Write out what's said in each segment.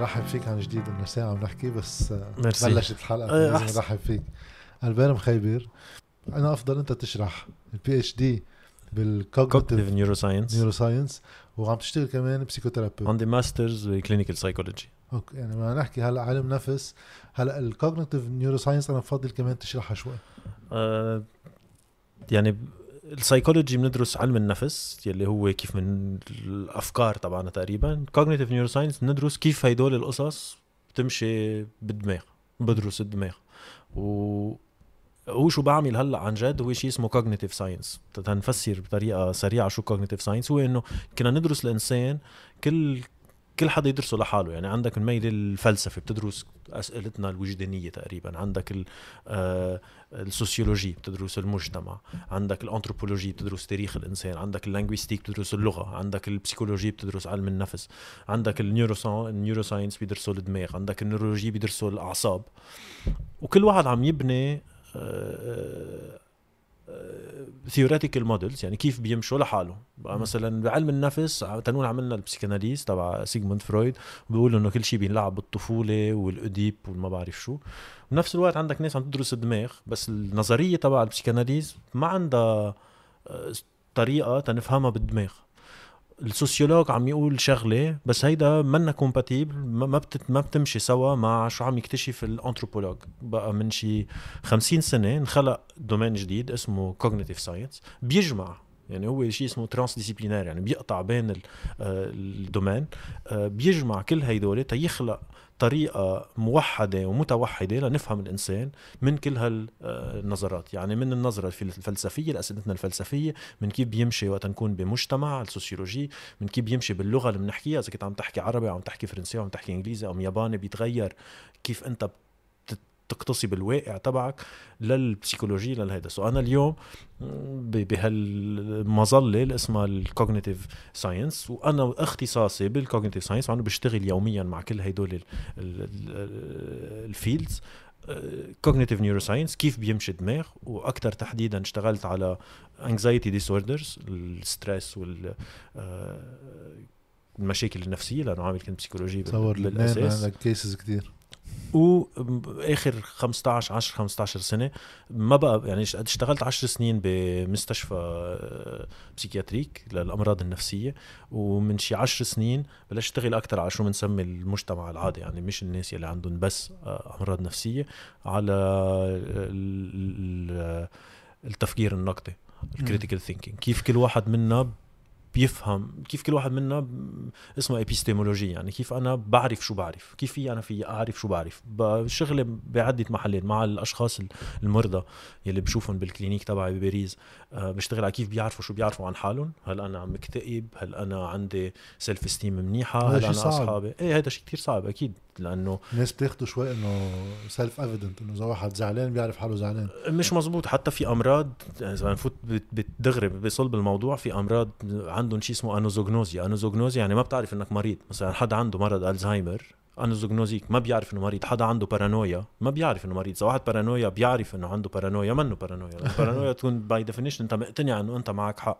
نرحب فيك عن جديد إنه ساعة ونحكي بس آه، ميرسي. بلشت الحلقة آه، لازم. نرحب فيك. البير مخيبر أنا أفضل أنت تشرح ال PhD بال cognitive cognitive neuroscience neuroscience وعم تشتغل كمان ب psychotherapy عندي masters ب clinical psychology okay يعني ما نحكي هلأ علم نفس. هلأ ال cognitive neuroscience أنا بفضل كمان تشرحها شوي. آه يعني السايكولوجي بندرس علم النفس يلي هو كيف من الأفكار تبعنا تقريبا. cognitive neuroscience بندرس كيف هيدول القصص بتمشي بالدماغ بدرس الدماغ. و هو شو بعمل هلأ عن جد؟ هو شيء اسمه cognitive science تنفسر بطريقة سريعة شو cognitive science هو إنه كنا ندرس الإنسان كل كل حدا يدرسه لحاله. يعني عندك الميل الفلسفي بتدرس أسئلتنا الوجدانية تقريبا. عندك آه، ال sociology بتدرس المجتمع. عندك الأنثروبولوجي بتدرس تاريخ الإنسان. عندك ال linguistique بتدرس اللغة. عندك ال psychologie بتدرس علم النفس. عندك ال neuro ال neuroscience بيدرسوا الدماغ. عندك ال neurology بيدرسوا الأعصاب. وكل واحد عم يبني theoretical models يعني كيف بيمشوا لحاله. بقى. مثلا بعلم النفس تنقول عملنا ال psychanalyse تبع سيغموند فرويد بيقولوا إنه كل شيء بينلعب بالطفولة والأوديب والما بعرف شو. بنفس الوقت عندك ناس عم تدرس الدماغ بس النظرية تبع ال psychanalyse ما عندها آه، طريقة تنفهمها بالدماغ. ال sociologue عم يقول شغلة بس هيدا منا compatible ما بتت ما بتمشي سوا مع شو عم يكتشف ال anthropologue بقى من شي 50 سنة انخلق domaine جديد اسمه cognitive science بيجمع يعني هو شيء اسمه transdisciplinaire يعني بيقطع بين ال- آه، ال domaines آه، بيجمع كل هيدول تيخلق طريقة موحدة ومتوحدة لنفهم الإنسان من كل هالنظرات. يعني من النظرة الفل- الفلسفية لأسئلتنا الفلسفية من كيف بيمشي وقت نكون بمجتمع ال sociologie من كيف بيمشي باللغة اللي بنحكيها. إذا كنت عم تحكي عربي أو عم تحكي فرنسي أو عم تحكي إنجليزي أو ياباني بيتغير كيف أنت تقتصي بالواقع تبعك لل psychologie للهيدا. so أنا اليوم بهالمظله اللي اسمها ال cognitive science وأنا اختصاصي بال cognitive science وأنا بشتغل يوميا مع كل هدول ال fields cognitive neuroscience كيف بيمشي الدماغ وأكثر تحديدا اشتغلت على anxiety disorders ال stress وال آه، المشاكل النفسية لأنه عامل كنت psychologie لبنان بالأساس. عندك cases كتير. واخر 15 10 15 سنة ما بقى يعني اشت- اشتغلت 10 سنين بمستشفى آه، psychiatrique للأمراض النفسية ومن شي 10 سنين بلشت أشتغل أكثر على شو بنسمي المجتمع العادي يعني مش الناس اللي عندهم بس آه، أمراض نفسية على ال- ال- التفكير النقدي ال critical thinking كيف كل واحد منا بيفهم كيف كل واحد منا اسمها épistémologie يعني كيف أنا بعرف شو بعرف كيف في أنا في أعرف شو بعرف. بشغلي بعدة محلين مع الأشخاص المرضى يلي بشوفهم بال clinique تبعي بباريس أه بشتغل على كيف بيعرفوا شو بيعرفوا عن حالهم. هل أنا مكتئب؟ هل أنا عندي self esteem منيحه هل أنا صعب. أصحابي؟ إيه هذا شيء كتير صعب أكيد. لأنه الناس بتاخده شوي إنه self evident إنه إذا واحد زعلان بيعرف حاله زعلان. مش مزبوط حتى في أمراض إذا نفوت بتدغري بصلب الموضوع في أمراض عندهم شيء اسمه anosognosia anosognosia يعني ما بتعرف إنك مريض. مثلا حدا عنده مرض الزهايمر anosognosic ما بيعرف إنه مريض. حدا عنده بارانويا ما بيعرف إنه مريض. إذا واحد بارانويا بيعرف إنه عنده بارانويا منه بارانويا البارانويا تكون by definition أنت مقتنع إنه أنت معك حق.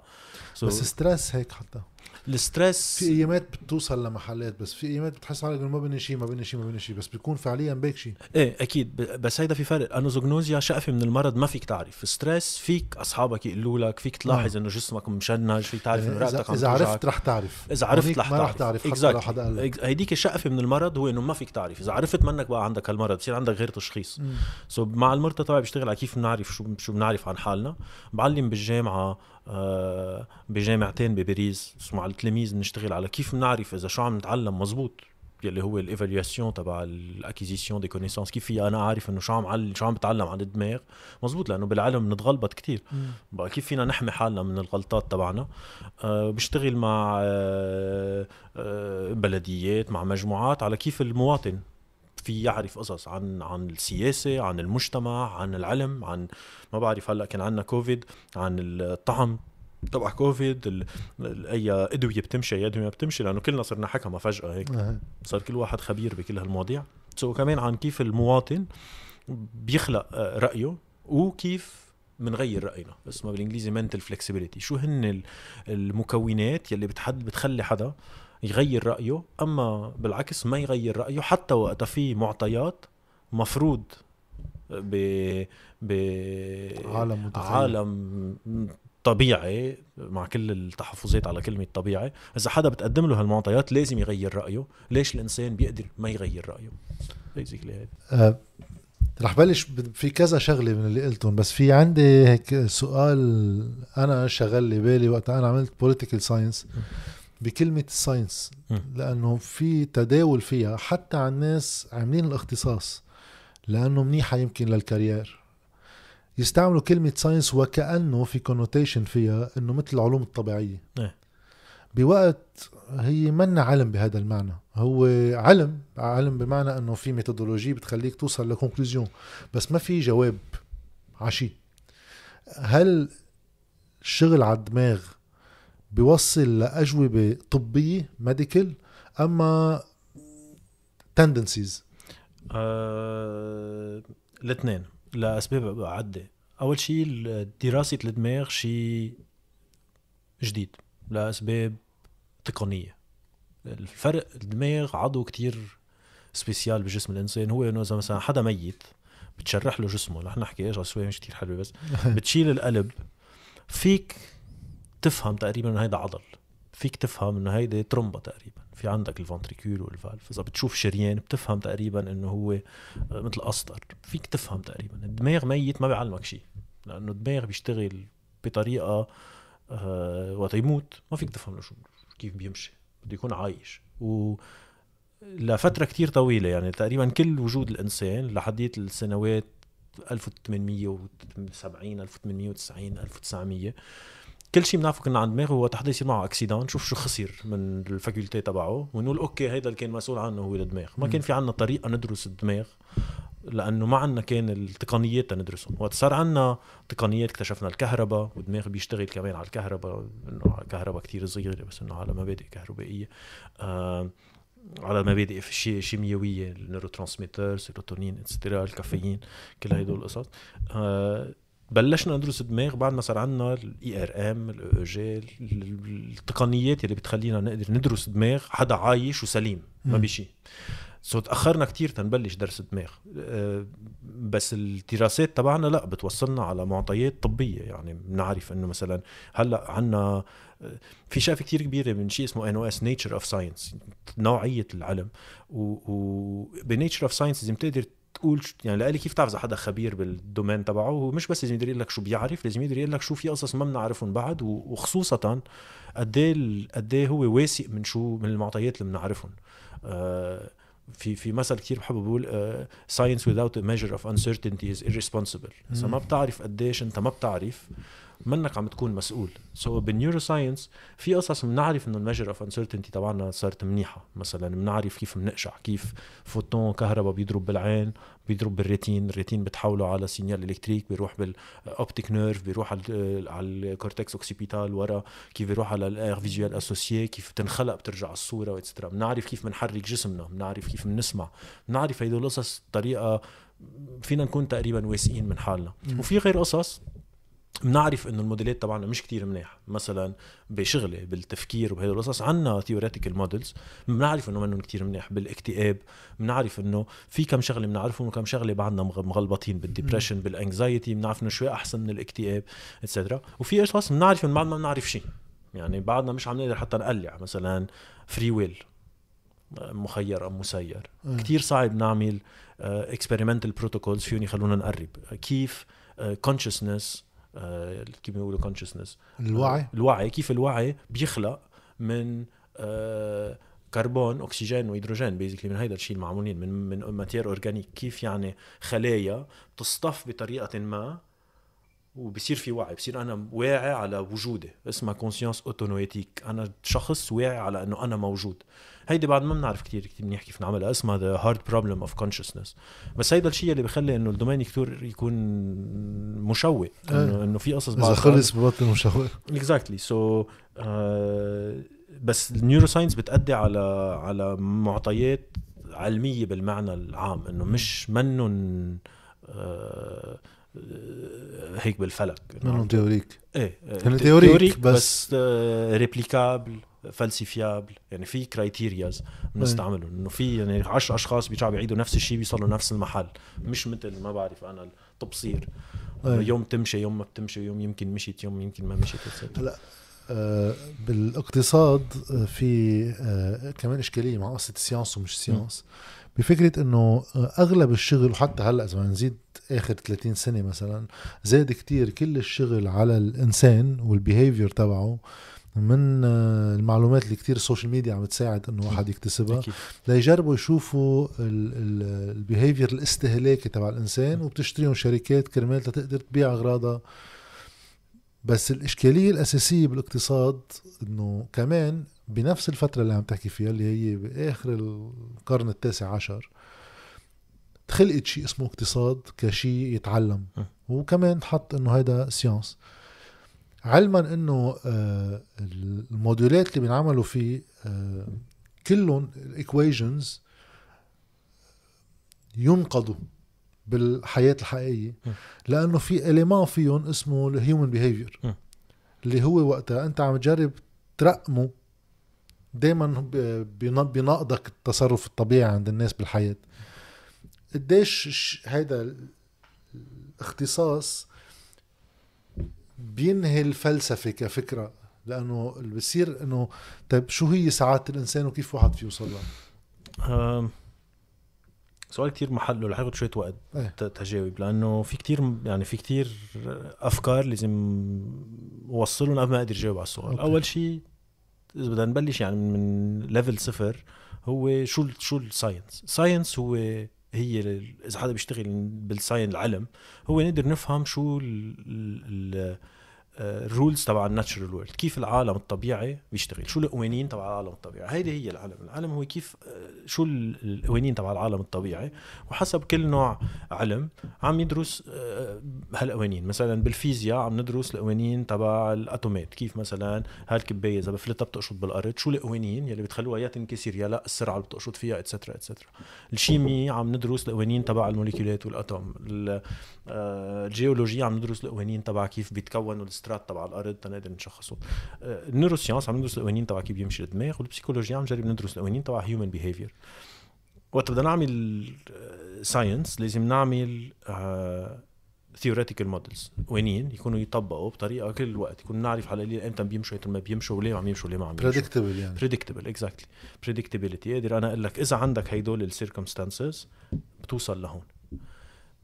So بس stress هيك حتى. ال stress. في ايامات بتوصل لمحلات بس في ايامات بتحس حالك انه ما بني شيء ما بني شيء ما بني شيء بس بيكون فعليا بيك شيء. إيه أكيد. بس هيدا في فرق. anosognosia شقفة من المرض ما فيك تعرف. stress فيك أصحابك يقولوا لك فيك تلاحظ إنه جسمك مشنج فيك تعرف إنه يعني اذا, رقبتك توجعك. عرفت رح تعرف. إذا عرفت رح ما تعرف رح تعرف. حتى Exactly. لو حدا قال لك. Ex- هيديك الشقفه من المرض هو إنه ما فيك تعرف. إذا عرفت منك بقى عندك هالمرض بصير عندك غير تشخيص. so مع المرضى تبعي بشتغل على كيف بنعرف شو شو بنعرف عن حالنا. بعلم بالجامعة بجامعتين بباريس مع التلاميذ بنشتغل على كيف بنعرف إذا شو عم نتعلم مزبوط يلي هو ال évaluation تبع ال acquisition des connaissances كيف أنا عارف إنه شو عم عل... شو عم بتعلم عن الدماغ. مزبوط لأنه بالعلم نتغلبط كتير. مم. بقى كيف فينا نحمي حالنا من الغلطات تبعنا؟ أه بشتغل مع أه أه بلديات مع مجموعات على كيف المواطن. في يعرف قصص عن عن السياسة عن المجتمع عن العلم عن ما بعرف هلأ كان عندنا كوفيد عن الطعم تبع كوفيد أي أدوية بتمشي أي أدوية ما بتمشي لأنه كلنا صرنا حكمه فجأة هيك. صار كل واحد خبير بكل هالمواضيع. so كمان عن كيف المواطن بيخلق آه، رأيه وكيف بنغير رأينا. اسمها بالإنجليزي mental flexibility. شو هن ال- المكونات يلي بتحد بتخلي حدا يغير رأيه أما بالعكس ما يغير رأيه حتى وقت في معطيات مفروض ب ب عالم متخيل. عالم طبيعي مع كل التحفظات على كلمة طبيعي. إذا حدا بتقدم له هالمعطيات لازم يغير رأيه. ليش الإنسان بيقدر ما يغير رأيه؟ بيزيكلي هيك. آه، رح بلش في كذا شغلة من اللي قلتهم بس في عندي هيك سؤال أنا شغل لي بالي وقت أنا عملت political science بكلمة ال science مم. لأنه في تداول فيها حتى على الناس عاملين الاختصاص لأنه منيحه يمكن لل carrière يستعملوا كلمة science وكأنه في connotation فيها إنه مثل العلوم الطبيعية إيه. بوقت هي منا علم بهذا المعنى هو علم علم بمعنى إنه في methodology بتخليك توصل ل conclusion بس ما في جواب عشي هل الشغل على الدماغ بيوصل لأجوبة طبية medical أما tendencies آه... الاثنين لأسباب عدة. أول شيء دراسة الدماغ شيء جديد لأسباب تقنية. الفرق الدماغ عضو كتير spécial بجسم الإنسان. هو إنه إذا مثلا حدا ميت بتشرح له جسمه. رح نحكي إيش مش كتير حلوة بس. بتشيل القلب. فيك تفهم تقريبا إنه هيدا عضل. فيك تفهم إنه هيدي ترومبا تقريبا. في عندك ال ventricule وال valve. إذا بتشوف شريان بتفهم تقريبا إنه هو مثل قسطر فيك تفهم تقريبا. الدماغ ميت ما بيعلمك شيء. لأنه الدماغ بيشتغل بطريقة آه وقت يموت ما فيك تفهم له شو كيف بيمشي. بده يكون عايش. و لفترة كتير طويلة. يعني تقريبا كل وجود الإنسان لحديت السنوات 1870 1890 1900 كل شيء بنعرفه كنا عن دماغه هو تحدا يصير معه accident نشوف شو خسر من ال faculté تبعه ونقول okay هيدا اللي كان مسؤول عنه هو الدماغ. ما كان في عنا طريقة ندرس الدماغ لأنه ما عنا كان التقنيات تندرسهم. وقت صار عنا تقنيات اكتشفنا الكهرباء والدماغ بيشتغل كمان على الكهرباء إنه كهرباء كتير صغيرة بس إنه على مبادئ كهربائية. آه على مبادئ شي شيميائيه ال neurotransmitter سيروتونين et cetera الكافيين كل هدول القصص. آه بلشنا ندرس الدماغ بعد ما صار عندنا ال IRM ال EEG التقنيات اللي بتخلينا نقدر ندرس دماغ حدا عايش وسليم ما. بشي so تأخرنا كتير تنبلش درس الدماغ أه، بس الدراسات تبعنا لا بتوصلنا على معطيات طبية. يعني بنعرف إنه مثلا هلأ عنا في شقفه كتير كبيرة من شيء اسمه NOS nature of science نوعية العلم. وب nature of science لازم تقدر تقول يعني لقالي كيف تعرف إذا حدا خبير بال domaine تبعه؟ هو مش بس لازم يقدر يقول لك شو بيعرف لازم يقدر يقول لك شو في قصص ما بنعرفهم بعد وخصوصا قد إيه قد إيه هو واثق من شو من المعطيات اللي بنعرفهم. آه، في في مثل كتير بحبه بقول آه، science without a measure of uncertainty is irresponsible. إذا. ما بتعرف قديش أنت ما بتعرف منك عم تكون مسؤول. so so, بال neuroscience في قصص بنعرف إنه ال measure of uncertainty تبعنا صارت منيحة. مثلا بنعرف كيف بنقشع كيف فوتون كهرباء بيضرب بالعين بيضرب بال rétine ال rétine بتحوله على signal électrique بيروح بال optic nerve بيروح على ال cortex occipital ورا كيف بيروح على ال aire visuelle associée كيف بتنخلق بترجع الصورة و et cetera بنعرف كيف بنحرك جسمنا بنعرف كيف بنسمع بنعرف هدول القصص بطريقه فينا نكون تقريبا واثقين من حالنا. وفي غير قصص بنعرف إنه الموديلات تبعنا مش كتير منيح مثلا بشغله بالتفكير وبهدول القصص عنا theoretical models بنعرف إنه منهم كتير منيح. بالاكتئاب بنعرف إنه في كم شغلة بنعرفهم وكم شغلة بعدنا مغ- مغلبطين بال depression بال anxiety بنعرف إنه شوي أحسن من الاكتئاب et cetera وفي قصص بنعرف من بعد ما بنعرف شيء. يعني بعدنا مش عم نقدر حتى نقلع. مثلا free will مخير أم مسير. آه. كتير صعب نعمل experimental protocols فيهم يخلونا نقرب. كيف consciousness كيف بيقولوا consciousness الوعي. الوعي كيف الوعي بيخلق من كربون اكسجين وهيدروجين basically من هيدا الشيء المعمولين من من matière organique كيف يعني خلايا تصطف بطريقة ما وبصير في وعي بصير أنا واعي على وجودي اسمها conscience autonoétique أنا شخص واعي على إنه أنا موجود. هيدي بعد ما بنعرف كتير كتير منيح كيف نعملها اسمها the hard problem of consciousness بس هيدا الشيء اللي بخلي إنه ال domaine كتير يكون مشوق انه إيه. انه في قصص إذا بعد خلص ببطل مشوق exactly so بس ال neuroscience بتأدي على على معطيات علمية بالمعنى العام. إنه مش منن آه، هيك بالفلك. منهم théorique. إيه هن théorique، بس, بس- بس replicable falsifiable يعني في criterias بنستعملهم إنه في يعني 10 أشخاص بيرجعوا بيعيدوا نفس الشيء بيوصلوا نفس المحل. مش مثل ما بعرف أنا التبصير. أي. يوم تمشي يوم ما بتمشي يوم يمكن مشيت يوم يمكن ما مشيت. هلأ آه، بالاقتصاد آه، في آه، كمان إشكالية مع قصة science ومش science بفكرة إنه أغلب الشغل وحتى هلأ إذا نزيد آخر 30 سنة مثلا زاد كتير كل الشغل على الإنسان وال behavior تبعه من آه، المعلومات اللي كتير ال social media عم تساعد إنه واحد يكتسبها. ليجربوا يشوفوا ال behavior الاستهلاكي تبع الإنسان وبتشتريهم شركات كرمال تقدر تبيع أغراضها. بس الإشكالية الأساسية بالإقتصاد إنه كمان بنفس الفترة اللي عم تحكي فيها اللي هي بآخر القرن التاسع عشر خلقت شيء اسمه اقتصاد كشيء يتعلم. وكمان حط إنه هيدا science علما إنه آه، الموديلات اللي بينعملوا فيه آه، كلهم ال equations ينقضوا بالحياة الحقيقية. لأنه في element فيهم اسمه ال human behavior. اللي هو وقتها أنت عم تجرب ترقمه دائما بيناقضك التصرف الطبيعي عند الناس بالحياة قديش هيدا الاختصاص بينهي الفلسفة كفكرة لأنه اللي بصير إنه طيب شو هي سعاده الإنسان وكيف واحد فيه يوصل لها سؤال كتير محله رح ياخد شوية وقت. ت- تجاوب لأنه في كتير يعني في كتير أفكار لازم أوصلهم قبل ما أقدر أجاوب على السؤال أوكي. أول شيء إذا بدنا نبلش يعني من level صفر هو شو ال- شو ال science science هو هي ال- إذا حدا بيشتغل بال science العلم هو نقدر نفهم شو ال rules تبع ال natural world كيف العالم الطبيعي بيشتغل؟ شو القوانين تبع العالم الطبيعي؟ هيدي هي العلم العلم هو كيف آه، شو ال- القوانين تبع العالم الطبيعي؟ وحسب كل نوع علم عم يدرس آه، هالقوانين. مثلا بالفيزياء عم ندرس القوانين تبع الأتومات. كيف مثلا هالكباية إذا بفلتها بتقشط بالأرض شو القوانين يلي بتخليها يا تنكسر يا لا السرعة اللي بتقشط فيها et cetera et cetera ال chimie عم ندرس القوانين تبع الموليكيولات وال atome. ال- آه، الجيولوجيا عم ندرس القوانين تبع كيف بيتكونوا السترات تبع الأرض تنقدر نشخصه. آه، ال neurosciences عم ندرس القوانين تبع كيف بيمشي الدماغ والبسيكولوجيا عم نجرب ندرس القوانين تبع human behavior وقت بدنا نعمل science لازم نعمل theoretical models قوانين يكونوا يطبقوا بطريقة كل الوقت يكون نعرف على القليل إمتى بيمشوا إمتى ما بيمشوا وليه عم يمشوا وليه ما عم يمشوا. predictable يعني. predictable exactly predictability أقدر أنا أقول لك إذا عندك هيدول ال circumstances بتوصل لهون.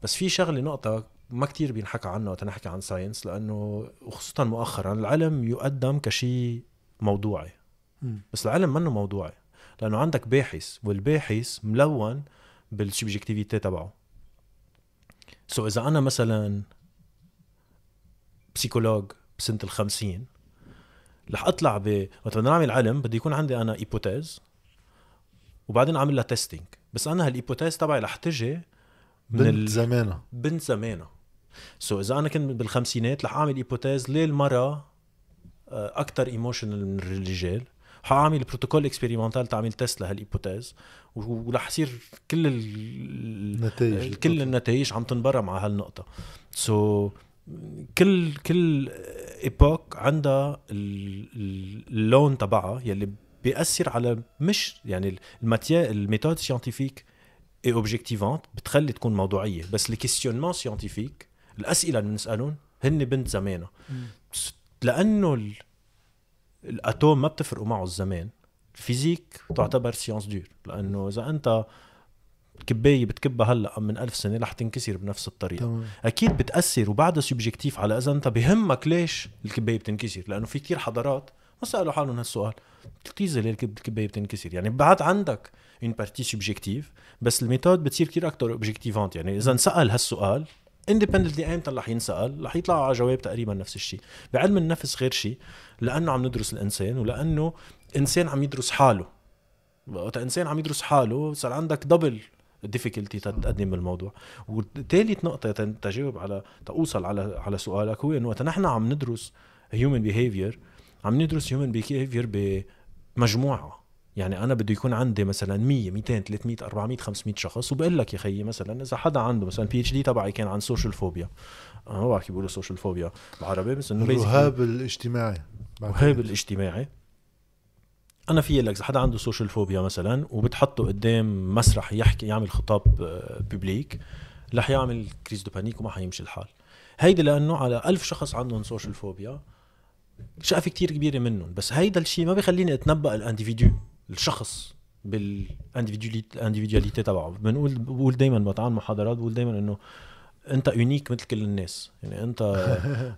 بس في شغلة نقطة ما كتير بينحكى عنها وقت نحكي عن science لأنه وخصوصا مؤخرا العلم يقدم كشيء موضوعي. بس العلم منه موضوعي لأنه عندك باحث والباحث ملون بال subjectivity تبعه. so إذا أنا مثلا psychologue بسنة الخمسين رح أطلع ب وقت بدنا نعمل علم بدي يكون عندي أنا hypothèse وبعدين أعمل لها testing بس أنا هال hypothèse تبعي رح تجي بنت ال... زمانها بنت زمانها so إذا أنا كنت بالخمسينات رح أعمل hypothèse ليه المراه أكثر emotional من الرجال حاعمل protocole expérimental تعمل test لهال hypothèse ورح يصير كل ال... نتائج كل النتائج عم تنبرم على هالنقطة. so, كل كل époque عندها ال- ال- اللون تبعها يلي بيأثر على مش يعني ال matière ال méthode scientifique est objectivante بتخلي تكون موضوعية. بس ال questionnement scientifique الأسئلة اللي بنسألهم هن بنت زمانها س- لأنه ال- ال atome ما بتفرقوا معه الزمان. ال physique تعتبر science dure لأنه إذا أنت كباية بتكبها هلأ من ألف سنة رح تنكسر بنفس الطريقة. تمام. أكيد بتأثر وبعدها subjective على إذا أنت بهمك ليش الكباية بتنكسر. لأنه في كتير حضارات ما سألوا حالهم هالسؤال. بتكتيز ليه الكب- الكباية بتنكسر؟ يعني بعد عندك une partie subjective بس ال méthode بتصير كتير أكثر objectivante يعني إذا انسأل هالسؤال independently ايمتى رح ينسأل؟ رح يطلع على جواب تقريبا نفس الشيء. بعلم النفس غير شيء لأنه عم ندرس الإنسان ولأنه إنسان عم يدرس حاله. وقت إنسان عم يدرس حاله صار عندك double difficulté تقدم بالموضوع. وثالث نقطة تجاوب على توصل على على سؤالك هو إنه وقت نحن عم ندرس human behavior عم ندرس human behavior بمجموعة. يعني أنا بده يكون عندي مثلا 100 200 300 400 500 شخص وبقول لك يا خيي مثلا إذا حدا عنده مثلا PhD تبعي كان عن social phobia أنا ما بعرف كيف بيقولوا social phobia بالعربي بس إنه الرهاب الاجتماعي. الرهاب الاجتماعي. أنا في لك إذا حدا عنده social phobia مثلا وبتحطه قدام مسرح يحكي يعمل خطاب آه، public رح يعمل crise de panique وما حيمشي الحال. هيدي لأنه على ألف شخص عندهم social phobia شقفه كتير كبيرة منهم. بس هيدا الشيء ما بيخليني أتنبأ ال individu الشخص بال individualité تبعه. بنقول بقول دائما بتعامل محاضرات بقول دائما إنه أنت unique مثل كل الناس. يعني أنت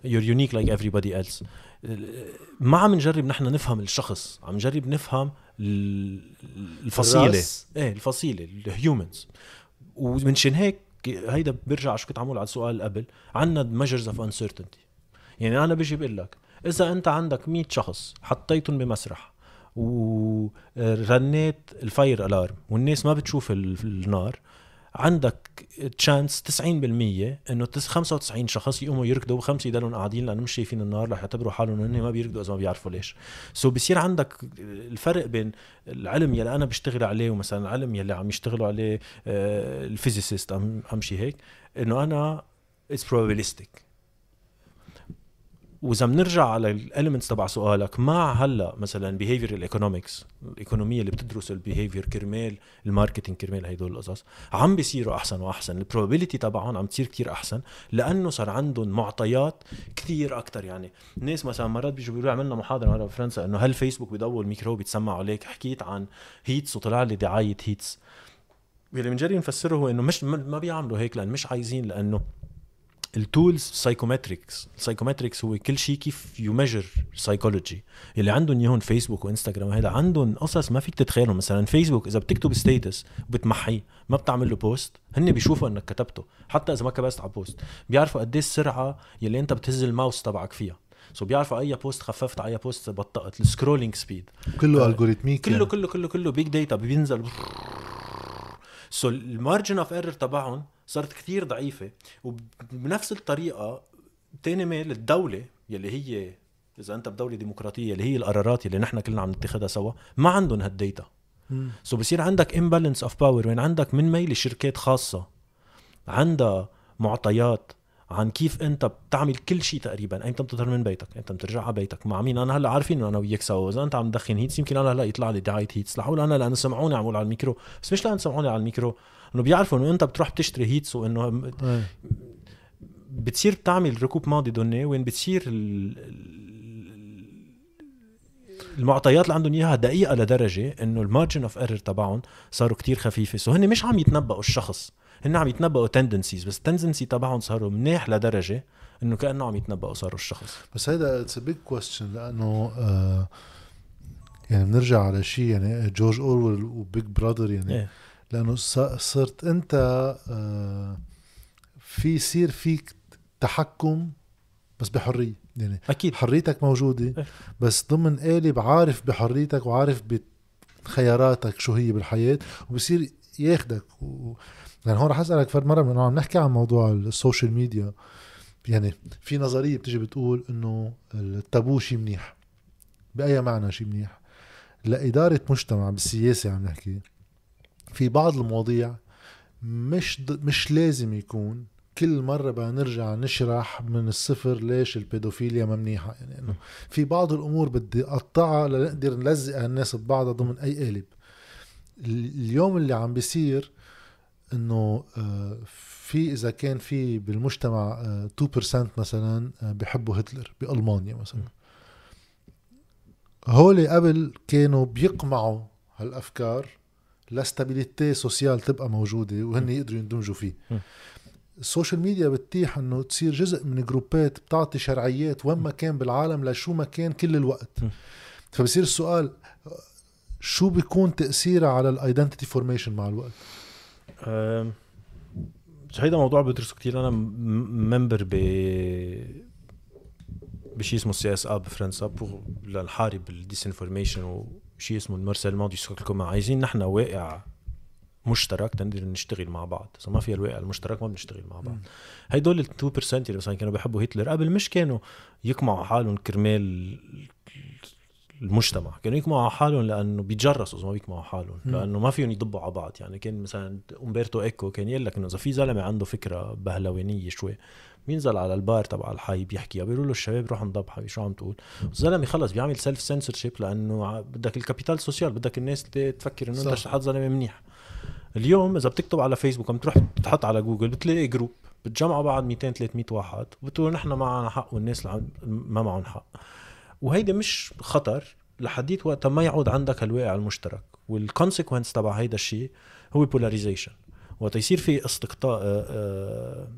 you're unique like everybody else ما عم نجرب نحن نفهم الشخص عم نجرب نفهم الفصيلة. الراس. إيه الفصيلة ال humans ومنشان هيك هيدا بيرجع شو كنت عمول على السؤال قبل عنا measures of uncertainty يعني أنا بيجي بقول لك إذا أنت عندك 100 شخص حطيتهم بمسرح ورنيت ال fire alarm والناس ما بتشوف ال- النار. عندك chance 90% إنه تس- 95 شخص يقوموا يركضوا وخمسة يضلوا قاعدين لأنه مش شايفين النار رح يعتبروا حالهم هن ما بيركضوا إذا ما بيعرفوا ليش. so بصير عندك الفرق بين العلم يلي أنا بشتغل عليه ومثلا العلم يلي عم يشتغلوا عليه آه، ال physicist ام ام شي هيك إنه أنا it's probabilistic. وإذا بنرجع على ال elements تبع سؤالك مع هلأ مثلا behavioral economics ال économie اللي بتدرس ال behavior كرمال ال marketing كرمال هدول القصص عم بيصيروا أحسن وأحسن ال probability تبعهم عم تصير كتير أحسن لأنه صار عندهم معطيات كثير أكثر يعني ناس مثلا مرات بيجوا بيقولوا عملنا محاضرة مرة بفرنسا إنه هل فيسبوك بيضوي الميكرو بيتسمعوا عليك. حكيت عن Heets وطلع لي دعاية Heets واللي بنجرب نفسره هو إنه مش ما بيعملوا هيك لأن مش عايزين لأنه ال tools psychometrics ال psychometrics هو كل شيء كيف you measure psychology اللي عندهم اياهم فيسبوك وإنستغرام وهذا عندهم قصص ما فيك تتخيلهم. مثلا فيسبوك إذا بتكتب status وبتمحيه ما بتعمل له post هن بيشوفوا إنك كتبته حتى إذا ما كبست على post بيعرفوا قد إيه السرعه يلي أنت بتهز الماوس تبعك فيها. so بيعرفوا أي post خففت أي post بطأت ال scrolling speed كله algorithmic كله يعني. كله كله كله big data بينزل. سو ال margin of error تبعهم صارت كثير ضعيفة وبنفس الطريقة تاني ميل الدولة يلي هي إذا أنت بدولة ديمقراطية اللي هي القرارات اللي نحن كلنا عم نتخذها سوا ما عندهم هال data. so بصير عندك imbalance of power وين عندك من ميل شركات خاصة عندها معطيات عن كيف أنت بتعمل كل شيء تقريبا. أنت بتظهر من بيتك أنت بترجع على بيتك. مع مين؟ أنا هلأ عارفين إنه أنا وياك سوا. إذا أنت عم تدخن Heets يمكن أنا هلأ يطلع لي دعاية Heets لحول أنا لأنه سمعوني عم بقول على الميكرو. بس مش لأنه سمعوني على الميكرو. انه بيعرفوا انه انت بتروح بتشتري Heets وانه إيه. بتصير تعمل recoupement de données وين بتصير ال- ال- المعطيات اللي عندهم إياها دقيقة لدرجة إنه ال margin of error تبعهم صاروا كتير خفيفة. so هن مش عم يتنبأوا الشخص هن عم يتنبأوا tendencies بس ال tendency تبعهم صاروا منيح لدرجة إنه كأنه عم يتنبأوا صاروا الشخص. بس هيدا it's big question لأنه آه يعني بنرجع على شيء يعني جورج أورويل وبيج براذر يعني إيه. لأنه صرت أنت آه في يصير فيك تحكم بس بحرية. يعني أكيد. حريتك موجودة إيه. بس ضمن قالب عارف بحريتك وعارف بخياراتك شو هي بالحياة وبصير ياخدك. و... يعني هون رح أسألك فرد مرة لأنه عم نحكي عن موضوع ال social media. يعني في نظرية بتيجي بتقول إنه التابو شيء منيح بأي معنى شيء منيح؟ لإدارة مجتمع بالسياسة عم نحكي. في بعض المواضيع مش. مش لازم يكون كل مرة بدنا نرجع نشرح من الصفر ليش البيدوفيليا ما منيحة يعني إنه في بعض الأمور بدي أقطعها لنقدر نلزق الناس ببعضها ضمن أي قالب ال- اليوم اللي عم بيصير إنه آه، في إذا كان في بالمجتمع آه، 2% مثلا آه، بيحبوا هتلر بألمانيا مثلا هول قبل كانوا بيقمعوا هالأفكار ل stabilité sociale تبقى موجودة وهن يقدروا يندمجوا فيه. ال social media بتتيح إنه تصير جزء من جروبات بتعطي شرعيات وين ما كان بالعالم لشو ما كان كل الوقت. فبصير السؤال شو بيكون تأثيرها على ال identity formation مع الوقت؟ هيدا موضوع بدرسه كتير. أنا member ب بشيء اسمه ال CSA بفرنسا لنحارب ال désinformation وشيء اسمه the social common عايزين نحن واقع مشترك تنقدر نشتغل مع بعض. إذا ما في الواقع المشترك ما بنشتغل مع بعض. هدول ال 2% اللي مثلا كانوا بيحبوا هتلر قبل مش كانوا يقمعوا حالهم كرمال المجتمع كانوا يقمعوا على حالهم لأنه بيتجرسوا إذا ما بيقمعوا حالهم لأنه ما فيهم يضبوا على بعض. يعني كان مثلا امبرتو إيكو كان يقول لك إنه إذا في زلمة عنده فكرة بهلوانية شوي بينزل على البار تبع الحي بيحكيها بيقولوا له الشباب روحوا انضب حبيبي شو عم تقول؟ الزلمه خلص بيعمل سيلف سنسورشيب لأنه بدك ال capital social بدك الناس تفكر إنه أنت حد زلمة منيح. اليوم إذا بتكتب على فيسبوك عم تروح تحط على جوجل بتلاقي group بتجمعوا بعض 200 300 واحد وبتقولوا نحن معنا حق والناس اللي ما معهم حق. وهيدا مش خطر لحديت وقت ما يعود عندك الواقع المشترك. وال consequence تبع هيدا الشيء هو polarization وقت يصير في استقطاب آه، آه،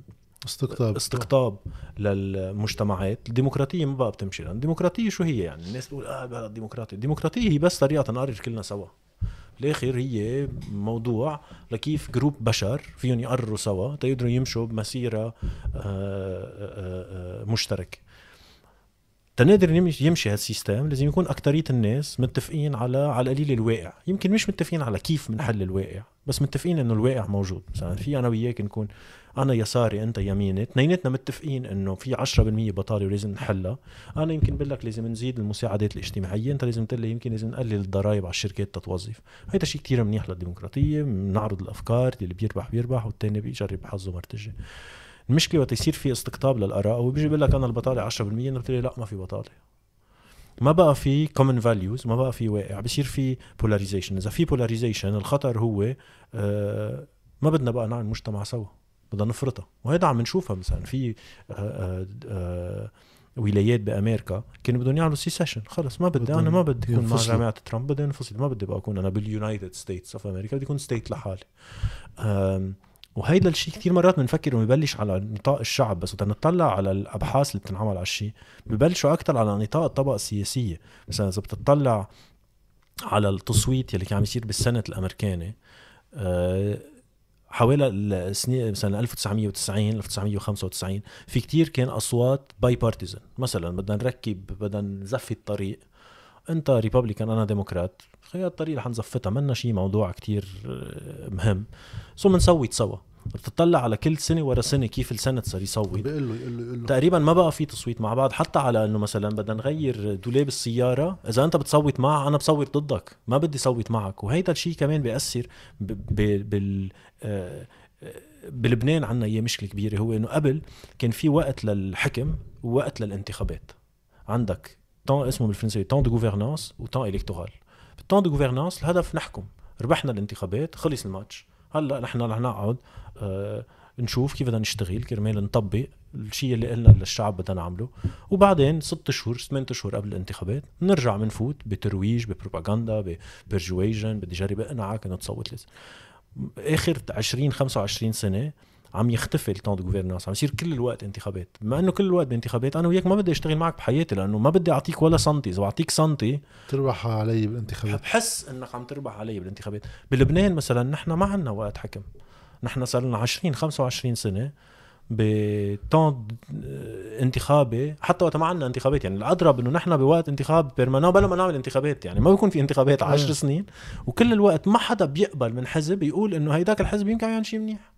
استقطاب. استقطاب للمجتمعات. الديمقراطية ما بقى بتمشي لأن الديمقراطية شو هي يعني؟ الناس تقول آه بلا الديمقراطية. الديمقراطية هي بس طريقة نقرر كلنا سوا. بالآخر هي موضوع لكيف group بشر فيهم يقرروا سوا تيقدروا يمشوا بمسيرة آه، مشتركة. تنقدر يمشي هال system لازم يكون أكترية الناس متفقين على على القليل الواقع. يمكن مش متفقين على كيف بنحل الواقع بس متفقين إنه الواقع موجود. مثلا في أنا وياك نكون أنا يساري أنت يميني. اثنيناتنا متفقين إنه في 10% بطاله ولازم نحلها. أنا يمكن بقول لك لازم نزيد المساعدات الاجتماعية. أنت لازم تقول لي يمكن لازم نقلل الضرائب على الشركات تتوظف. هيدا شيء كتير منيح للديمقراطية. بنعرض الأفكار اللي بيربح بيربح والثاني بيجرب حظه مرتجة. المشكلة وقت يصير في استقطاب للآراء هو بيجي بيقول لك أنا البطالة 10% انت بتقول لا ما في بطالة. ما بقى في common values ما بقى في واقع. بصير في polarization إذا في polarization الخطر هو آه ما بدنا بقى نعمل مجتمع سوا. بدنا نفرطها. وهذا عم نشوفها مثلا في آه آه آه ولايات بأمريكا كانوا بدهم يعملوا secession خلص ما بدي أنا ما بدي أكون مع جماعة ترامب بدي انفصل ما بدي بقى أكون أنا بال United States of America بدي أكون state لحالي. وهيدا الشيء كثير مرات بنفكر إنه ببلش على نطاق الشعب بس وقت نطلع على الأبحاث اللي بتنعمل على الشيء. ببلشوا أكثر على نطاق الطبقة السياسية. مثلا إذا بتطلع على التصويت يلي كان عم يصير بال Senate الأمريكاني أه حوالي السنين مثلا 1990 1995 في كتير كان أصوات bipartisan مثلا بدنا نركب بدنا نزفت الطريق. أنت Republican أنا ديمقراط خيار الطريق رح نزفتها منا شيء موضوع كتير آه، مهم. so بنصوت سوا. بتطلع على كل سنة ورا سنة كيف ال Senate صار يصوت بيقول له يقول له تقريبا ما بقى في تصويت مع بعض حتى على إنه مثلا بدنا نغير دولاب السيارة إذا أنت بتصوت معه أنا بصوت ضدك ما بدي صوت معك. وهيدا الشيء كمان بيأثر بال آه، بلبنان عنا هي مشكلة كبيرة. هو إنه قبل كان في وقت للحكم ووقت للانتخابات. عندك طون اسمه بالفرنسي temps de gouvernance و temps électoral بال temps de gouvernance الهدف نحكم. ربحنا الانتخابات خلص الماتش. هلأ نحن رح نقعد آه نشوف كيف بدنا نشتغل كرمال نطبق الشيء اللي قلنا للشعب بدنا نعمله. وبعدين ست شهور ثمان شهور قبل الانتخابات نرجع بنفوت بترويج ببروباغندا ببرجويجن بدي جرب أقنعك إنه تصوت لازم. آخر 20 25 سنة عم يختفي التون دو عم يصير كل الوقت انتخابات. بما إنه كل الوقت بانتخابات أنا وياك ما بدي أشتغل معك بحياتي لأنه ما بدي أعطيك ولا سنتي. إذا بعطيك سنتي تربح علي بالانتخابات. بحس إنك عم تربح علي بالانتخابات. بلبنان مثلا نحن ما عندنا وقت حكم. نحن صار لنا 20 25 سنة بتون انتخابي حتى وقت ما عندنا انتخابات يعني الأضرب إنه نحن بوقت انتخاب بيرمانا بلا ما نعمل انتخابات يعني ما بيكون في انتخابات 10 سنين وكل الوقت ما حدا بيقبل من حزب يقول إنه هيداك الحزب يمكن يعمل شيء منيح.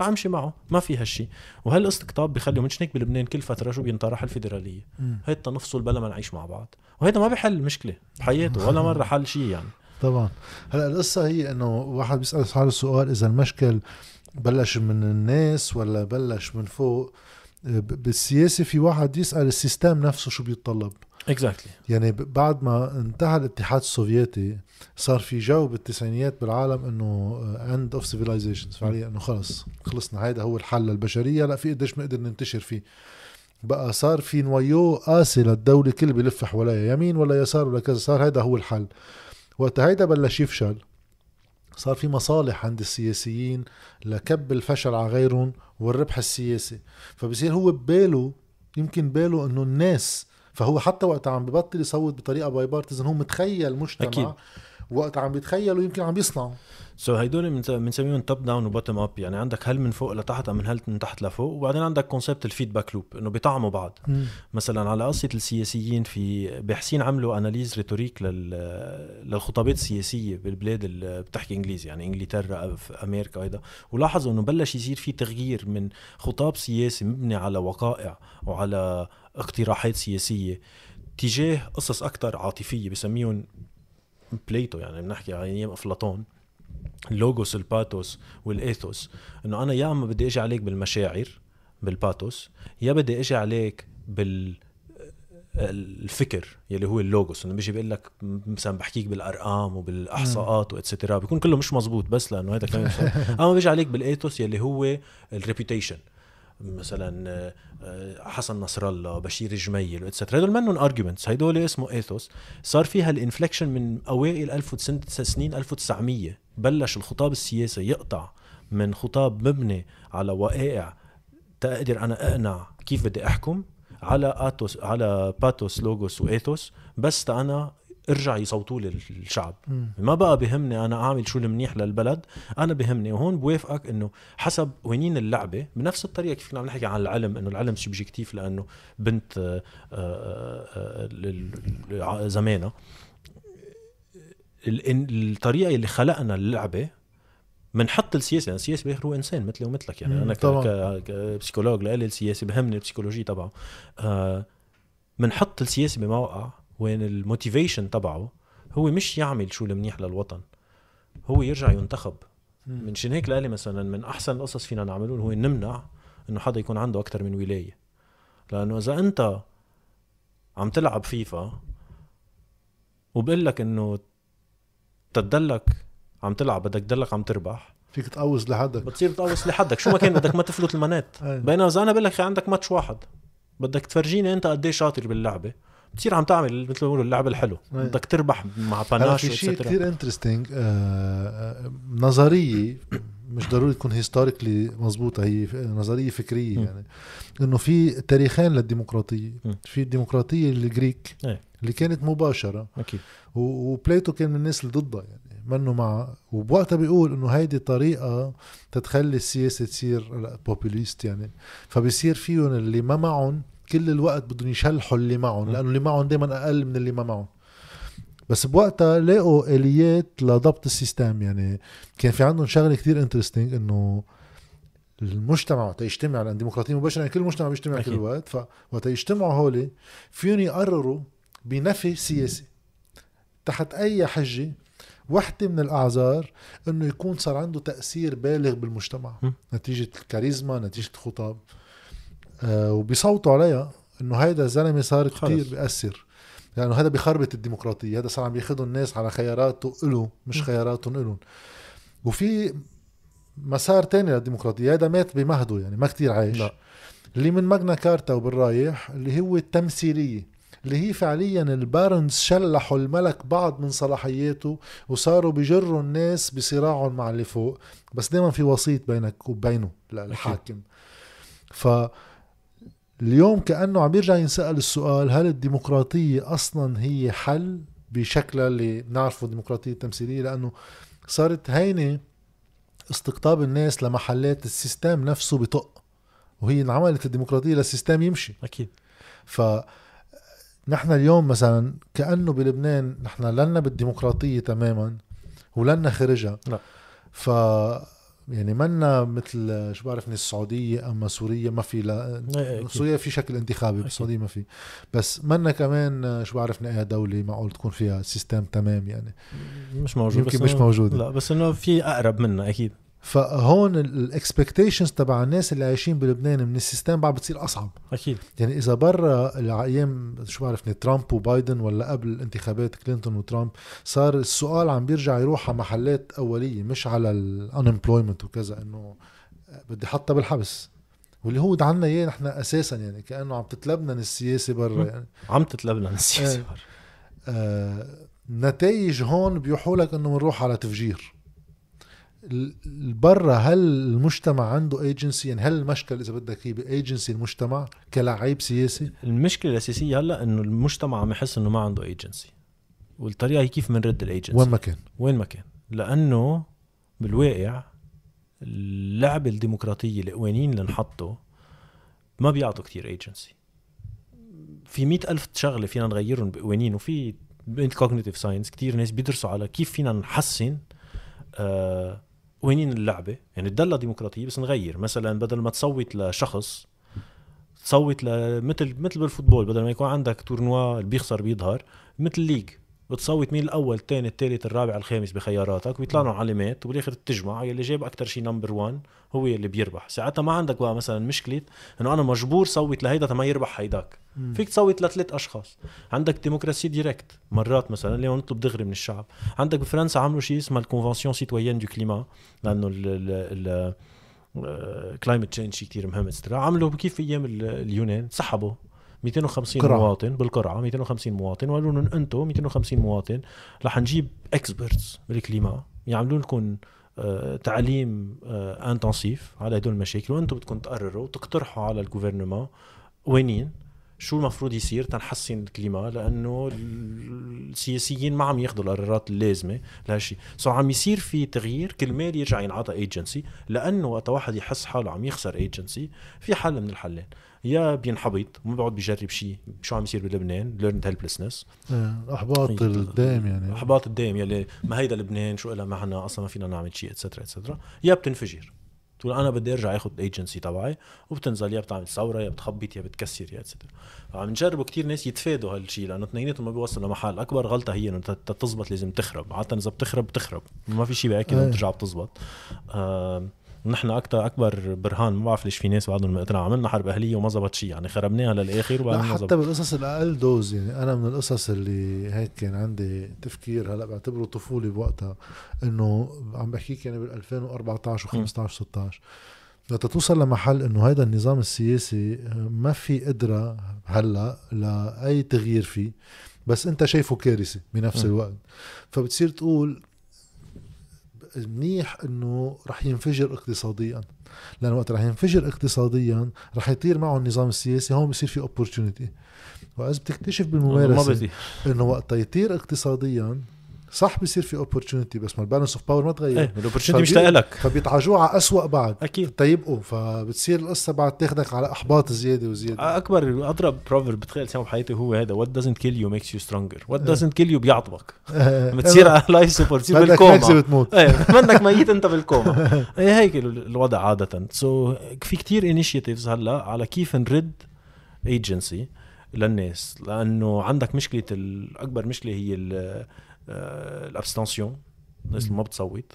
رح امشي معه ما في هالشيء وهالإستقطاب بخلي مش هيك بلبنان كل فترة شو بينطرح الفيدرالية. هيدا نفصل بلا ما نعيش مع بعض. وهيدا ما بيحل مشكلة بحياته ولا مرة حل شيء يعني. طبعا. هلأ القصة هي إنه واحد بيسأل حاله السؤال إذا المشكل بلش من الناس ولا بلش من فوق. بالسياسة في واحد يسأل السيستم نفسه شو بيتطلب. exactly. يعني بعد ما انتهى الاتحاد السوفيتي صار في جو بالتسعينيات بالعالم إنه end of civilization فعليا إنه خلص خلصنا. هيدا هو الحل للبشريه لا في قديش بنقدر ننتشر فيه. بقى صار في noyau أساسي للدولة كل بلف حواليها يمين ولا يسار ولا كذا. صار هيدا هو الحل. وقت هيدا بلش يفشل صار في مصالح عند السياسيين لكب الفشل على غيرهم والربح السياسي فبصير هو بباله يمكن باله إنه الناس فهو حتى وقت عم ببطل يصوت بطريقة bipartisan هو متخيل مجتمع أكيد. وقت عم بيتخيلوا يمكن عم بيصنعوا so هيدول بنسميهم top down و bottom up يعني عندك هل من فوق لتحت أو من هل من تحت لفوق؟ وبعدين عندك concept ال feedback loop إنه بيطعموا بعض. م. مثلا على قصة السياسيين في باحثين عملوا analyse rhétorique لل... للخطابات السياسية بالبلاد اللي بتحكي إنجليزي يعني إنجلترا في أمريكا هيدا ولاحظوا إنه بلش يصير في تغيير من خطاب سياسي مبني على وقائع وعلى اقتراحات سياسية تجاه قصص أكثر عاطفية بسميهم Plato يعني بنحكي على أيام أفلاطون. ال logos ال pathos وال ethos إنه أنا يا أما بدي إجي عليك بالمشاعر بال pathos يا بدي إجي عليك بال الفكر يلي هو ال logos إنه بيجي بيقول لك مثلا بحكيك بالأرقام وبالأحصاءات و et cetera بيكون كله مش مزبوط بس لأنه هذا كمان أما بيجي عليك بال ethos يلي هو ال reputation مثلا آه، حسن نصر الله بشير جميل و et cetera هدول منهم arguments هدول اسمه ethos. صار فيها ال inflection من أوائل 1000 سنين 1900 بلش الخطاب السياسي يقطع من خطاب مبني على وقائع تقدر أنا أقنع كيف بدي أحكم على ethos على pathos logos و ethos بس أنا ارجع يصوتوا لي الشعب. ما بقى بهمني أنا أعمل شو المنيح للبلد أنا بهمني وهون بوافقك إنه حسب قوانين اللعبة بنفس الطريقة كيف كنا عم نحكي عن العلم إنه العلم subjective لأنه بنت آه، آه، آه، زمانها. الطريقة اللي خلقنا اللعبه بنحط السياسة يعني السياسي بالاخر هو إنسان مثلي ومثلك يعني أنا ك psychologue لإلي السياسي بهمني ال psychologie تبعه. بنحط آه السياسي بموقع وين ال motivation تبعه هو مش يعمل شو المنيح للوطن هو يرجع ينتخب. من شان هيك لإلي مثلا من أحسن القصص فينا نعملون هو نمنع إنه حدا يكون عنده أكثر من ولاية. لأنه إذا أنت عم تلعب فيفا وبقول لك إنه تدلك عم تلعب بدك تدلك عم تربح. فيك تقوص لحدك. بتصير تقوص لحدك. شو ما كان بدك ما تفلت ال manette. بينما إذا أنا بقول لك عندك ماتش واحد بدك تفرجيني أنت قد شاطر باللعبة. بتصير عم تعمل مثل ما بيقولوا اللعب الحلو. بدك تربح مع panache في شيء كثير interesting آه،, آه نظرية مش ضروري تكون historically مزبوطة هي نظرية فكرية م. يعني. إنه في تاريخين للديمقراطية. م. في الديمقراطية ال Greek. إيه. اللي كانت مباشرة. أكيد. وبلاتو كان من الناس اللي ضدها يعني منه مع وبوقتها بيقول إنه هيدي طريقة تتخلي السياسة تصير populist يعني. فبصير فيهم اللي ما معهم كل الوقت بدهم يشلحوا اللي معهم لأنه اللي معهم دائما أقل من اللي ما معهم. بس بوقتها لقوا آليات لضبط ال system يعني كان في عندهم شغلة كتير interesting إنه المجتمع وقت يجتمع لأن الديمقراطيه مباشرة يعني كل المجتمع بيجتمع كل الوقت فوقت يجتمعوا هولي فيهم يقرروا بنفي سياسي. تحت أي حجة وحدة من الأعذار أنه يكون صار عنده تأثير بالغ بالمجتمع. م. نتيجة الكاريزما نتيجة الخطاب. آه وبيصوتوا عليها أنه هيدا الزلمة صار كثير بيأثر. لأنه يعني هذا بخربط الديمقراطية. هذا صار عم بياخذوا الناس على خياراته إله مش خياراتهم إلهم. وفي مسار تاني للديمقراطية. هذا مات بمهده يعني ما كتير عايش. لا. اللي من ماجنا كارتا وبالرايح اللي هو التمثيلية. اللي هي فعليا ال barons شلحوا الملك بعض من صلاحياته وصاروا بجروا الناس بصراعهم مع اللي فوق. بس دائما في وسيط بينك وبينه الحاكم ف اليوم كأنه عم يرجع ينسأل السؤال هل الديمقراطية أصلا هي حل بشكلها اللي بنعرفه الديمقراطيه التمثيليه لأنه صارت هينة استقطاب الناس لمحلات ال system نفسه بطق وهي انعملت الديمقراطية لل system يمشي. أكيد. ف نحن اليوم مثلا كأنه بلبنان نحن لنا بالديمقراطية تماما ولنا خرجها لا ف يعني منا مثل شو بعرفني السعودية أما سوريا ما في لا إيه، سوريا في شكل انتخابي بالسعوديه ما في. بس منا كمان شو بعرفني أي دولة معقول تكون فيها system تمام يعني. مش موجود يمكن مش موجود لا بس إنه في أقرب منا أكيد. فهون ال expectations تبع الناس اللي عايشين بلبنان من ال system بعد بتصير أصعب. أكيد. يعني إذا برا أيام شو بعرفني ترامب وبايدن ولا قبل انتخابات كلينتون وترامب صار السؤال عم بيرجع يروح على محلات أولية مش على ال unemployment وكذا إنه بدي حطها بالحبس. واللي هو عنا إياه نحن أساسا يعني كأنه عم تتلبنن السياسة برا يعني. عم تتلبنن السياسة برا. آه نتائج هون بيوحوا لك إنه بنروح على تفجير. برا هل المجتمع عنده ايجنسي يعني هل المشكل إذا بدك هي بايجنسي المجتمع كلاعب سياسي؟ المشكلة الأساسية هلأ إنه المجتمع عم يحس إنه ما عنده ايجنسي والطريقة هي كيف بنرد الايجنسي وين ما كان. وين ما كان. لأنه بالواقع اللعبه الديمقراطية القوانين اللي نحطه ما بيعطوا كتير ايجنسي في مئة ألف شغلة فينا نغيرهم بقوانين وفي بال cognitive science كتير ناس بيدرسوا على كيف فينا نحسن آه قوانين اللعبة؟ يعني تضلها ديمقراطية بس نغير. مثلا بدل ما تصوت لشخص تصوت ل- مثل بال football بدل ما يكون عندك tournoi اللي بيخسر بيظهر مثل league. بتصوت مين الأول الثاني الثالث الرابع الخامس بخياراتك ويطلع لهم علامات وبالآخر بتجمع يلي جاب أكثر شيء number 1 هو اللي بيربح. ساعتها ما عندك بقى مثلا مشكلة إنه أنا مجبور صوت لهيدا ما يربح هيداك. مم. فيك تصوت لثلاث أشخاص. عندك démocratie directe. مرات مثلا اليوم نطلب دغري من الشعب. عندك بفرنسا عملوا شيء اسمه ال convention citoyenne du climat لأنه ال ال climate change شيء كثير مهم عملوا كيف في أيام ال- اليونان؟ سحبوا 250 قرعة. مواطن بالقرعة 250 مواطن. وقالوا لهم أنتم 250 مواطن رح نجيب experts بال climat. يعملوا لكم آه، تعليم intensif على هدول المشاكل وأنتم بدكم تقرروا وتقترحوا على ال gouvernement قوانين؟ شو المفروض يصير تنحسن ال climat لأنه السياسيين ما عم ياخذوا القرارات اللازمة لهالشيء so عم يصير في تغيير كرمال يرجع ينعطى ايجنسي لأنه وقت واحد يحس حاله عم يخسر ايجنسي في حل من الحلين. يا بينحبط وما بيقعد بيجرب شيء شو عم يصير بلبنان learned helplessness آه، أحباط الدائم يعني. أحباط الدائم يلي ما هيدا لبنان شو لها معنا أصلا ما فينا نعمل شيء et cetera et cetera يا بتنفجر. تقول أنا بدي أرجع آخذ الايجنسي تبعي وبتنزل يا بتعمل ثورة يا بتخبط يا بتكسر يا et cetera فعم نجربوا كثير ناس يتفادوا هالشيء لأنه اثنيناتهم ما بيوصلوا لمحل أكبر غلطة هي إنه تزبط لازم تخرب. عادة إذا بتخرب بتخرب. ما في شيء بياكد إنه إيه. بترجع بتزبط آه نحن أكثر أكبر برهان ما بعرف ليش في ناس بعدهم مقتنع عملنا حرب أهلية وما زبط شيء يعني خربناها للآخر لا وبعدين ما زبط. حتى بالقصص الاقل دوز يعني أنا من القصص اللي هيك كان عندي تفكير هلأ بعتبره طفولي بوقتها إنه عم بحكيك يعني بال 2014 و15 16 لتتوصل لمحل إنه هذا النظام السياسي ما في قدرة هلأ لأي تغيير فيه بس أنت شايفه كارثة بنفس. الوقت. فبتصير تقول منيح إنه رح ينفجر اقتصاديا. لأنه وقت رح ينفجر اقتصاديا رح يطير معه النظام السياسي هون بصير في opportunity وإذا بتكتشف ما بالممارسه إنه وقت يطير اقتصاديا صح بصير في opportunity بس ما ال balance of power ما تغير. إيه ال opportunity مش لك فبيتعاجوه على أسوأ بعد. أكيد. تيبقوا فبتصير القصة بعد تاخدك على إحباط زيادة وزيادة. أكبر أضرب proverb بتخيل سامع بحياتي هو هذا. What doesn't kill you makes you stronger. What doesn't kill you بيعطبك بتصير على life support بتصير بدك بالكوما. نكسه بتموت. إيه منك ميت أنت بالكوما. إيه هيك ال- الوضع عادة. so so, في كتير initiatives هلأ على كيف نرد ايجنسي للناس. لأنه عندك مشكلة الاكبر مشكلة هي ال fr abstention الناس اللي ما بتصوت.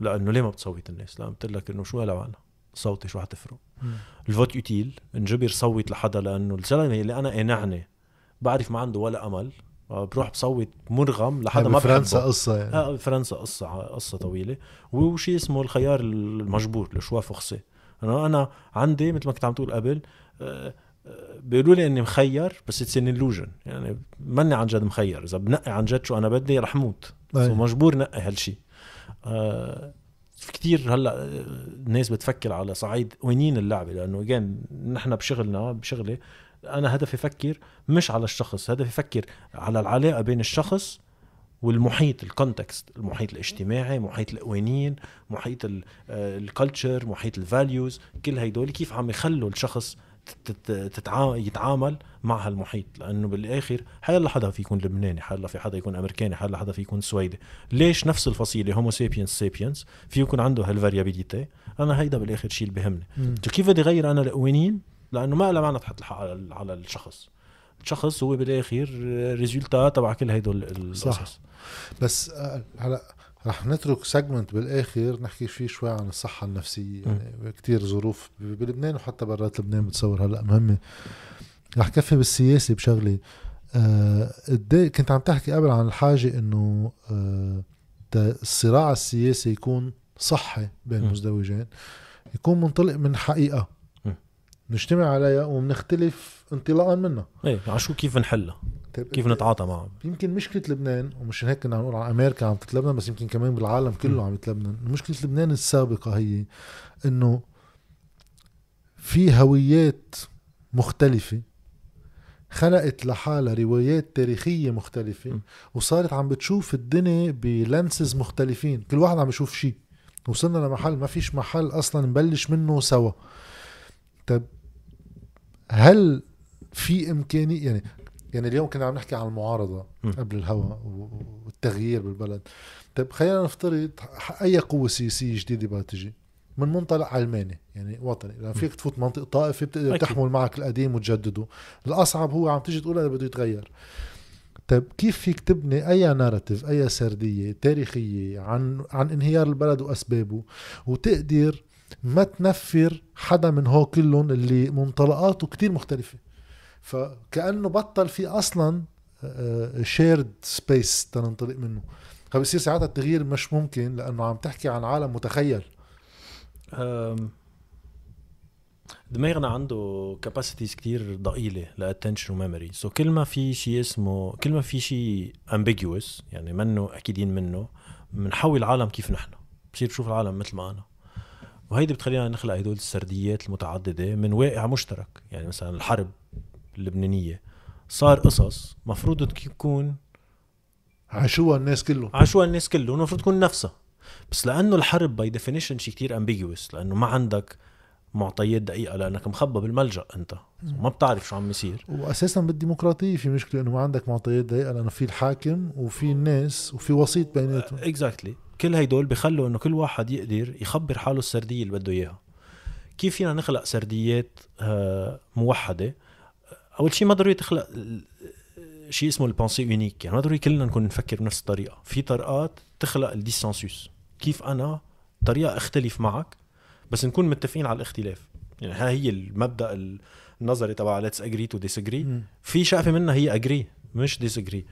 لأنه ليه ما بتصوت الناس؟ لأن بتقول لك إنه شو هلا صوتي شو حتفرق؟ ال vote utile انجبر صوت لحدا لأنه الزلمه اللي أنا قانعني بعرف ما عنده ولا أمل. آه، بروح بصوت مرغم لحدا ما بفرنسا بحبه قصة يعني. آه فرنسا قصة قصة طويلة. وشيء اسمه الخيار المجبور le choix forcé أنا أنا عندي مثل ما كنت عم تقول قبل آه، آه، بيقولوا لي إني مخير بس it's an illusion. يعني ماني عن جد مخير. إذا بنقي عن جد شو أنا بدي رح موت. so مجبور نقي هالشيء آه، في كتير هلأ آه، الناس بتفكر على صعيد وينين اللعبة؟ لأنه جان نحن بشغلنا بشغلي أنا هدفي أفكر مش على الشخص هدفي أفكر على العلاقة بين الشخص والمحيط ال context المحيط الاجتماعي محيط القوانين محيط ال culture محيط ال values كل هيدول كيف عم يخلوا الشخص يتعامل مع هالمحيط. لأنه بالآخر حيلا حدا في يكون لبناني حيلا في حدا يكون أمريكاني حيلا حدا في يكون سويدي. ليش نفس الفصيلة homo sapiens sapiens في يكون عنده هال variability أنا هيدا بالآخر شيء اللي بهمني كيف بدي اغير أنا القوانين لأنه ما لها معنى تحط الحق على على الشخص. الشخص هو بالآخر résultat تبع كل هدول. القصص. بس آه، هلا رح نترك segment بالآخر نحكي فيه شوي عن الصحة النفسية. يعني كتير ظروف بلبنان وحتى برات لبنان بتصور هلأ مهمة. رح كفي بالسياسة بشغلة. آه إيه كنت عم تحكي قبل عن الحاجة إنه آه الصراع السياسي يكون صحي بين. المزدوجين يكون منطلق من حقيقة. نجتمع عليها وبنختلف انطلاقا منها. إيه على شو كيف نحلها؟ كيف نتعاطى معها يمكن مشكلة لبنان ومش هيك كنا عم نقول عن أمريكا عم تتلبنن بس يمكن كمان بالعالم كله عم يتلبنن. مشكلة لبنان السابقة هي إنه في هويات مختلفة خلقت لحالها روايات تاريخية مختلفة م. وصارت عم بتشوف الدنيا بلانسز مختلفين. كل واحد عم يشوف شيء وصلنا لمحل ما فيش محل أصلا نبلش منه سوا. طيب هل في إمكانية يعني يعني اليوم كنا عم نحكي عن المعارضة م. قبل الهوى والتغيير بالبلد. طيب خلينا نفترض أي قوة سياسية جديدة بدها تجي؟ من منطلق علماني يعني وطني. لما فيك تفوت منطقه طائفه بتقدر أكيد. تحمل معك القديم وتجدده. الأصعب هو عم تيجي تقول هذا بده يتغير. طيب كيف فيك تبني أي ناراتيف أي سردية تاريخية عن عن انهيار البلد وأسبابه وتقدر ما تنفر حدا من هو كلهم اللي منطلقاته كتير مختلفة؟ فكأنه بطل في أصلا shared space تننطلق منه. فبصير ساعتها التغيير مش ممكن لأنه عم تحكي عن عالم متخيل. دماغنا عنده capacities كتير ضئيلة ل attention و memory so كل ما في شيء اسمه كل ما في شيء ambiguous يعني منه اكيدين منه بنحول العالم كيف نحن. بصير بشوف العالم مثل ما أنا. وهيدي بتخلينا نخلق هدول السرديات المتعددة من واقع مشترك. يعني مثلا الحرب. اللبنانية. صار قصص مفروض تكون عاشوها الناس كلهم. عاشوها الناس كلهم المفروض تكون نفسها. بس لأنه الحرب by definition شيء كتير ambiguous لأنه ما عندك معطيات دقيقة لأنك مخبى بالملجأ أنت. ما بتعرف شو عم يصير واساسا بالديمقراطية في مشكلة إنه ما عندك معطيات دقيقة لأنه في الحاكم وفي الناس وفي وسيط بيناتهم. exactly كل هيدول بخلوا إنه كل واحد يقدر يخبر حاله السردية اللي بده إياها. كيف فينا نخلق سرديات آه، موحدة؟ أول شيء ما ضروري تخلق شيء اسمه la pensée unique يعني ما ضروري كلنا نكون نفكر بنفس الطريقة. في طرقات تخلق ال dissensus كيف أنا طريقة أختلف معك بس نكون متفقين على الاختلاف. يعني ها هي المبدأ النظري تبع let's agree to disagree. في شقفه منها هي agree مش disagree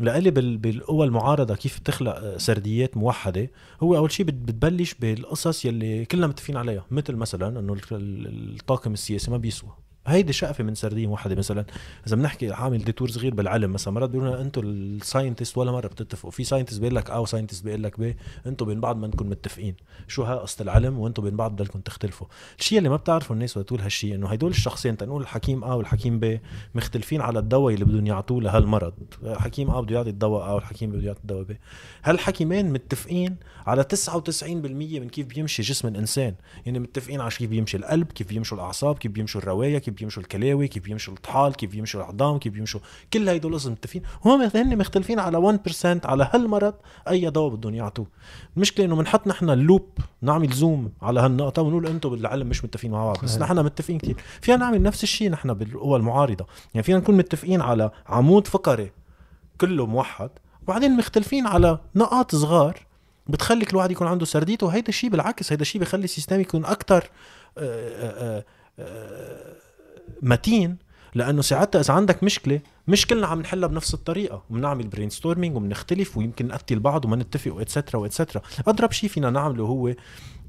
بال- بالقوى المعارضه كيف تخلق آه، سرديات موحدة هو أول شيء بت- بتبلش بالقصص يلي كلنا متفقين عليها. مثل مثلا إنه ال- ال- الطاقم السياسي ما بيسوى. هيدي شقفة من سرديه موحده مثلا. إذا بنحكي عامل détour صغير بالعلم مثلا مرات بيقولوا لنا أنتم ال scientists ولا مرة بتتفقوا. في scientist بيقول لك آه و scientist بيقول لك ب أنتم بين بعض ما انكم متفقين. شو ها قصة العلم؟ وأنتم بين بعض بدكم تختلفوا. الشيء اللي ما بتعرفه الناس وقت تقول هالشيء إنه هدول الشخصين تنقول الحكيم ا والحكيم ب مختلفين على الدواء اللي بدهم يعطوه لهالمرض. حكيم ا بده يعطي الدواء ا والحكيم بده يعطي الدواء ب هالحكيمين متفقين على 99% من كيف بيمشي جسم الإنسان. يعني متفقين على كيف بيمشي القلب كيف بيمشوا الأعصاب كيف بيمشوا الرواية كيف بيمشوا الكلاوي كيف بيمشوا الطحال كيف بيمشوا العظام كيف بيمشوا كل هيدول القصص متفقين هم هن مختلفين على 1% على هالمرض أي دواء بدهم يعطوه. المشكلة إنه بنحط نحن اللوب نعمل زوم على هالنقطة ونقول أنتم بالعلم مش متفقين مع بعض. بس. نحن متفقين كثير فينا نعمل نفس الشيء نحن بالقوى المعارضة. يعني فينا نكون متفقين على عمود فقري كله موحد وبعدين مختلفين على نقاط صغار بتخلي كل واحد يكون عنده سرديته. وهيدا الشيء بالعكس هيدا الشيء بخلي ال system يكون أكثر متين لأنه ساعتها إذا عندك مشكلة مش كلنا عم نحلها بنفس الطريقة وبنعمل brainstorming وبنختلف ويمكن نقتل بعض وما نتفق واتسترا واتسترا أضرب شيء فينا نعمله هو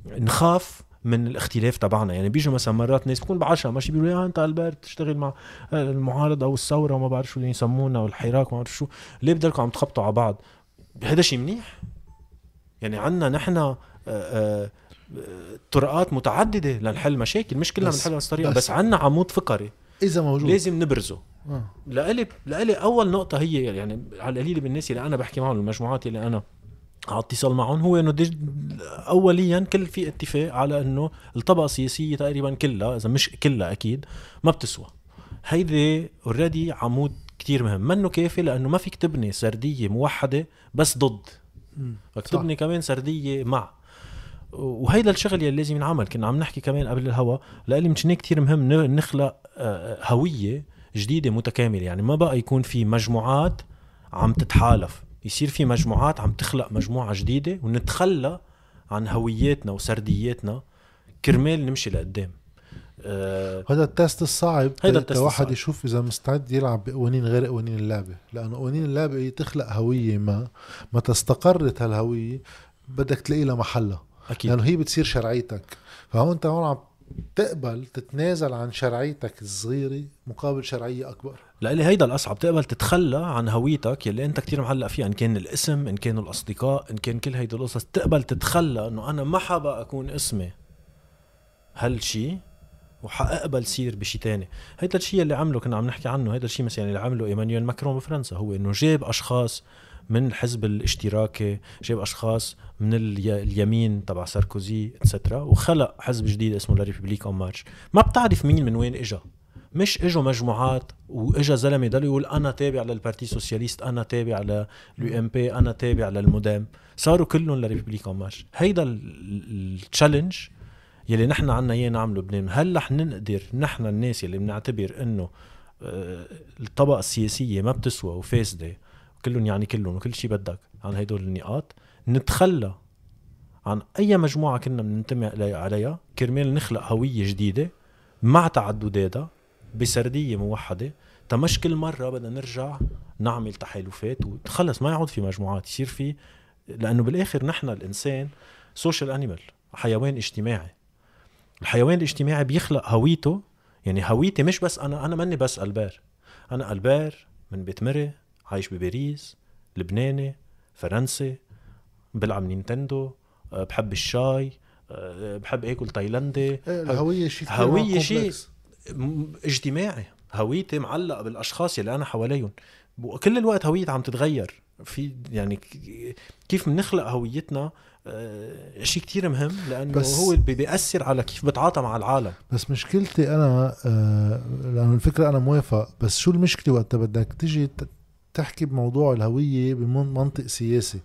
نخاف من الاختلاف تبعنا. يعني بيجوا مثلا مرات ناس بكون بعشاء ماشي بيقولوا يا أنت البرت تشتغل مع المعارضة أو الثوره وما بعرف شو اللي يسمونا والحراك وما بعرف شو. ليه بدلكم عم تخبطوا على بعض؟ هذا شيء منيح؟ يعني عنا نحن آه، آه، طرقات متعددة لنحل مشاكل مش كلنا بس- بنحلها بنفس الطريقة بس- بس, عنا عمود فقري إذا موجود لازم نبرزه آه. لإلي لإلي أول نقطة هي يعني على القليل بالناس اللي أنا بحكي معهم المجموعات اللي أنا على اتصال معهم هو إنه. اوليا كل في اتفاق على إنه الطبقة السياسية تقريبا كلها إذا مش كلها أكيد ما بتسوى هيدي already عمود كتير مهم منه كافي لأنه ما فيك تبني سردية موحدة بس ضد. بدك. تبني كمان سردية مع وهيدا الشغل يلي لازم ينعمل. كنا عم نحكي كمان قبل الهوا لإلي هيك كثير مهم نخلق آه، هوية جديدة متكاملة. يعني ما بقى يكون في مجموعات عم تتحالف. يصير في مجموعات عم تخلق مجموعة جديدة ونتخلى عن هوياتنا وسردياتنا كرمال نمشي لقدام. آه، هذا التست الصعب. هيدا التست واحد. يشوف إذا مستعد يلعب بقوانين غير قوانين اللعبة. لأنه قوانين اللعبة هي تخلق هوية ما متى استقرت هالهوية. بدك تلاقي لها محلها أكيد. لأنه هي بتصير شرعيتك. فهون أنت هون عم تقبل تتنازل عن شرعيتك الصغيرة مقابل شرعية أكبر. لإلي هيدا الأصعب تقبل تتخلى عن هويتك يلي أنت كتير معلق فيها إن كان الاسم إن كانوا الأصدقاء إن كان كل هيدي القصص. تقبل تتخلى إنه أنا ما حابة أكون اسمي هالشي وحأقبل صير بشي تاني. هيدا الشيء اللي عمله كنا عم نحكي عنه هيدا الشيء مثلا اللي عمله إيمانويل ماكرون بفرنسا هو إنه جاب أشخاص من الحزب الاشتراكي جاب أشخاص من الي- اليمين تبع ساركوزي et cetera وخلق حزب جديد اسمه La République En Marche. ما بتعرف مين من وين إجا. مش إجوا مجموعات وإجا زلمة ضل يقول أنا تابع لل parti socialiste أنا تابع لل UMP أنا تابع للمدام. صاروا كلهم La République En Marche. هيدا ال challenge يلي نحن عنا إياه نعمله بلبنان. هل رح نقدر نحن الناس يلي بنعتبر إنه آه، الطبقة السياسية ما بتسوى وفاسدة كلهم يعني كلهم وكل شيء بدك عن هدول النقاط. نتخلى عن أي مجموعة كنا بننتمي عليها. كرمال نخلق هوية جديدة مع تعدداتها بسردية موحدة. تمش كل مرة بدنا نرجع نعمل تحالفات وخلص ما يعود في مجموعات يصير في لأنه بالآخر نحن الإنسان social animal حيوان اجتماعي. الحيوان الاجتماعي بيخلق هويته يعني هويتي مش بس أنا أنا ماني بس ألبير. أنا ألبير من بيت مري عايش بباريس لبناني فرنسي بلعب Nintendo أه، بحب الشاي أه، بحب آكل تايلاندي. إيه، الهوية شيء هوية شيء اجتماعي. هويتي معلقة بالأشخاص اللي أنا حواليهم. كل الوقت هويتي عم تتغير. في يعني كيف بنخلق هويتنا؟ آه، شيء كتير مهم لأنه بس هو بيأثر على كيف بتعاطى مع العالم. بس مشكلتي أنا آه، لأنه الفكرة أنا موافق بس شو المشكلة وقت بدك تجي تحكي بموضوع الهوية بمنطق سياسي.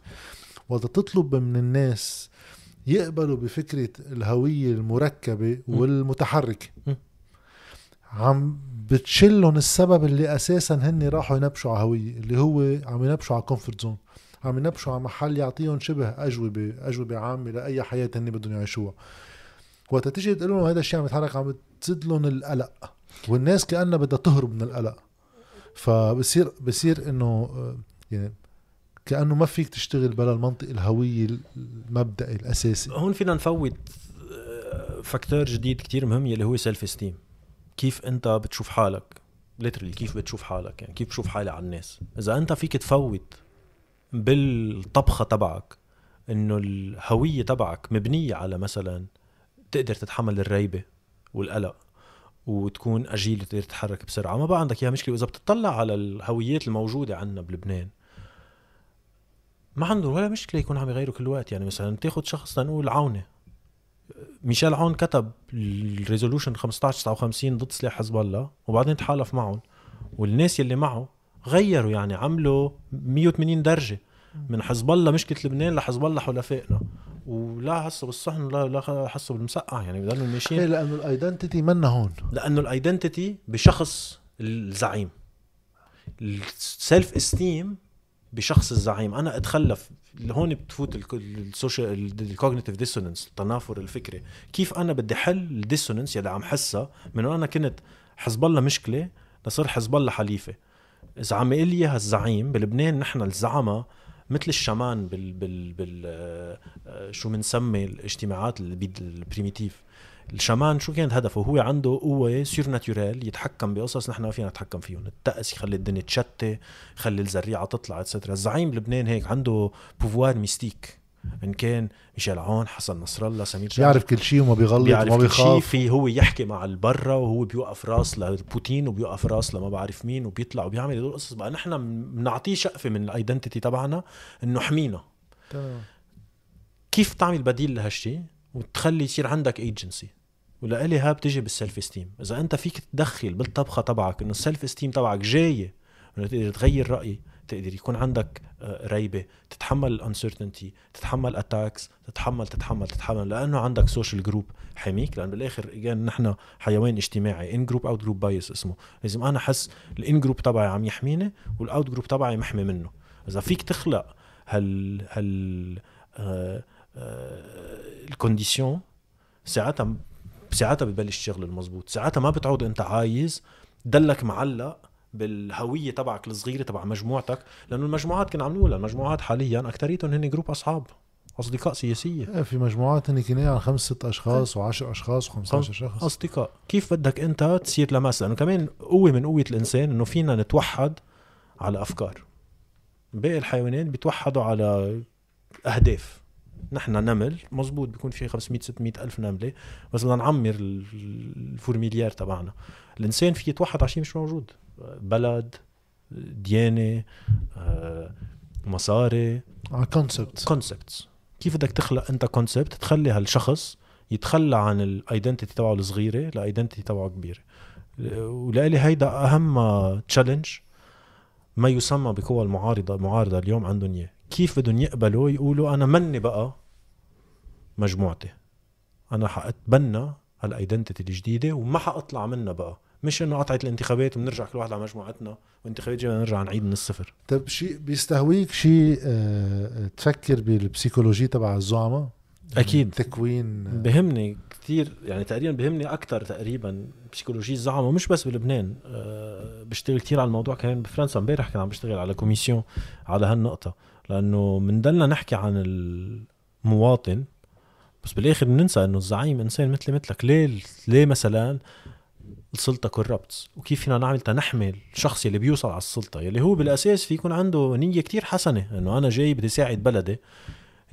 وقت تطلب من الناس يقبلوا بفكرة الهوية المركبة والمتحركة. عم بتشلهم السبب اللي أساسا هن راحوا ينبشوا على هوية اللي هو عم ينبشوا على comfort zone عم ينبشوا على محل يعطيهم شبه أجوبة أجوبة عامة لأي حياة هن بدهم يعيشوها. وقت تيجي تقول لهم هذا الشيء عم يتحرك عم تزيد لهم القلق. والناس كأنها بدها تهرب من القلق. فبصير بصير إنه يعني كأنه ما فيك تشتغل بلا المنطق الهوية المبدئي الأساسي. هون فينا نفوت factor جديد كتير مهم يلي هو self-esteem كيف أنت بتشوف حالك؟ literally كيف بتشوف حالك؟ يعني كيف بتشوف حالي على الناس؟ إذا أنت فيك تفوت بالطبخة تبعك إنه الهوية تبعك مبنية على مثلا تقدر تتحمل الريبة والقلق. وتكون agile تقدر تتحرك بسرعة. ما بقى عندك إياها. مشكلة واذا بتطلع على الهويات الموجودة عندنا بلبنان ما عندهم ولا مشكلة يكون عم يغيروا كل وقت. يعني مثلا تاخذ شخص لنقول عوني. ميشيل عون كتب ال resolution 1559 ضد سلاح حزب الله وبعدين تحالف معهم. والناس يلي معه غيروا يعني عملوا 180 درجة من حزب الله. مشكلة لبنان لحزب الله حلفائنا. ولا حسوا بالصحن لا لا حسوا بالمسقع يعني بضلوا ماشيين إيه، لأنه ال identity منا هون. لأنه ال identity بشخص الزعيم. ال self-esteem بشخص الزعيم. أنا أتخلف. هون بتفوت ال social ال cognitive dissonance التنافر الفكري. كيف أنا بدي حل ال dissonance يلي عم حسها؟ من أنا كنت حزب الله مشكلة لصير حزب الله حليفة. إذا عم يقول لي الزعيم بلبنان نحن الزعماء مثل ال chaman بال بال بال آه، شو بنسمي الاجتماعات ال primitives ال chaman شو كانت هدفه؟ هو عنده قوة surnaturelle يتحكم بقصص نحن ما فينا نتحكم فيهم. الطقس يخلي الدنيا تشتي يخلي الزريعة تطلع et cetera الزعيم بلبنان هيك عنده pouvoir mystique إن كان ميشيل عون حسن نصر الله سمير بيعرف كل شيء وما بيغلط وما بيخاف. في هو يحكي مع البرا وهو بيوقف راس لبوتين وبيوقف راس لما بعرف مين وبيطلع وبيعمل هدول القصص. بقى نحن بنعطيه شقفة من ال identity تبعنا إنه حمينا. تمام. كيف تعمل بديل لهالشيء وتخلي يصير عندك ايجنسي ولإلي ها بتجي بال self-esteem إذا أنت فيك تدخل بالطبخة تبعك إنه ال self-esteem تبعك جاية إنه تقدر تغير رأيي. تقدر يكون عندك آه، ريبة تتحمل ال uncertainty تتحمل attacks تتحمل تتحمل تتحمل لأنه عندك social group حميك لأنه بالآخر again نحن حيوان اجتماعي in-group out-group bias اسمه. لازم أنا أحس ال in-group تبعي عم يحميني وال out-group تبعي محمي منه. إذا فيك تخلق هال هال آه آه ال conditions ساعتها ساعتها ببلش الشغل المزبوط ساعتها ما بتعود أنت عايز دلك معلق بالهوية تبعك الصغيرة تبع مجموعتك لأنه المجموعات كنا عم نقول المجموعات حاليا أكثريتهم هن جروب أصحاب أصدقاء سياسية. إيه، في مجموعات هن كنا عن خمس ست أشخاص و10 أشخاص و15 شخص. أصدقاء. كيف بدك أنت تصير لمس لأنه كمان قوة من قوة الإنسان إنه فينا نتوحد على أفكار. باقي الحيوانات بيتوحدوا على أهداف. نحن نمل مزبوط بيكون في 500 600 ألف نملة بس بدنا نعمر ال fourmilière تبعنا. الإنسان في يتوحد على شيء مش موجود. بلد ديانة آه، مصاري. على concept concepts كيف بدك تخلق انت concept تخلي هالشخص يتخلى عن ال identity تبعه الصغيرة ل identity تبعه كبيرة. ولألي هيدا أهم challenge ما يسمى بقوى المعارضة المعارضه اليوم عندهم اياه كيف بدهم يقبلوا يقولوا أنا مني بقى مجموعتي. أنا حأتبنى هال identity الجديدة وما حأطلع منها بقى. مش إنه قطعت الانتخابات وبنرجع كل واحد على مجموعتنا وانتخابات جاية نرجع نعيد من الصفر. طيب شيء بيستهويك شيء آه تفكر بال psychologie تبع الزعماء؟ أكيد. تكوين بهمني كثير يعني تقريبا بهمني أكثر تقريبا psychologie الزعماء مش بس بلبنان أه بشتغل كثير على الموضوع. كمان بفرنسا امبارح كان عم بشتغل على commission على هالنقطة لأنه بنضلنا نحكي عن المواطن بس بالآخر بننسى إنه الزعيم إنسان مثلي مثلك. ليه؟ ليه مثلا السلطة كوربتس وكيف فينا نعمل تنحمي الشخص اللي بيوصل على السلطة؟ يلي هو بالأساس في يكون عنده نية كتير حسنة إنه أنا جاي بدي ساعد بلدي.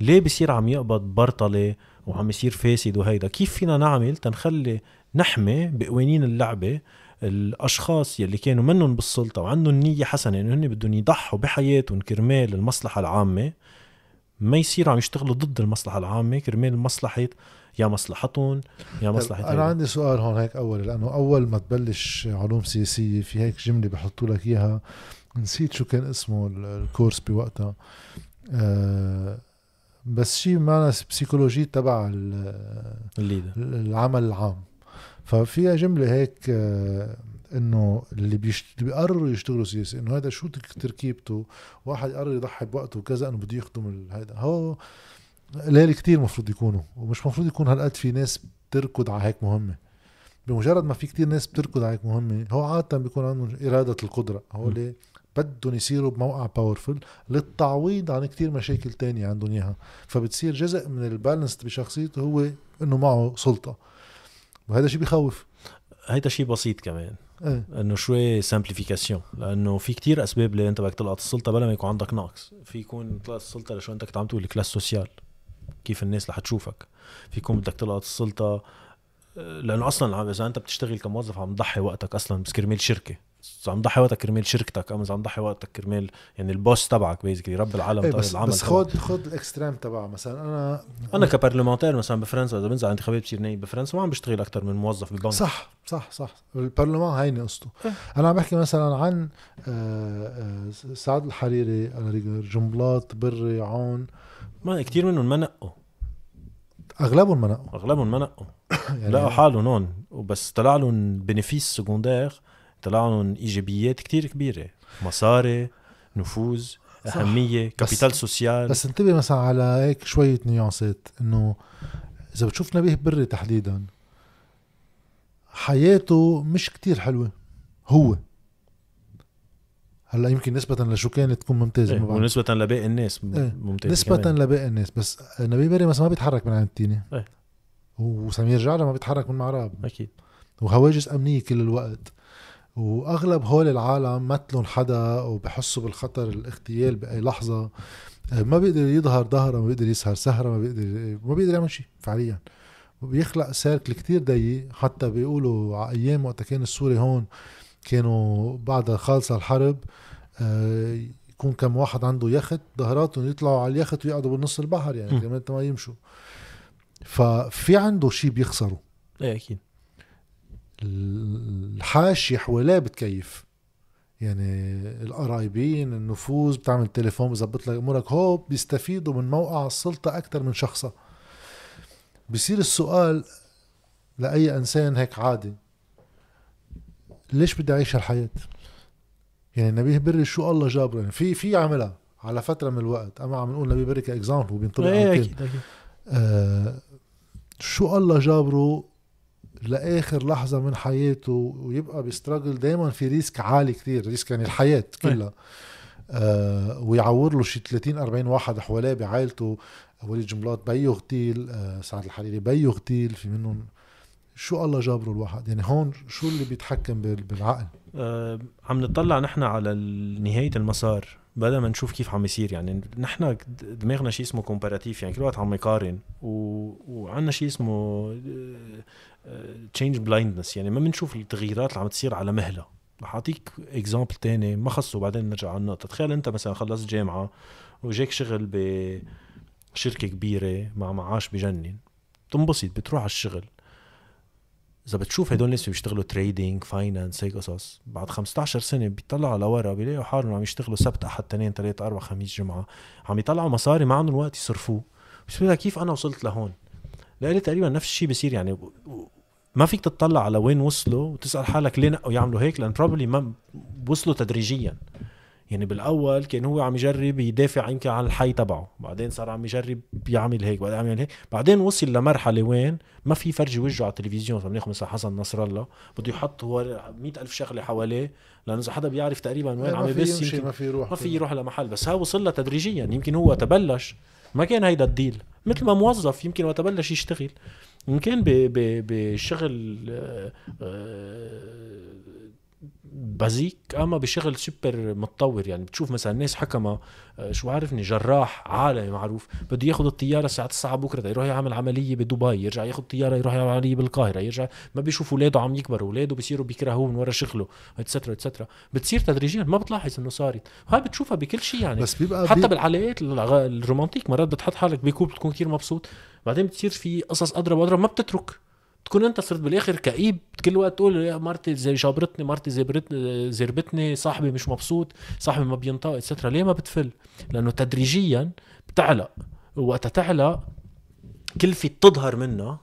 ليه بصير عم يقبض برطلة وعم يصير فاسد وهيدا؟ كيف فينا نعمل تنخلي نحمي بقوانين اللعبة الأشخاص يلي كانوا منهم بالسلطة وعندهم نية حسنة إنه هن بدهم يضحوا بحياتهم كرمال المصلحة العامة؟ ما يصيروا عم يشتغلوا ضد المصلحة العامة كرمال مصلحة يا مصلحتهم يا مصلحة أنا عندي سؤال هون هيك أول لأنه أول ما تبلش علوم سياسية في هيك جملة بحطوا لك إياها نسيت شو كان اسمه الكورس بوقتها. أه بس شيء معنا بسيكولوجي تبع العمل العام. ففيها جملة هيك أه إنه اللي بيشت... بيقرروا يشتغلوا سياسي إنه هذا شو تركيبته؟ واحد يقرر يضحي بوقته وكذا إنه بده يخدم هذا هو قليل كتير مفروض يكونوا ومش مفروض يكون هالقد في ناس بتركض على هيك مهمة. بمجرد ما في كتير ناس بتركض على هيك مهمة هو عادة بيكون عندهم إرادة القدرة. هو ليه بدهم يصيروا بموقع باورفل للتعويض عن كتير مشاكل تانية عندهم إياها. فبتصير جزء من ال balance بشخصيته هو إنه معه سلطة. وهذا شيء بخوف. هيدا شيء بسيط كمان. إيه؟ إنه شوي simplification لأنه في كتير أسباب اللي أنت بدك تلقط السلطة بلا ما يكون عندك ناقص في يكون طلعت السلطه لشو أنت كنت عم تقول ال classe sociale كيف الناس رح تشوفك. في يكون بدك تلقط السلطة. لأنه أصلا إذا أنت بتشتغل كموظف عم تضحي وقتك أصلا بس كرمال شركة. عم تضحي وقتك كرمال شركتك. أو عم تضحي وقتك كرمال يعني ال boss تبعك بيزكلي رب العالم إيه بس العمل بس خد خد ال extreme تبع مثلا أنا أنا ك parlementaire مثلا بفرنسا إذا بنزل على انتخابات بصير نايب بفرنسا ما عم بشتغل أكثر من موظف ببنك صح صح صح. البرلمان هيني قصته. إيه. أنا عم بحكي مثلا عن آه، آه، سعد الحريري جنبلاط بري عون. ما كثير منهم ما نقوا أغلبهم ما نقوا أغلبهم ما نقوا يعني لقوا حالهم هون. وبس طلع لهم bénéfice secondaire طلع لهم إيجابيات كتير كبيرة. مصاري نفوذ أهمية capital social. بس انتبه مثلا على هيك شوية nuance ات. إنه إذا بتشوف نبيه بري تحديدا حياته مش كتير حلوة. هو. هلا يمكن نسبة لشو كانت تكون ممتازة إيه ونسبة لباقي الناس إيه ممتازة نسبة كمان. لباقي الناس. بس نبي بري مثلا ما بيتحرك من عند التينة إيه. وسمير جعلة ما بيتحرك من معراب. أكيد. وهواجس أمنية كل الوقت. وأغلب هول العالم مثلهم حدا وبحسوا بالخطر الاغتيال بأي لحظة. ما بيقدر يظهر ظهره ما بيقدر يسهر سهرة ما بيقدر ما بيقدر يعمل شيء فعليا. وبيخلق سيركل كتير ضيق. حتى بيقولوا على أيام وقت كان السوري هون كانوا بعد خالصة الحرب آه، يكون كم واحد عنده يخت ظهراتهم يطلعوا على اليخت ويقعدوا بالنص البحر يعني كمان ما يمشوا. ففي عنده شيء بيخسره إيه أكيد. الحاشية حواليه بتكيف. يعني القرايبين النفوذ بتعمل تليفون بظبط لك أمورك. هو بيستفيدوا من موقع السلطة أكثر من شخصها. بصير السؤال لأي إنسان هيك عادي. ليش بدي أعيش هالحياة؟ يعني نبيه بري شو الله جابره يعني في في عملها على فترة من الوقت أما عم نقول نبيه بري ك exemple وبينطبق على إيه، أكيد أكيد. آه شو الله جابره لآخر لحظة من حياته ويبقى بيستراگل دائما في risk عالي كثير risk يعني الحياة كلها. آه ويعور له شي 30 40 واحد حواليه بعائلته. وليد جنبلاط بيه اغتيل آه سعد الحريري بيه اغتيل في منهم شو الله جابره الواحد؟ يعني هون شو اللي بيتحكم بالعقل؟ آه عم نطلع نحن على نهاية المسار بدل ما نشوف كيف عم يصير. يعني نحن دماغنا شيء اسمه comparative يعني كل وقت عم يقارن و... وعندنا شيء اسمه change آه، blindness يعني ما بنشوف التغييرات اللي عم تصير على مهلة. رح أعطيك exemple تاني ما خصه بعدين نرجع على النقطة. تخيل أنت مثلا خلصت جامعة وجاك شغل بشركة كبيرة مع معاش بجنن تنبسط بتروح على الشغل. إذا بتشوف هدول الناس بيشتغلوا trading finance هيك قصص بعد 15 سنة بيطلعوا لورا بيلاقوا حالهم عم يشتغلوا سبت أحد اثنين ثلاث أربع خميس جمعة. عم يطلعوا مصاري ما عندهم وقت يصرفوه. بس كيف أنا وصلت لهون؟ لإلي تقريبا نفس الشيء بصير يعني. ما فيك تطلع على وين وصلوا وتسأل حالك ليه نقوا يعملوا هيك لأن probably ما وصلوا تدريجيا. يعني بالأول كان هو عم يجرب يدافع يمكن عن الحي تبعه بعدين صار عم يجرب يعمل هيك بعدين يعمل هيك بعدين وصل لمرحلة وين ما في فرجي وجهه على التلفزيون عم ناخذ مثلا حسن نصر الله بده يحط هو مئة ألف شغلة حواليه لأنه إذا حدا بيعرف تقريبا وين عم يمكن ما في يروح ما في يروح لمحل بس ها وصل لها تدريجيا يمكن هو تبلش ما كان هيدا الديل مثل ما موظف يمكن وقت بلش يشتغل يمكن بشغل آه، آه، بازيك أما بشغل سوبر متطور. يعني بتشوف مثلا ناس حكمة آه، شو عارفني؟ جراح عالمي معروف. بده ياخذ الطيارة الساعة 9 بكرة يروح يعمل عملية بدبي يرجع ياخذ طيارة يروح يعمل عملية بالقاهرة يرجع. ما بيشوف اولاده عم يكبروا اولاده بيصيروا بيكرهوه من ورا شغله اتسترا اتسترا بتصير تدريجيا ما بتلاحظ إنه صارت. هاي بتشوفها بكل شيء يعني. بس بيبقى حتى بالعلاقات الرومانتيك مرات بتحط حالك بكوب بتكون كثير مبسوط. بعدين بتصير في قصص أضرب اضرب ما بتترك. تكون انت صرت بالاخر كئيب. كل وقت تقول يا مرتي زي جابرتني مرتي زربتني زربتني صاحبي مش مبسوط صاحبي ما بينطق etcetera ليه ما بتفل؟ لأنه تدريجيا بتعلق. وقتها تعلق كلفة تظهر منها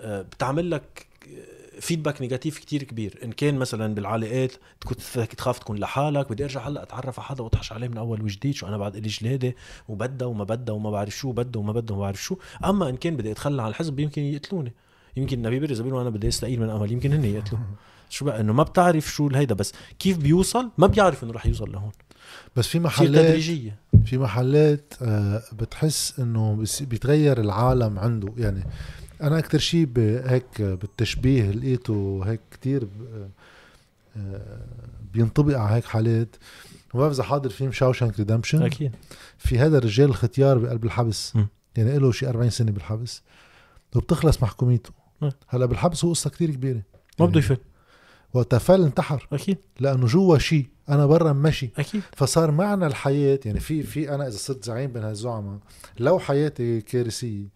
آه، بتعمل لك feedback négatif كتير كبير. إن كان مثلا بالعلاقات كنت تخاف تكون لحالك بدي أرجع هلأ أتعرف على حدا واطحش عليه من أول وجديد شو أنا بعد إلي جلادة وبدا وما بدا وما بعرف شو بدا وما بدا وما بعرف شو. أما إن كان بدي أتخلى عن الحزب يمكن يقتلوني. يمكن نبيه بري إذا بيقولوا أنا بدي أستقيل من امل يمكن هن يقتلوا شو بقى؟ إنه ما بتعرف شو الهيدا بس. كيف بيوصل؟ ما بيعرف إنه رح يوصل لهون. بس في محلات تدريجية. في محلات آه، بتحس إنه بيتغير العالم عنده. يعني أنا أكثر شيء هيك بالتشبيه لقيته هيك كتير آه، بينطبق على هيك حالات. ما بعرف إذا حاضر فيلم شاوشانك ريدمشن؟ أكيد. في هذا الرجال الختيار بقلب الحبس. م. يعني له شيء 40 سنة بالحبس. وبتخلص محكوميته. هلا بالحبس هو قصة كثير كبيرة. ما بده يفل. وقتها فل انتحر. أكيد. لأنه جوا شيء أنا برا مشي. أكيد. فصار معنى الحياة يعني في في أنا إذا صرت زعيم بين هالزعماء لو حياتي كارثية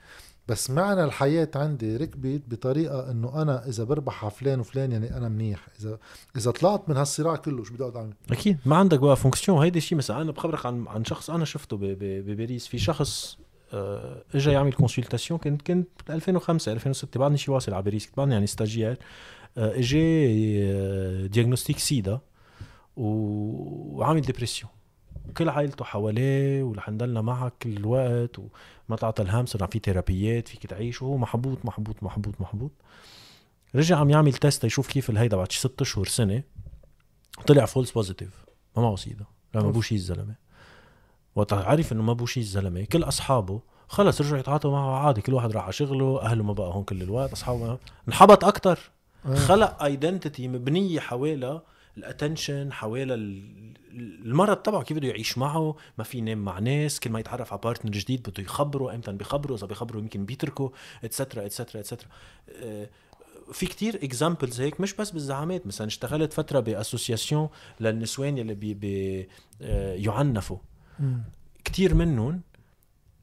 بس معنى الحياة عندي ركبت بطريقة إنه أنا إذا بربح على فلان وفلان يعني أنا منيح، إذا إذا طلعت من هالصراع كله شو بدي أقعد أعمل؟ أكيد. ما عندك بقى fonction هيدي الشيء مثلا أنا بخبرك عن عن شخص أنا شفته بباريس. في شخص اجى يعمل consultation كنت كنت 2005 2006 بعدني شي واصل على باريس كنت بعدني يعني stagiaire آه، اجى diagnostic sida وعامل dépression كل عائلته حواليه ورح نضلنا معك كل الوقت وما تعطى الهم صرنا في thérapie ات فيك تعيش وهو محبوط محبوط محبوط محبوط. رجع عم يعمل test يشوف كيف الهيدا بعد ست أشهر سنة. طلع false positive ما معه sida ما بوشي الزلمه وقت عرف إنه ما بوشي الزلمة كل أصحابه خلص رجعوا يتعاطوا معه عادي كل واحد راح على شغله أهله ما بقى هون كل الوقت أصحابه انحبط أكثر آه. خلق identity مبنية حوالي ال attention حوالي المرض تبعه كيف بده يعيش معه ما في ينام مع ناس كل ما يتعرف على partner جديد بده يخبره إمتى بيخبره إذا بيخبره يمكن بيتركه etcetera etcetera etcetera في كتير examples هيك مش بس بالزعامات مثلا اشتغلت فترة ب association للنسوان يلي بي بي آه، يعنفوا. كتير منهم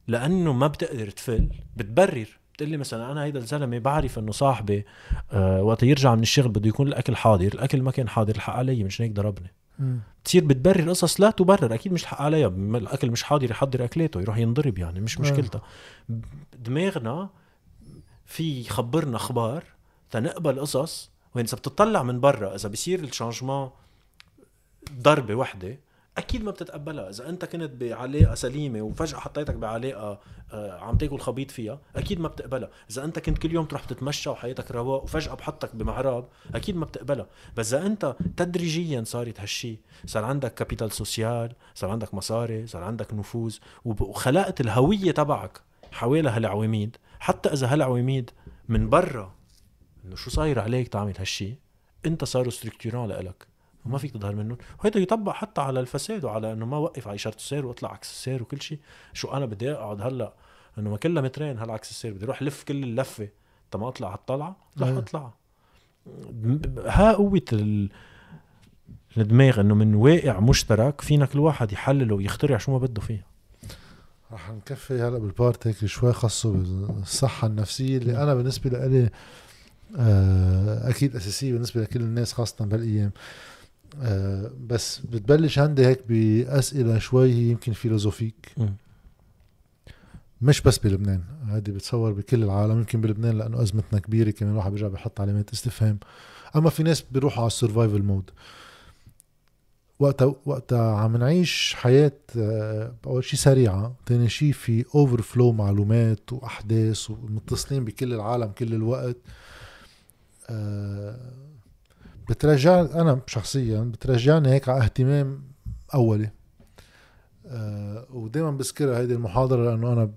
لأنه ما بتقدر تفل بتبرر. بتقول لي مثلا أنا هيدا الزلمة بعرف إنه صاحبي آه وقت يرجع من الشغل بده يكون الأكل حاضر الأكل ما كان حاضر الحق علي مش هيك ضربني. بتصير بتبرر قصص لا تبرر أكيد مش الحق عليها. الأكل مش حاضر يحضر اكلاته يروح ينضرب يعني مش مشكلتها دماغنا في يخبرنا أخبار تنقبل قصص وين اذا بتطلع من برا إذا بصير ال changement ضربة وحدة أكيد ما بتتقبلها. إذا أنت كنت بعلاقة سليمة وفجأة حطيتك بعلاقة آه، عم تاكل خبيط فيها أكيد ما بتقبلها. إذا أنت كنت كل يوم تروح تتمشى وحياتك رواق وفجأة بحطك بمعراب أكيد ما بتقبلها. بس إذا أنت تدريجيا صارت هالشي صار عندك capital social صار عندك مصاري صار عندك نفوذ وخلقت الهوية تبعك حوالي هالعواميد. حتى إذا هالعواميد من برا إنه شو صاير عليك تعمل هالشي أنت صاروا structurant لإلك. وما فيك تظهر منهم. وهيدا يطبق حتى على الفساد وعلى إنه ما وقف على اشاره السير وأطلع عكس السير وكل شيء. شو أنا بدي أقعد هلأ؟ إنه ما كلها مترين هلأ عكس السير. بدي أروح لف كل اللفة. تما أطلع على الطلعة؟ رح أطلع. ها قوة ال... الدماغ إنه من واقع مشترك فينا كل واحد يحلله ويخترع شو ما بده فيه. رح نكفي هلأ بال part هيك شوي خاصه بالصحة النفسية اللي أنا بالنسبة لي آه، أكيد أساسية بالنسبة لكل الناس خاصة بالايام آه، بس بتبلش عندي هيك بأسئلة شوي هي يمكن philosophique. مش بس بلبنان هذه بتصور بكل العالم يمكن بلبنان لأنه أزمتنا كبيرة كمان الواحد بيرجع بيحط علامات استفهام. أما في ناس بيروحوا على ال survival mode وقتها وقتها عم نعيش حياة آه، أول شيء سريعة تاني شيء في overflow معلومات وأحداث ومتصلين بكل العالم كل الوقت. آه، بترجع أنا شخصيا بترجعني هيك على اهتمام أولي. آه، ودائما بذكرها هيدي المحاضرة لأنه أنا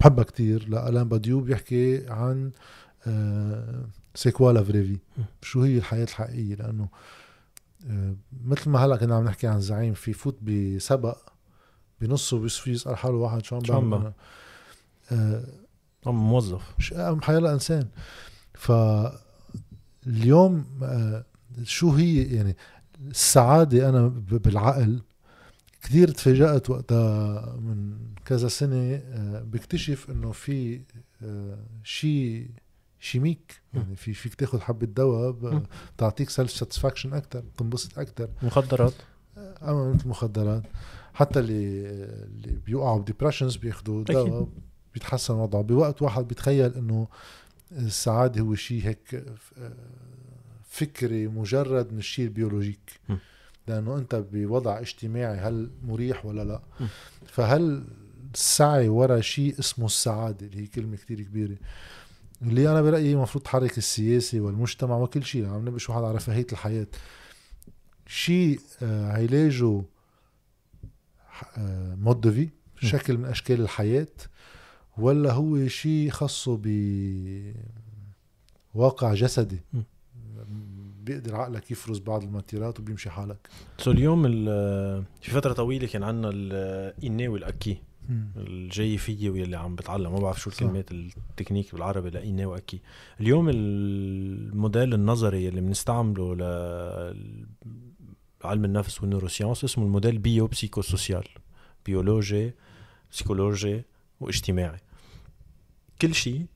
بحبها كتير. لألان باديو بيحكي عن c'est quoi la vraie vie شو هي الحياة الحقيقية؟ لأنه آه، مثل ما هلأ كنا عم نحكي عن زعيم في فوت بسبق بنصه بيصفي يسأل حاله واحد شو عم بعمل؟ آه، عم موظف. حيلا انسان فاليوم آه، شو هي يعني السعادة أنا ب- بالعقل؟ كثير تفاجأت وقتها من كذا سنة آه، بكتشف إنه في آه، شيء chimique يعني في فيك تاخذ حبة دواء. بتعطيك self satisfaction أكثر بتنبسط أكثر مخدرات؟ أما مثل المخدرات. حتى اللي اللي بيوقعوا ب depressions بياخذوا. دواء بيتحسن وضعه. بوقت واحد بيتخيل إنه السعادة هو شيء هيك فكري مجرد من الشيء ال biologique. م. لأنه أنت بوضع اجتماعي هل مريح ولا لا. فهل السعي ورا شيء اسمه السعادة؟ اللي هي كلمة كتير كبيرة. اللي أنا برأيي المفروض تحرك السياسي والمجتمع وكل شيء. عم نبش واحد على رفاهيه الحياة. شيء آه، علاجه آه، مود في شكل من أشكال الحياة. ولا هو شيء خاصه بواقع جسدي. م. بيقدر عقلك يفرز بعض الماتيرات وبيمشي حالك. so اليوم ال- في فترة طويلة كان عندنا ال inné وال acquis. الجاي فيي واللي عم بتعلم. ما بعرف شو. الكلمات ال techniques بالعربي ل inné و acquis. اليوم الموديل النظري اللي بنستعمله ل علم النفس وال neurosciences اسمه ال modèle bio psycho social biologie psychologie واجتماعي. كل شيء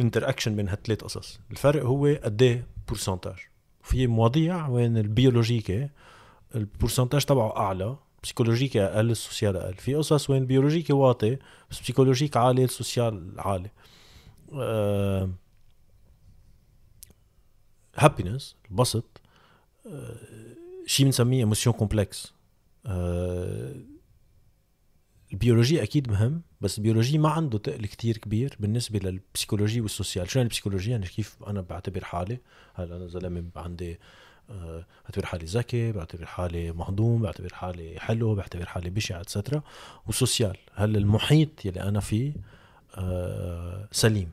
interaction بين هالثلاث قصص. الفرق هو قد إيه pourcentage في مواضيع وين ال biologique ال pourcentage تبعه أعلى psychologique أقل ال social أقل. في قصص وين ال biologique واطي بس psychologique عالي ال social عالي. أه happiness البسط. أه شيء بنسميه émotion complexe أه ال biologie أكيد مهم بس ال biologie ما عنده تقل كتير كبير بالنسبة لل psychologie وال social. شو يعني ال psychologie؟ يعني كيف أنا بعتبر حالي؟ هلا أنا زلمة عندي أه بعتبر حالي ذكي بعتبر حالي مهضوم بعتبر حالي حلو بعتبر حالي بشع et cetera و social هل المحيط يلي أنا فيه أه سليم.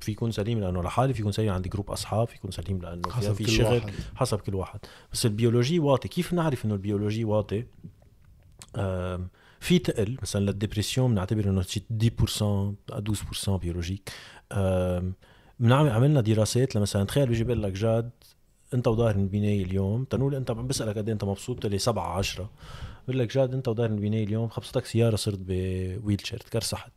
في يكون سليم لأنه لحالي في يكون سليم عندي group أصحاب في يكون سليم لأنه حسب في كل شغل واحد. حسب كل واحد. بس ال biologie واطي. كيف نعرف إنه ال biologie واطي؟ آم، في تقل. مثلا لل dépression بنعتبر إنه شي 10% 12% biologique. بنعمل عملنا دراسات لمثلا تخيل بيجي بيقول لك جاد أنت وظاهر البنايه اليوم. تنقول أنت عم بسألك قد إيه أنت مبسوط؟ لي 7 10 بقول لك جاد أنت وظاهر البنايه اليوم خبصتك سيارة صرت ب wheelchair تكرسحت.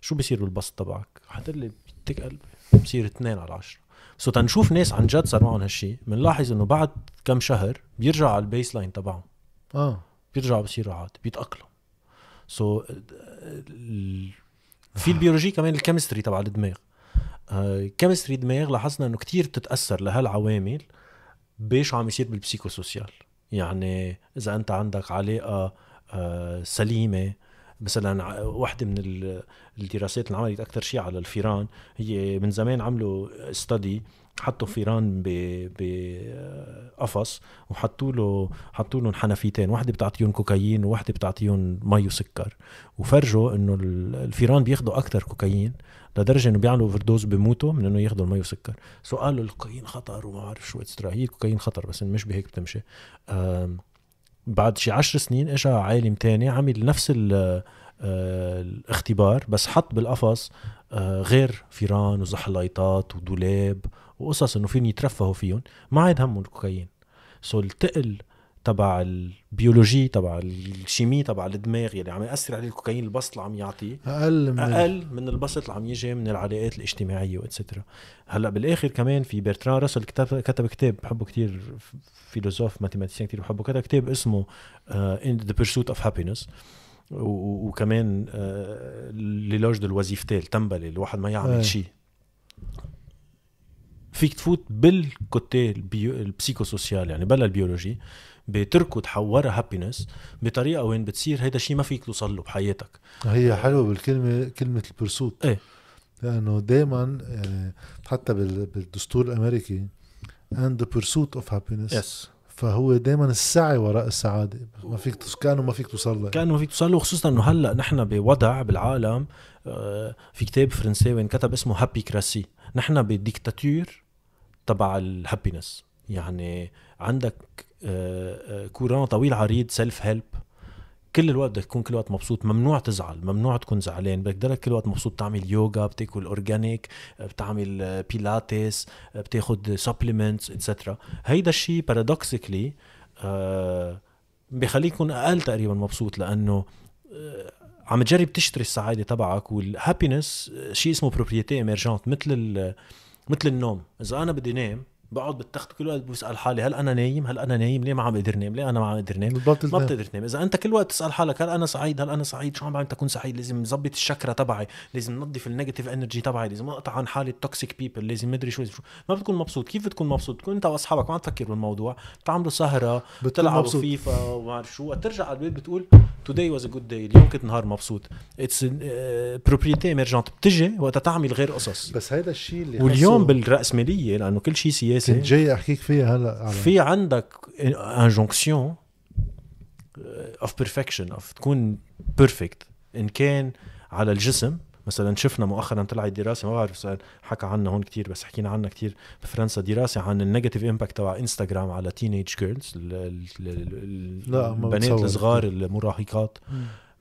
شو بصير بالبسط تبعك؟ حتقول لي بيتك قلبي بصير 2 على 10 so تنشوف ناس عن جد صار معهم هالشيء. بنلاحظ إنه بعد كم شهر بيرجع على ال baseline تبعهم. آه. بيرجعوا بصيروا عادي بيتاقلم so في ال biologie كمان ال chemistry تبع الدماغ. chemistry دماغ لاحظنا إنه كتير بتتأثر لهالعوامل بشو عم يصير بال psychosocial يعني إذا أنت عندك علاقة آه، سليمة مثلا وحدة من ال- الدراسات اللي عملت أكثر شيء على الفيران هي من زمان عملوا study حطوا فيران بقفص وحطوا له حطوا لهم حنفيتين واحدة بتعطيهم كوكايين وواحدة بتعطيهم مي وسكر. وفرجوا إنه ال- الفيران بياخذوا أكثر كوكايين لدرجة إنه بيعملوا overdose بموتوا من إنه ياخذوا المي وسكر so قالوا الكوكايين خطر وما بعرف شو et cetera. هي الكوكايين خطر بس مش بهيك بتمشي. بعد شي عشر سنين اجى عالم تاني عمل نفس ال- الاختبار بس حط بالقفص آه، غير فيران وزحليطات ودولاب وقصص إنه فيهم يترفهوا فيهم ما عاد همهم الكوكايين. so التقل تبع ال biologie تبع ال chimie تبع الدماغ يلي عم يأثر عليه الكوكايين البسط اللي عم يعطيه أقل من أقل من البسط اللي عم يجي من العلاقات الاجتماعية و et cetera هلأ بالآخر كمان في برتران راسل كتب كتب كتاب بحبه كتير philosophe mathématicien كتير بحبه كتب كتاب اسمه in the pursuit of happiness وكمان آه للوجد الوظيفتين التنبله الواحد ما إيه. يعمل شيء فيك تفوت بال côté ال bio ال psychosocial يعني بلا ال biologie بتركه تحورها happiness بطريقة وين بتصير هيدا الشيء ما فيك توصل له بحياتك هي حلوة بالكلمة كلمة ال pursuit إيه. لأنه دائما يعني حتى بال- بالدستور الأمريكي and the pursuit of happiness yes فهو دائما السعي وراء السعادة. ما فيك. كأنه ما فيك توصل لها كأنه فيك توصل له خصوصا إنه هلأ نحن بوضع بالعالم آه، في كتاب فرنساوي انكتب اسمه Happycratie نحن ب dictature تبع ال happiness يعني عندك آه، آه، courant طويل عريض self help كل الوقت بدك تكون كل الوقت مبسوط ممنوع تزعل ممنوع تكون زعلان بدك تضلك كل الوقت مبسوط تعمل يوغا بتاكل organic بتعمل آه، بيلاتس آه، بتاخد supplements et cetera هيدا الشيء paradoxically بخليك تكون أقل تقريبا مبسوط لأنه آه، عم تجرب تشتري السعادة تبعك وال happiness شيء اسمه propriété émergente مثل مثل النوم. إذا أنا بدي نام بقعد بالتخت كل وقت بسأل حالي هل أنا نايم؟ هل أنا نايم؟ ليه ما عم بقدر نام؟ ليه أنا ما عم بقدر نام؟ ما. بتقدر تنام. إذا أنت كل وقت تسال حالك هل أنا سعيد؟ هل أنا سعيد؟ شو عم بعمل؟ تكون سعيد. لازم نظبط الشكرة تبعي. لازم ننظف ال negative energy تبعي. لازم اقطع عن حالي ال toxic people لازم مدري شو ما بتكون مبسوط. كيف بتكون مبسوط؟ تكون أنت وأصحابك. ما عم تفكر بالموضوع. بتعملوا سهرة بتلعبوا. فيفا وما بعرف شو. ترجع على البيت بتقول today was a good day. اليوم كنت نهار مبسوط. it's a propriété émergente بتجي وقتها تعمل غير قصص. بس هيدا الشيء اللي واليوم بالرأسمالية لأنه كل شيء سياسي كنت جاي أحكيك فيها هلا في عندك injonction of perfection of تكون perfect إن كان على الجسم مثلا شفنا مؤخرا طلعت دراسة ما بعرف حكى عنها هون كتير بس حكينا عنها كتير بفرنسا دراسة عن ال negative impact تبع انستغرام على teenage girls البنات. الصغار المراهقات.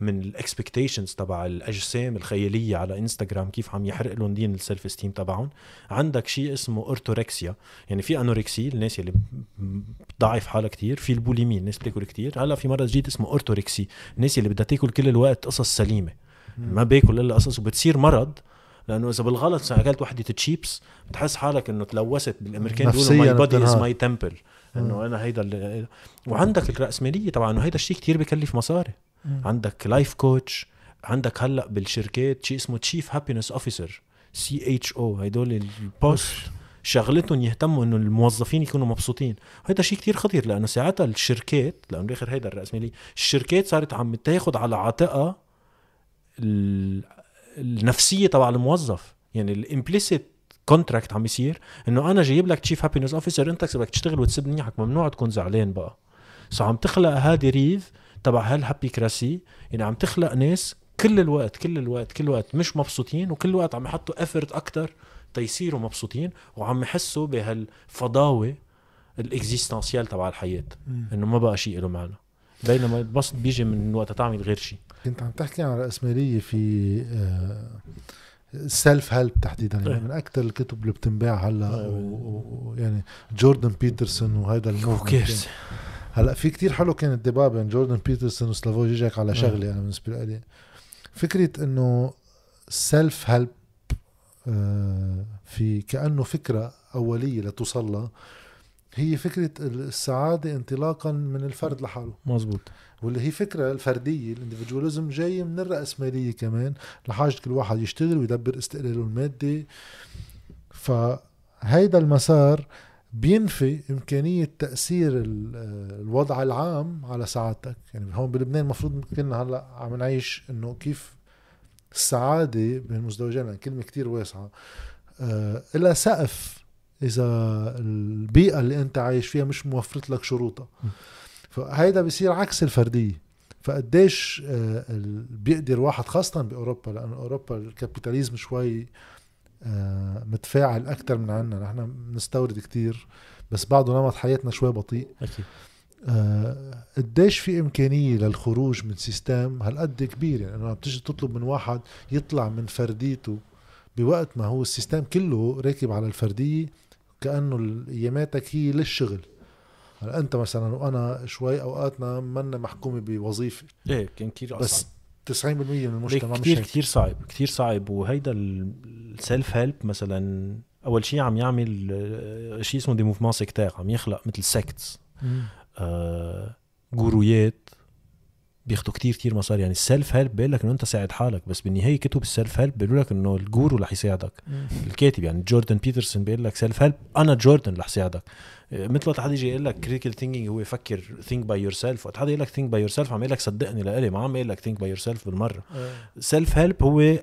من ال expectations تبع الأجسام الخيالية على انستغرام كيف عم يحرق لهم دين ال self esteem تبعهم. عندك شيء اسمه orthorexia يعني في anorexie الناس اللي بتضعف حالها كتير في ال boulimie الناس بتاكل كتير. هلأ في مرض جديد اسمه orthorexie الناس اللي بدها تاكل كل الوقت قصص سليمة. ما باكل إلا قصص وبتصير مرض لأنه إذا بالغلط أكلت وحدة تشيبس بتحس حالك إنه تلوثت بالأمريكان بيقولوا my body is. my temple إنه أنا هيدا اللي وعندك الرأسمالية طبعا إنه هيدا الشيء كتير بكلف مصاري. عندك life coach عندك هلأ بالشركات شيء اسمه chief happiness officer CHO هدول ال postes شغلتهم يهتموا إنه الموظفين يكونوا مبسوطين. هيدا شيء كتير خطير لأنه ساعتها الشركات لأنه بالاخر هيدا الرأسمالية الشركات صارت عم تاخد على عاتقها ال- النفسية تبع الموظف. يعني الامبليسيت كونتراكت عم يصير إنه أنا جايب لك تشيف هابينس اوفيسر أنت بدك تشتغل وتسب منيحك ممنوع تكون زعلان بقى. سو عم تخلق هذه ريف تبع هالهابي كراسي يعني عم تخلق ناس كل الوقت كل الوقت كل الوقت مش مبسوطين وكل الوقت عم يحطوا افرت أكتر تيصيروا مبسوطين وعم يحسوا بهالفضاوة الاكزيستنسيال تبع الحياة إنه ما بقى شيء له معنى بينما البسط بيجي من وقت تعمل غير شيء كنت عم تحكي عن رأسمالية في self help تحديدا يعني إيه. من أكثر الكتب اللي بتنباع هلأ إيه. ويعني جوردن بيترسون وهذا ال movement؟ هلا في كتير حلو كان ال debate بين جوردن بيترسون وسلافوي جيجك على آه. شغلة أنا بالنسبة لي. فكرة إنه self help في كأنه فكرة أولية لتوصل لها هي فكرة السعادة انطلاقا من الفرد لحاله. مزبوط واللي هي فكرة الفردية الاندفجواليزم جاي من الرأسمالية كمان لحاجة كل واحد يشتغل ويدبر استقلاله المادي. فهيدا المسار بينفي إمكانية تأثير ال- الوضع العام على سعادتك يعني هون بلبنان المفروض كنا هلأ عم نعيش إنه كيف السعادة بين المزدوجين يعني كلمة كتير واسعة. آه إلها سقف إذا البيئة اللي أنت عايش فيها مش موفرت لك شروطها. فهيدا بيصير عكس الفردية. فقديش آه، بيقدر واحد خاصة بأوروبا لأن أوروبا ال capitalism شوي آه، متفاعل أكتر من عنا. نحن بنستورد كتير بس بعده نمط حياتنا شوي بطيء. أكيد. آه، قديش في إمكانية للخروج من system هالقد كبير؟ يعني أنا بتيجي تطلب من واحد يطلع من فرديته بوقت ما هو ال system كله راكب على الفردية كأنه ال- أياماتك هي للشغل. هلا أنت مثلا وأنا شوي أوقاتنا منا محكومة بوظيفة. إيه كان كثير بس 90% من المجتمع مش كثير كثير صعب كثير صعب. وهيدا ال self help مثلا أول شيء عم يعمل آه، شيء اسمه des mouvements sectaires عم يخلق مثل sects. آه guru يات بياخدوا كتير كتير مصاري. يعني ال self help بيقول لك إنه أنت ساعد حالك بس بالنهاية كتب ال self help بيقولوا لك إنه ال guru رح يساعدك. الكاتب يعني جوردن بيترسون بيقول لك self help أنا جوردن رح ساعدك. آه، مثل وقت حدا يجي يقول لك critical thinking هو يفكر think by yourself وقت حدا يقول لك think by yourself عم يقول لك صدقني لإلي ما عم يقول لك think by yourself بالمرة. آه. self help هو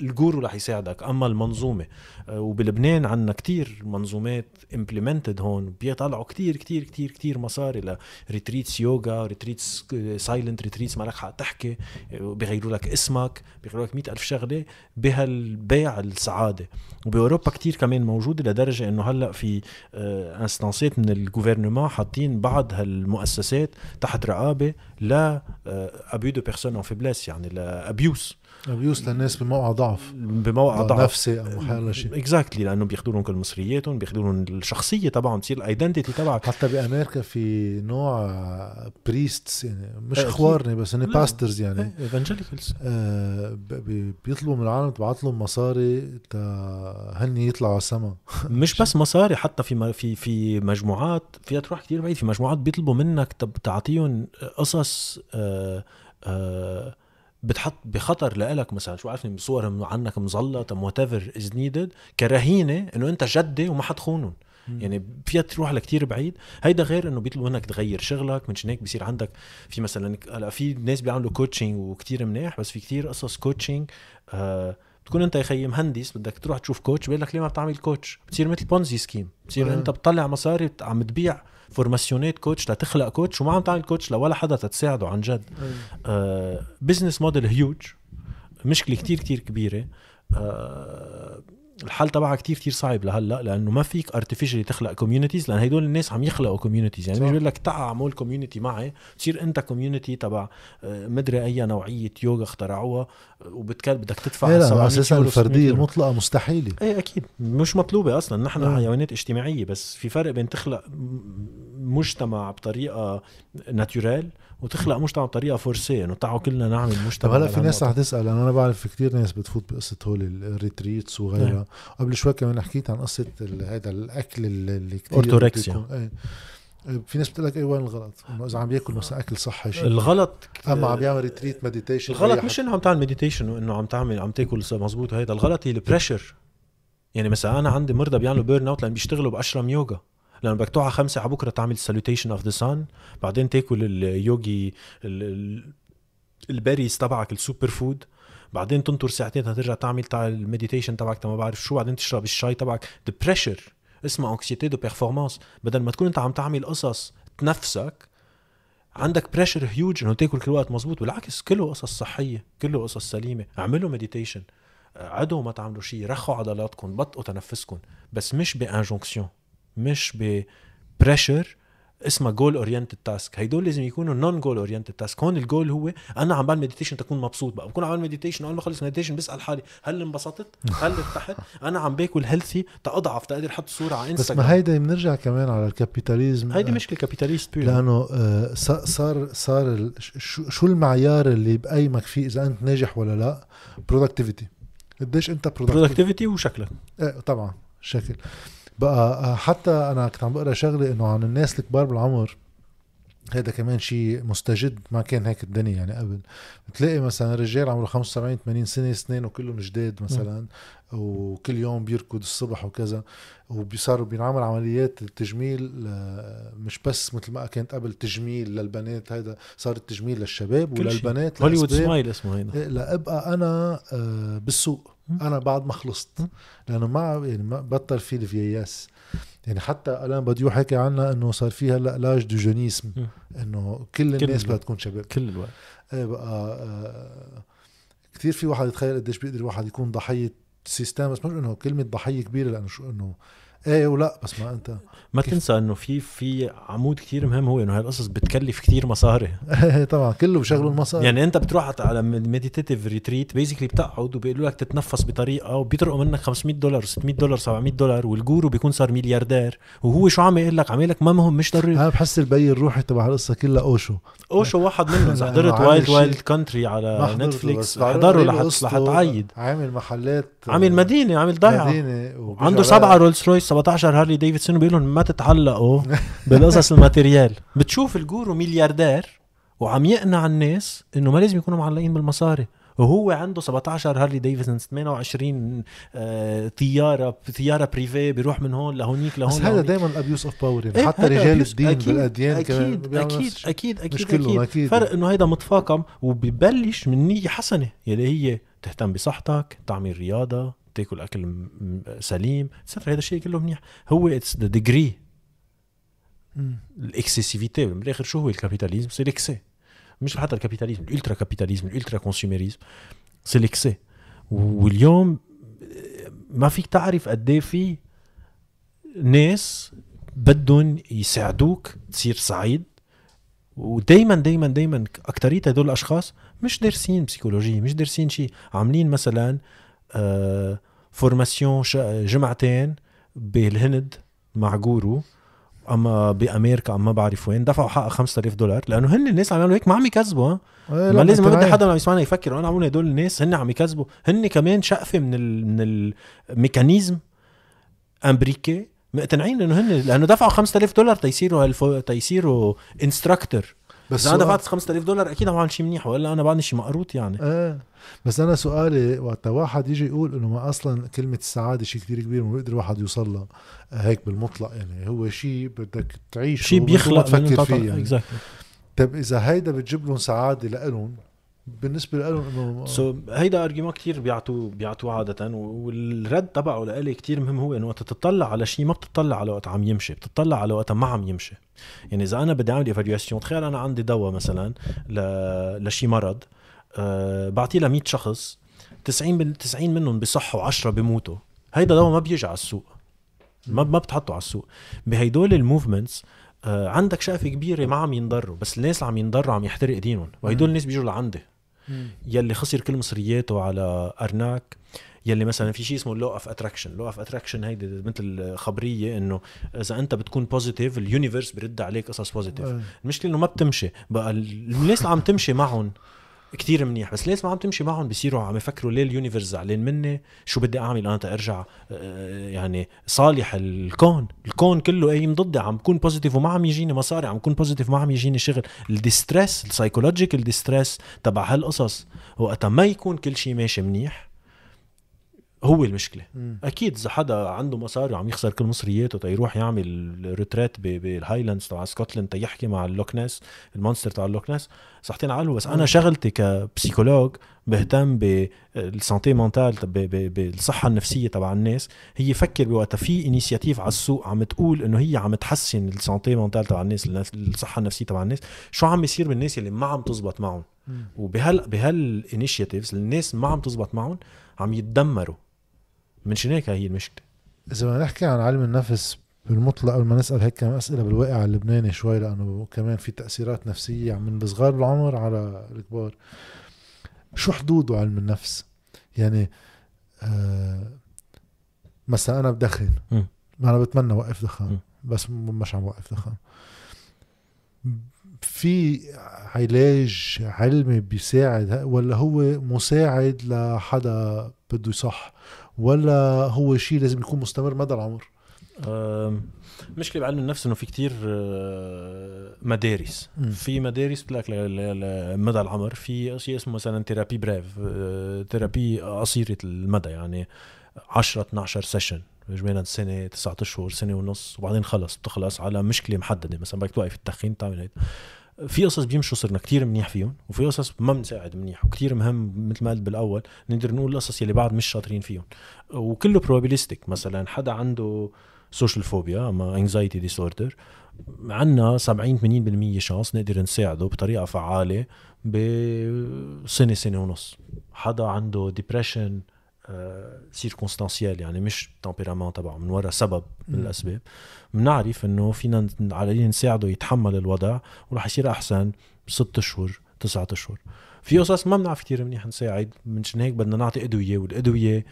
ال guru رح يساعدك. أما المنظومة آه، وبلبنان عندنا كتير منظومات implemented هون بيطلعوا كتير كتير كتير كتير مصاري ل retreats يوغا retreats silent retreats ما لك حق تحكي آه، بيغيروا لك اسمك بيغيروا لك مئة ألف شغلة بهالبيع السعادة. وبأوروبا كتير كمان موجودة لدرجة إنه هلأ في instance ات من ال gouvernement حاطين بعض هالمؤسسات تحت رقابة l'abus de personnes en faiblesse يعني l'abus abuse للناس بموقع ضعف. بموقع ضعف. نفسي أو حالة شيء. exactly لأنه بياخذوا لهم كل مصرياتهم بياخذوا لهم الشخصية تبعهم تصير ال identity تبعك. حتى بأمريكا في نوع priests يعني مش. خوارنة بس هن. pastors يعني. evangelicals آه بيطلبوا من العالم تبعت لهم مصاري تا هن يطلعوا على السما مش بس مصاري حتى في في في مجموعات فيها تروح كتير بعيد في مجموعات بيطلبوا منك تعطيهم قصص آه آه بتحط بخطر لإلك مثلا شو عارفني صور عنك مزلط um whatever is needed كرهينة إنه أنت جدي وما حتخونهم يعني فيها تروح لكتير بعيد. هيدا غير إنه بيطلبوا منك تغير شغلك من هيك بصير عندك. في مثلا هلأ في ناس بيعملوا coaching وكتير منيح بس في كتير قصص coaching آه بتكون أنت يا خيي مهندس بدك تروح تشوف coach بيقول لك ليه ما بتعمل coach بتصير مثل Ponzi scheme بتصير آه. أنت بتطلع مصاري عم تبيع formation ات coach لتخلق coach وما عم تعمل coach لولا حدا تتساعده عن جد. business model huge مشكلة كتير كتير كبيرة. آه الحل تبعها كتير كتير صعب لهلأ لأنه ما فيك artificially تخلق communities لأن هيدول الناس عم يخلقوا communities يعني بيقول لك تعا اعمل community معي تصير أنت community تبع آه، مدري أي نوعية يوغا اخترعوها آه، وبتكل بدك تدفع إيه لا 700 أساسا يورو، 600 الفردية. المطلقة مستحيلة. إيه أكيد. مش مطلوبة أصلا. نحن آه. حيوانات اجتماعية بس في فرق بين تخلق مجتمع بطريقة naturelle وتخلق مجتمع بطريقة forcée إنه تعالوا كلنا نعمل مجتمع هلا في ناس رح. تسأل أنا بعرف كثير ناس بتفوت بقصة هول ال retreats وغيرها. قبل شوي كمان حكيت عن قصة هذا الأكل اللي كثير orthorexia. بيكون- إيه. إيه، في ناس بتقول لك إيه وين الغلط؟ إنه إذا عم بياكل مثلا أكل صحي شيء. الغلط أما عم بيعمل retreat meditation الغلط مش إنه عم تعمل meditation وإنه عم تعمل عم تاكل مزبوط وهيدا الغلط هي ال pressure يعني مثلا أنا عندي مرضى بيعملوا burn out لأن بيشتغلوا ب ashram يوغا. لأنه بدك تقعد خمسة على بكرة تعمل salutation of the sun بعدين تاكل ال goji ال- ال- ال berries تبعك ال super food بعدين تنطر ساعتين ترجع تعمل تاع ال meditation تبعك ما بعرف شو. بعدين تشرب الشاي تبعك. the pressure اسمها anxiété de performance بدل ما تكون انت عم تعمل قصص تنفسك عندك pressure huge إنه تاكل كل وقت مزبوط بالعكس كله قصص صحية كله قصص سليمة. اعملوا meditation عدوا ما تعملوا شيء. رخوا عضلاتكم بطئوا تنفسكم. بس مش ب injonction مش ب pressure اسمها goal oriented task هيدول لازم يكونوا non goal oriented task هون الجول هو أنا عم بعمل meditation تكون مبسوط بقى. بكون عم بعمل meditation أول ما اخلص meditation بسأل حالي هل انبسطت؟ هل ارتحت؟ أنا عم باكل healthy تأضعف تقدر أحط صورة على بس انستغرام ما هيدا بنرجع كمان على ال capitalism. هيدي مشكله capitalist pure لأنه آه، صار صار شو المعيار اللي بقيمك فيه إذا أنت ناجح ولا لأ؟ productivity قديش أنت productive productivity وشكلك. إيه طبعا شكل. بقى آه، حتى أنا كنت عم بقرأ شغلة إنه عن الناس الكبار بالعمر هذا كمان شيء مستجد ما كان هيك الدنيا يعني قبل بتلاقي مثلا رجال عمره 75 80 سنة سنينه كلهم جداد مثلا وكل يوم بيركض الصبح وكذا وبيصاروا بينعمل عمليات التجميل آه، مش بس مثل ما كانت قبل تجميل للبنات هذا صار التجميل للشباب. وللبنات Hollywood smile اسمه هيدا إيه، لأبقى أنا آه، بالسوق. أنا بعد ما خلصت. لأنه ما يعني ما بطل في ال vieillesse يعني حتى Alain Badiou حكي عنها إنه صار في هلا l'âge du jeunisme. إنه كل الناس بدها. تكون شباب كل الوقت إيه بقى آه كثير في واحد يتخيل قديش بيقدر الواحد يكون ضحية system بس مش إنه كلمة ضحية كبيرة لأنه شو إنه إيه ولا بس ما أنت. ما؟ تنسى إنه في في عمود كتير مهم هو إنه هالقصص بتكلف كتير مصاري. إيه طبعا كله بشغله المصاري. يعني أنت بتروح على meditative retreat basically بتقعد وبيقولوا لك تتنفس بطريقة وبيطرقوا منك 500 دولار 600 دولار 700 دولار وال guru بيكون صار ملياردير. وهو شو عم يقول لك؟ عم يقول لك ما مهم مش ضروري. أنا بحس الأب الروحي تبع القصة كلها أوشو. أوشو واحد منهم لا، حضرت Wild Wild Country ما على نتفليكس لحت قصته، لحتعيد. عامل محلات عامل مدينة عامل ضيعة. عنده سبعة رولز رويس 17 هارلي ديفيدسون وبيقول لهم ما تتعلقوا بالقصص ال material بتشوف ال guru ملياردير وعم يقنع الناس إنه ما لازم يكونوا معلقين بالمصاري وهو عنده 17 هارلي ديفيدسون 28 آه طيارة طيارة privée بيروح من هون لهونيك لهون بس هذا. دائما ال abuse of power يعني إيه، حتى رجال. الدين أكيد، بالأديان كمان أكيد بيعملوا أكيد. أكيد أكيد مش كلهم أكيد. أكيد فرق إنه هيدا متفاقم وببلش من نيه حسنة يلي هي تهتم بصحتك تعمل رياضة تاكل أكل سليم ستر هذا الشيء كله منيح. هو it's the degree مم. ال excessivity بالاخر شو هو ال capitalism؟ c'est l'excès مش حتى ال capitalism ال ultra capitalism ال ultra consumerism c'est l'excès واليوم ما فيك تعرف قد إيه في ناس بدهم يساعدوك تصير سعيد. ودايما دايما دايما أكترية هدول الأشخاص مش دارسين بسيكولوجية مش دارسين شيء. عاملين مثلا آه formation جمعتين بالهند مع guru. أما بأمريكا اما ما بعرف وين. دفعوا حقها 5000 دولار لأنه هن الناس عم يعملوا هيك ما عم يكذبوا ها؟ إيه، ما لا، لازم ما بدي. حدا عم يسمعنا يفكر أنا عم قول هدول الناس هن عم يكذبوا. هن كمان شقفة من ال من ال mechanism أمريكي مقتنعين إنه هن لأنه دفعوا 5000 دولار تيصيروا هالفو... تيصيروا instructor بس أنا دفعت 5000 دولار أكيد عم اعمل شيء منيح والا أنا بعدني شيء مقروط يعني. إيه. بس أنا سؤالي وقت واحد يجي يقول إنه ما أصلا كلمة السعادة شيء كتير كبير ما بيقدر واحد يوصل لها. هيك بالمطلق يعني هو شيء بدك تعيش شيء بيخلق تفكر فيه يعني. طيب إذا هيدا بتجيب لهم سعادة لإلهم بالنسبة لهم إنه so so, هيدا argument كثير بيعطوه بيعطوه عادة والرد تبعه لإلي كثير مهم هو إنه وقت تطلع على شيء ما بتطلع على وقت عم يمشي بتطلع على وقت ما عم يمشي. يعني إذا أنا بدي أعمل evaluation تخيل أنا عندي دواء مثلا ل... لشي مرض أه بعطيه ل 100 شخص 90 بال... 90 منهم بصحوا و10 بيموتوا هيدا دواء ما بيجي على السوق. ما ما بتحطه على السوق. بهيدول ال movements آه عندك شقفه كبيره ما عم ينضروا بس الناس اللي عم ينضروا عم يحترق دينهم وهدول الناس بيجوا لعندي. يلي خسر كل مصرياته على arnaque يلي مثلا في شيء اسمه law of attraction law of attraction هيدي مثل خبريه إنه إذا أنت بتكون positive ال universe برد عليك قصص positive. المشكلة إنه ما بتمشي بقى ال- الناس اللي عم تمشي معهم كتير منيح بس الناس ما عم تمشي معهم بيصيروا عم يفكروا ليه ال universe زعلان مني؟ شو بدي أعمل أنا تارجع آه، يعني صالح الكون؟ الكون كله قايم ضدي عم بكون positive وما عم يجيني مصاري عم بكون positive وما عم يجيني شغل. ال distress ال psychological distress تبع هالقصص وقتها ما يكون كل شيء ماشي منيح. هو المشكلة مم. أكيد إذا حدا عنده مصاري وعم يخسر كل مصرياته تيروح يعمل retreat بال Highlands تبع Scotland تيحكي مع ال Loch Ness ال monster تبع ال Loch Ness صحتين على بس أنا. شغلتي ك psychologue بهتم بال santé mentale بالصحة النفسية تبع الناس هي فكر بوقتها في initiative على السوق عم تقول إنه هي عم تحسن ال santé mentale تبع الناس الصحة النفسية تبع الناس شو عم يصير بالناس اللي ما عم تزبط معهم. وبهال بهالانيشيتيفز الناس ما عم تزبط معهم عم يتدمروا منشان هيك هي المشكلة. إذا بدنا نحكي عن علم النفس بالمطلق قبل ما نسأل هيك كم أسئلة بالواقع اللبناني شوي لأنه كمان في تأثيرات نفسية من الصغار بالعمر على الكبار. شو حدوده علم النفس؟ يعني آه مثلا أنا بدخن. ما أنا بتمنى أوقف دخان. بس مش عم وقف دخان. في علاج علمي بيساعد ولا هو مساعد لحدا بده يصح؟ ولا هو شيء لازم يكون مستمر مدى العمر؟ أم، مشكلة بعلم النفس إنه في كتير آه، مدارس. في مدارس ل- لمدى العمر. في شيء اسمه مثلا therapy brief therapy قصيرة المدى يعني 10 12 session اجمالا سنة تسعة أشهر سنة ونص. وبعدين خلص بتخلص على مشكلة محددة. مثلا بدك توقف التدخين تعمل هيك. في قصص بيمشوا صرنا كتير منيح فيهم وفي قصص ما بنساعد منيح وكتير مهم مثل ما قلت بالأول نقدر نقول القصص يلي بعد مش شاطرين فيهم. وكله probabilistic مثلا حدا عنده social phobia أما anxiety disorder عندنا 70 80% chance نقدر نساعده بطريقة فعالة بسنة سنة ونص. حدا عنده depression circonstancielle يعني مش tempérament تبعه من وراء سبب من الأسباب. بنعرف إنه فينا عليه نساعده يتحمل الوضع وراح يصير أحسن ست اشهر تسعة اشهر في قصص ما بنعرف كثير منيح نساعد منشان هيك بدنا نعطي أدوية والأدوية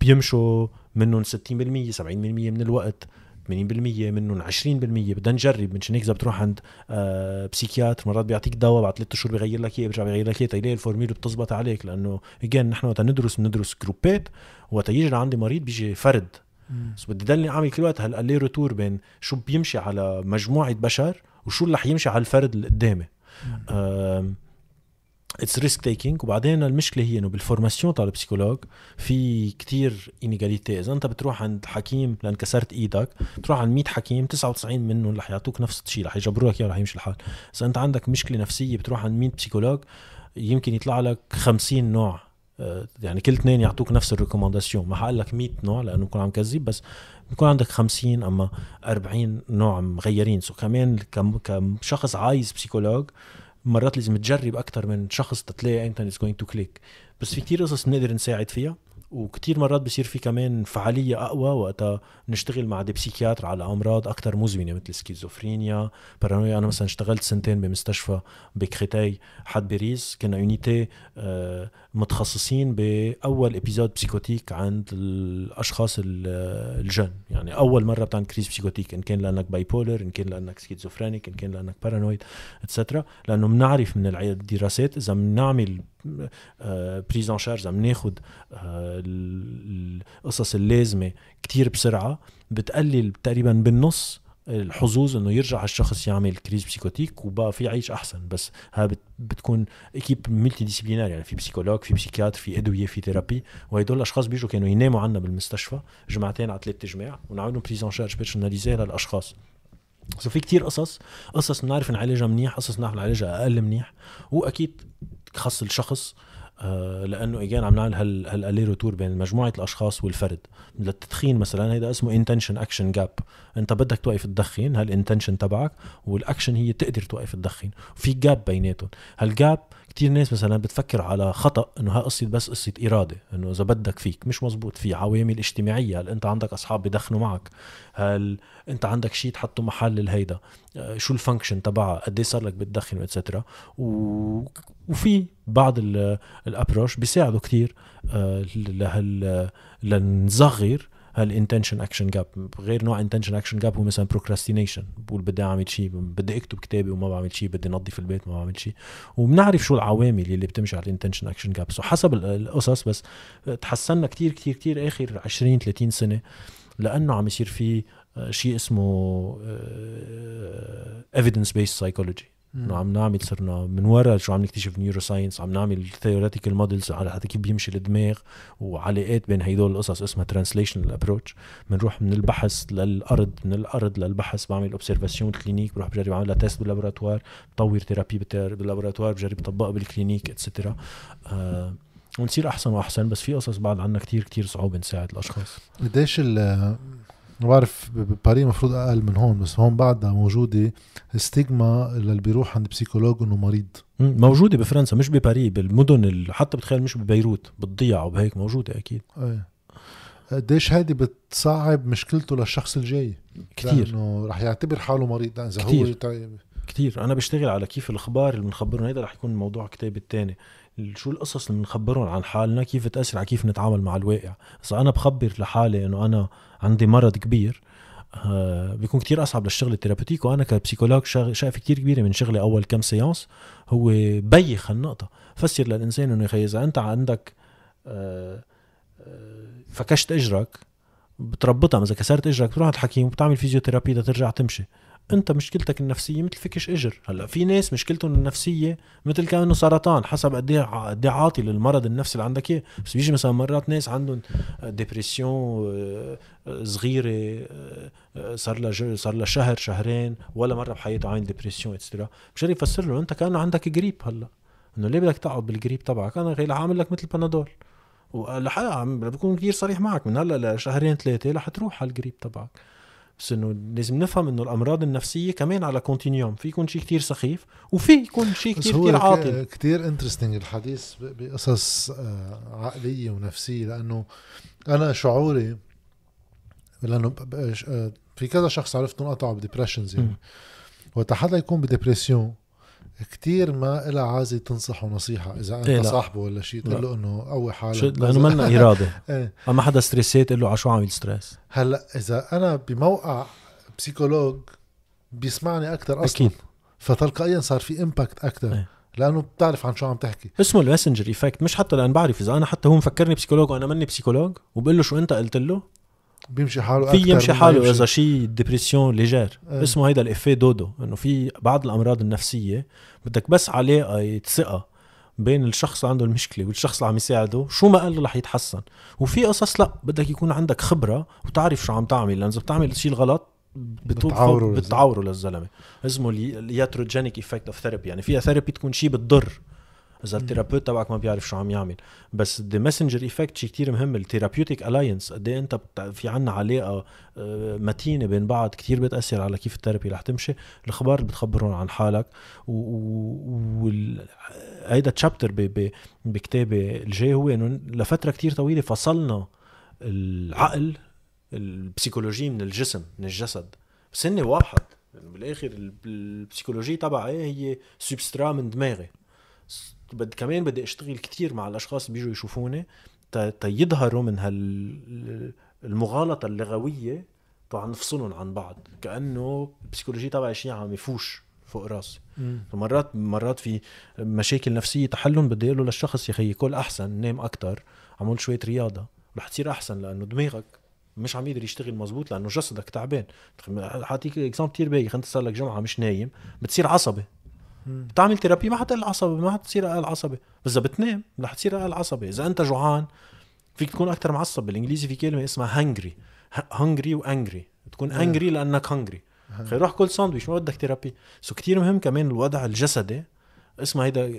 بيمشوا منهم 60% 70% من الوقت. 80% منهم 20% بدنا نجرب من هيك إذا بتروح عند آه psychiatre مرات بيعطيك دواء بعد ثلاث اشهر بغير لك إياه بيرجع بغير لك إياه تلاقي ال formule بتزبط عليك. لأنه again نحن وقت ندرس بندرس جروبات وقت يجي لعندي مريض بيجي فرد. بس بدي ضلني أعمل كل وقت هال aller-retour بين شو بيمشي على مجموعة بشر وشو اللي رح يمشي على الفرد اللي قدامي. it's risk taking وبعدين المشكلة هي إنه بال formation تاع ال psychologue في كتير inégalité اذا أنت بتروح عند حكيم لأن كسرت إيدك بتروح عند 100 حكيم 99 منهم رح يعطوك نفس الشيء رح يجبروا لك إياه رح يمشي الحال. إذا أنت عندك مشكلة نفسية بتروح عند 100 psychologue يمكن يطلع لك 50 نوع آه، يعني كل اثنين يعطوك نفس ال recommandation ما حقول لك 100 نوع لأنه بكون عم كذب بس بيكون عندك 50 أما 40 نوع مغيرين. so كمان كشخص عايز psychologue مرات لازم تجرب أكثر من شخص تتلاقي إمتى it's going to click بس في كتير قصص بنقدر نساعد فيها وكتير مرات بصير في كمان فعالية أقوى وقتها نشتغل مع des psychiatres على أمراض أكثر مزمنة مثل سكيزوفرينيا بارانويا أنا مثلا اشتغلت سنتين بمستشفى ب Créteil حد باريس كنا unité آه، متخصصين بأول épisode psychotique عند الأشخاص ال jeunes. يعني أول مرة بتعمل crise psychotique إن كان لأنك bipolar إن كان لأنك schizophrenic إن كان لأنك paranoid et cetera لأنه بنعرف من الدراسات إذا بنعمل prise en charge عم ناخذ القصص اللازمة كتير بسرعة بتقلل تقريبا بالنص الحظوظ إنه يرجع الشخص يعمل crise psychotique وبقى فيه يعيش أحسن. بس ها بتكون équipe multidisciplinaire يعني في psychologue في psychiatre في أدوية في therapy. وهدول الأشخاص بيجوا كانوا يناموا عنا بالمستشفى جمعتين على ثلاث جماع ونعمل prise en charge personnalisée للأشخاص. so في كتير قصص قصص بنعرف نعالجها منيح قصص بنعرف نعالجها أقل منيح. وأكيد خاص الشخص لأنه again عم نعمل هال هال aller-retour بين مجموعة الأشخاص والفرد. للتدخين مثلا هيدا اسمه intention action gap أنت بدك توقف تدخن هال intention تبعك والاكشن هي تقدر توقف تدخن في gap بيناتهم. هال gap كتير ناس مثلا بتفكر على خطأ إنه ها قصة بس قصة إرادة إنه إذا بدك فيك مش مزبوط في عوامل اجتماعية هل أنت عندك أصحاب بدخنوا معك؟ هل أنت عندك شيء تحطه محل الهيدا آه، شو ال function تبعها؟ قد صار لك بتدخن و et cetera و... وفي بعض ال approches بيساعدوا كتير آه، لهال لنصغر هال intention action gap غير نوع intention action gap هو مثلا procrastination بقول بدي أعمل شيء بدي أكتب كتابي وما بعمل شيء بدي نظف البيت ما بعمل شيء وبنعرف شو العوامل اللي بتمشي على ال intention action gap so حسب القصص بس تحسنا كتير كتير كتير آخر 20 30 سنة لأنه عم يصير في آه، شيء اسمه evidence-based psychology إنه عم نعمل صرنا من ورا شو عم نكتشف neuroscience عم نعمل theoretical models على حتى كيف بيمشي الدماغ وعلاقات بين هدول القصص اسمها translational approach بنروح من البحث للأرض من الأرض للبحث بعمل observation clinique بروح بجرب اعمل test بال laboratoire بطور therapy بال laboratoire بجرب طبقها بال clinique et cetera آه ونصير أحسن وأحسن بس في قصص بعد عنا كتير كتير صعوبة نساعد الأشخاص. قديش بعرف بباري المفروض أقل من هون بس هون بعدها موجودة ستيغما اللي بيروح عند بسيكولوج إنه مريض. موجودة بفرنسا مش بباري بالمدن حتى بتخيل مش ببيروت بالضيعه وبهيك موجودة أكيد. إيه. قديش هيدي بتصعب مشكلته للشخص الجاي؟ كثير انه رح يعتبر حاله مريض إذا هو كثير أنا بشتغل على كيف الأخبار اللي بنخبرهم. هيدا رح يكون موضوع كتابي الثاني شو القصص اللي بنخبرهم عن حالنا؟ كيف تأثر على كيف نتعامل مع الواقع؟ إذا أنا بخبر لحالي إنه أنا عندي مرض كبير آه بيكون كتير أصعب للشغل ال thérapeutique وأنا ك psychologue شقفة كتير كبيرة من شغلي أول كم séance هو بيخص هالنقطة. فسر للإنسان إنه يا إذا أنت عندك آه آه فكشت إجرك بتربطها. إذا كسرت إجرك بتروح على الحكيم وبتعمل physiotherapy لترجع تمشي. انت مشكلتك النفسية مثل فكش اجر. هلا في ناس مشكلتهم النفسية مثل كأنه سرطان حسب قد إيه قد عاطي للمرض النفسي اللي عندك اياه. بس بيجي مثلا مرات ناس عندهم dépression آه، صغيرة آه، صار لها صار لها شهر شهرين ولا مرة بحياته عين dépression et cetera مشان يفسر له انت كأنه عندك جريب هلا. انه ليه بدك تقعد بالجريب تبعك؟ أنا غير عامل لك مثل بنادول ولحقا بكون كثير صريح معك. من هلا لشهرين ثلاثة رح تروح على الجريب تبعك. بس إنه لازم نفهم إنه الأمراض النفسية كمان على continuum في يكون شيء كتير سخيف وفي يكون شيء بس كتير هو كتير ك- عاطل كتير interesting الحديث بقصص آه، عقلية ونفسية لأنه أنا شعوري لأنه آه، في كذا شخص عرفت انقطعوا ب depressions يعني. وقت حدا يكون ب dépression كتير ما إلها عازة تنصحه نصيحة إذا أنت إيه. صاحبه ولا شيء تقول. له إنه قوي حالك لأنه منا إرادة إيه أما حدا stressed تقول له على شو عامل stress هلأ إذا أنا بموقع psychologue بيسمعني أكثر أصلا أكيد فتلقائيا صار في impact أكثر إيه. لأنه بتعرف عن شو عم تحكي اسمه ال messenger effect مش حتى لأن بعرف إذا أنا حتى هو مفكرني psychologue وأنا مني psychologue وبقول له شو أنت قلت له بيمشي حاله في يمشي حاله. إذا شيء dépression légère إيه. اسمه هيدا ال effet dodo إنه في بعض الأمراض النفسية بدك بس علاقه ثقة بين الشخص اللي عنده المشكلة والشخص اللي عم يساعده شو ما قال له رح يتحسن وفي قصص لا بدك يكون عندك خبرة وتعرف شو عم تعمل لأن إذا بتعمل شيء بتوب بتعوره. بتعوره للزلمة اسمه ال iatrogenic effect of therapy يعني فيها therapy تكون شيء بتضر اذا ال thérapeute تبعك ما بيعرف شو عم يعمل بس the messenger effect شيء كثير مهم ال therapeutic alliance قد انت بت- في عنا علاقه متينه بين بعض كثير بتاثر على كيف ال therapy رح تمشي الاخبار اللي بتخبرهم عن حالك وال هيدا chapter بكتابي الجاي هو انه لفتره كتير طويله فصلنا العقل ال psychologie من الجسم من الجسد بس هن واحد يعني بالاخر ال- ال psychologie تبعي هي substrat من دماغي بد كمان بدي أشتغل كتير مع الأشخاص اللي بيجوا يشوفوني تا تا يظهروا من هال المغالطة اللغوية طبعا نفصلهم عن بعض كأنه ال psychologie تبعي شيء عم يفوش فوق راسي. مرات مرات في مشاكل نفسية تحلهم بدي أقول له للشخص يا أخي كل أحسن نام أكتر عمل شوية رياضة رح تصير أحسن لأنه دماغك مش عم يقدر يشتغل مزبوط لأنه جسدك تعبان حاعطيك example كثير بايخ انت صار لك جمعة مش نايم بتصير عصبي. بتعمل therapy ما حتقل عصبي ما حتصير أقل عصبي بس اذا بتنام رح تصير أقل عصبي إذا أنت جوعان فيك تكون أكثر معصب بالانجليزي في كلمة اسمها hangry hungry و angry تكون آه. angry لأنك hungry خي روح كل ساندويش ما بدك therapy so كتير مهم كمان الوضع الجسدي. اسمها هيدا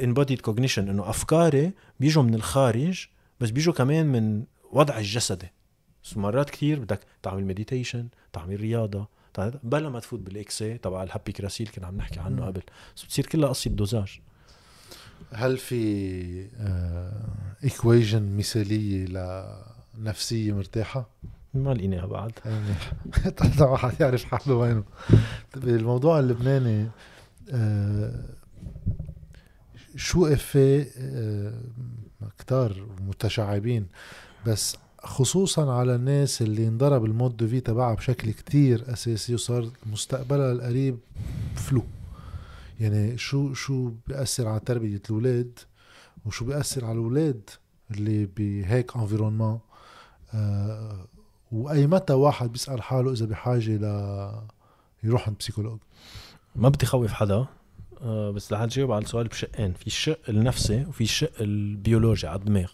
embodied cognition إنه أفكاري بيجوا من الخارج بس بيجوا كمان من وضع الجسدي. so مرات كتير بدك تعمل meditation تعمل رياضة بلا ما تفوت بال excès تبع ال happycratie اللي كنا عم نحكي عنه. قبل. بس بتصير كلها قصة dosage. هل في equation مثالية لنفسية مرتاحة؟ ما لقيناها بعد. يعني طلع واحد يعرف حاله وينه. بالموضوع اللبناني آه، شو إفيه آه، كتار متشعبين بس خصوصا على الناس اللي انضرب ال mode de vie تبعها بشكل كتير أساسي وصار مستقبلها القريب فلو يعني شو شو بيأثر على تربية الأولاد وشو بيأثر على الأولاد اللي بهيك environnement آه وأي متى واحد بيسأل حاله إذا بحاجة ل يروح عند psychologue ما بدي خوف حدا آه، بس رح نجاوب على السؤال بشقين. في الشق النفسي وفي الشق البيولوجي على الدماغ.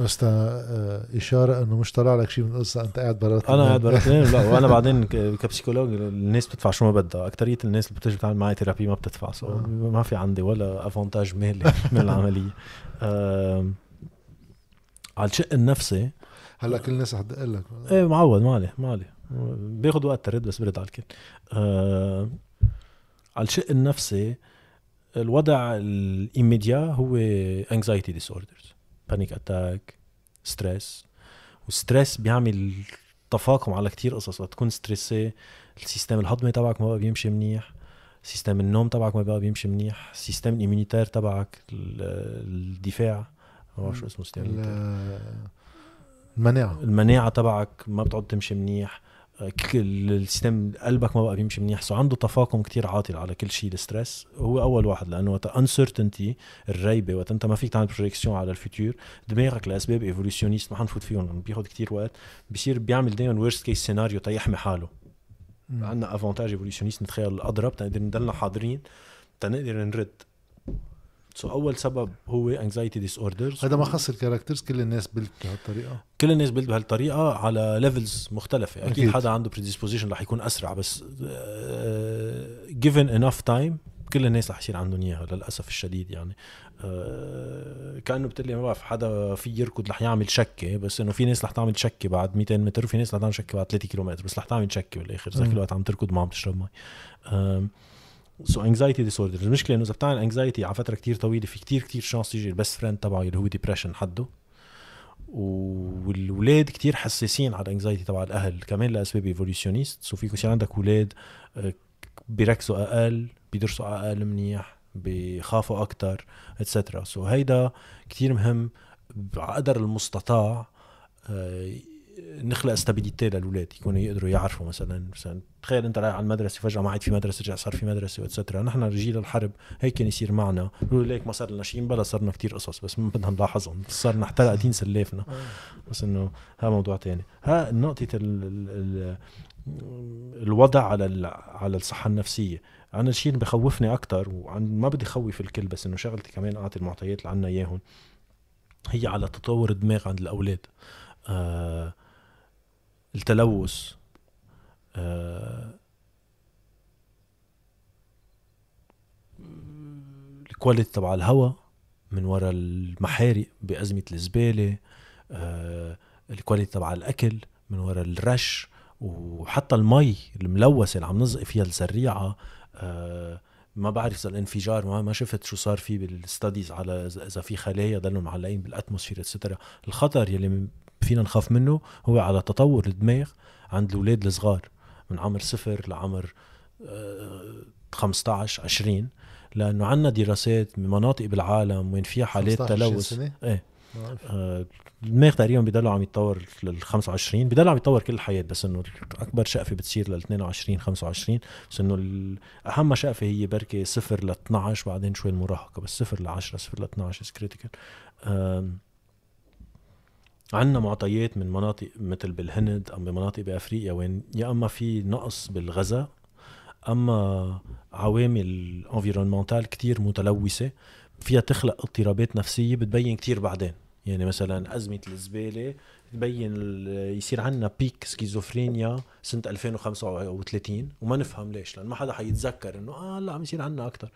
بس تا- آه، إشارة إنه مش طلع لك شيء من القصة أنت قاعد برات أنا قاعد برات لا وأنا بعدين ك psychologue الناس بتدفع شو ما بدها. أكترية الناس اللي بتجي بتعمل معي therapy ما بتدفع so آه. ما في عندي ولا avantage مالي من العملية. على الشق النفسي. هلأ كل الناس رح تدق لك. إيه معود ما عليه ما عليه. بياخد وقت ترد بس برد على الكل. آه على الشق النفسي الوضع ال immédiat هو anxiety disorders panic attack stress وال stress بيعمل تفاقم على كتير قصص. وقت تكون stressé ال système الهضمي تبعك ما بقى بيمشي منيح. système النوم تبعك ما بقى بيمشي منيح. ال système ال immunitaire تبعك ال- الدفاع. ما بعرف شو اسمه système ال- المناعة. المناعة تبعك ما بتقعد تمشي منيح. ال système قلبك ما بقى بيمشي منيح. so عنده تفاقم كتير عاطل على كل شيء ال stress. هو أول واحد لأنه وقت uncertainty الريبة وقت أنت ما فيك تعمل projection على ال futur دماغك لأسباب evolutionist ما حنفوت فيهم بياخد كتير وقت. بصير بيعمل دائما worst case scenario تيحمي حاله. عندنا avantage evolutionist نتخيل الاضرب تنقدر نضلنا حاضرين تنقدر نرد. so أول سبب هو anxiety disorders هذا ما خص ال characters كل الناس built بهالطريقة. كل الناس built بهالطريقة على levels مختلفة. أكيد, أكيد. حدا عنده predisposition رح يكون أسرع بس given enough time كل الناس رح يصير عندهم إياها للأسف الشديد يعني. أه كأنه بتقول لي ما بعرف حدا في يركض رح يعمل شكة بس إنه في ناس رح تعمل شكة بعد 200 متر وفي ناس رح تعمل شكة بعد 3 كيلومتر بس رح تعمل شكة بالآخر. إذا. كل الوقت عم تركض ما عم تشرب مي. so anxiety disorder المشكلة إنه إذا بتعمل anxiety على فترة كتير طويلة في كتير كتير chance يجي ال best friend تبعه اللي هو depression حده. والولاد كتير حساسين على ال anxiety تبع الأهل. كمان لاسباب evolutionist so فيك يصير عندك أولاد آه، بيركزوا أقل بيدرسوا أقل منيح بيخافوا أكثر etcetera so هيدا كتير مهم. على قدر المستطاع آه، نخلق stability للأولاد يكونوا يقدروا يعرفوا مثلا مثلا تخيل أنت رايح على المدرسة فجأة ما عاد في مدرسة رجع صار في مدرسة و etcetera نحن جيل الحرب هيك كان يصير معنا. بيقولوا ليك ما صار لنا شيء بلا صرنا كتير قصص بس ما بدنا نلاحظهم. صرنا احترقتين سلافنا بس إنه هذا موضوع تاني. ها نقطة ال ال ال الوضع على على الصحة النفسية. أنا الشيء اللي بخوفني أكتر وعن ما بدي خوف الكل بس إنه شغلتي كمان أعطي المعطيات اللي عنا إياهم هي على تطور الدماغ عند الأولاد. آه التلوث آه ال quality تبع الهواء من وراء المحارق بأزمة الزبالة آه ال quality تبع الأكل من وراء الرش وحتى المي الملوثة اللي عم نسقي فيها الزريعة آه ما بعرف إذا الانفجار ما ما شفت شو صار فيه بال studies على اذا في خلايا ضلوا معلقين بال atmosphere etcetera الخطر يلي فينا نخاف منه هو على تطور الدماغ عند الأولاد الصغار من عمر صفر لعمر آه 15 20 لأنه عندنا دراسات من مناطق بالعالم وين فيها حالات 15 تلوث؟ إيه بعرف. آه، الدماغ تقريبا بضل عم يتطور لل 25 بضل عم يتطور كل الحياة بس إنه أكبر شقفة بتصير لل 22 25 بس إنه أهم شقفة هي بركي صفر ل 12 بعدين شوي المراهقة بس صفر ل 10 صفر ل 12 is critical عندنا معطيات من مناطق مثل بالهند أو بمناطق بأفريقيا وين يا أما في نقص بالغذاء أما عوامل environmental كتير متلوثة فيها تخلق اضطرابات نفسية بتبين كتير بعدين. يعني مثلا أزمة الزبالة تبين يصير عندنا peak schizophrenia سنة 2035 وما نفهم ليش لأن ما حدا حيتذكر إنه آه لا عم يصير عندنا أكثر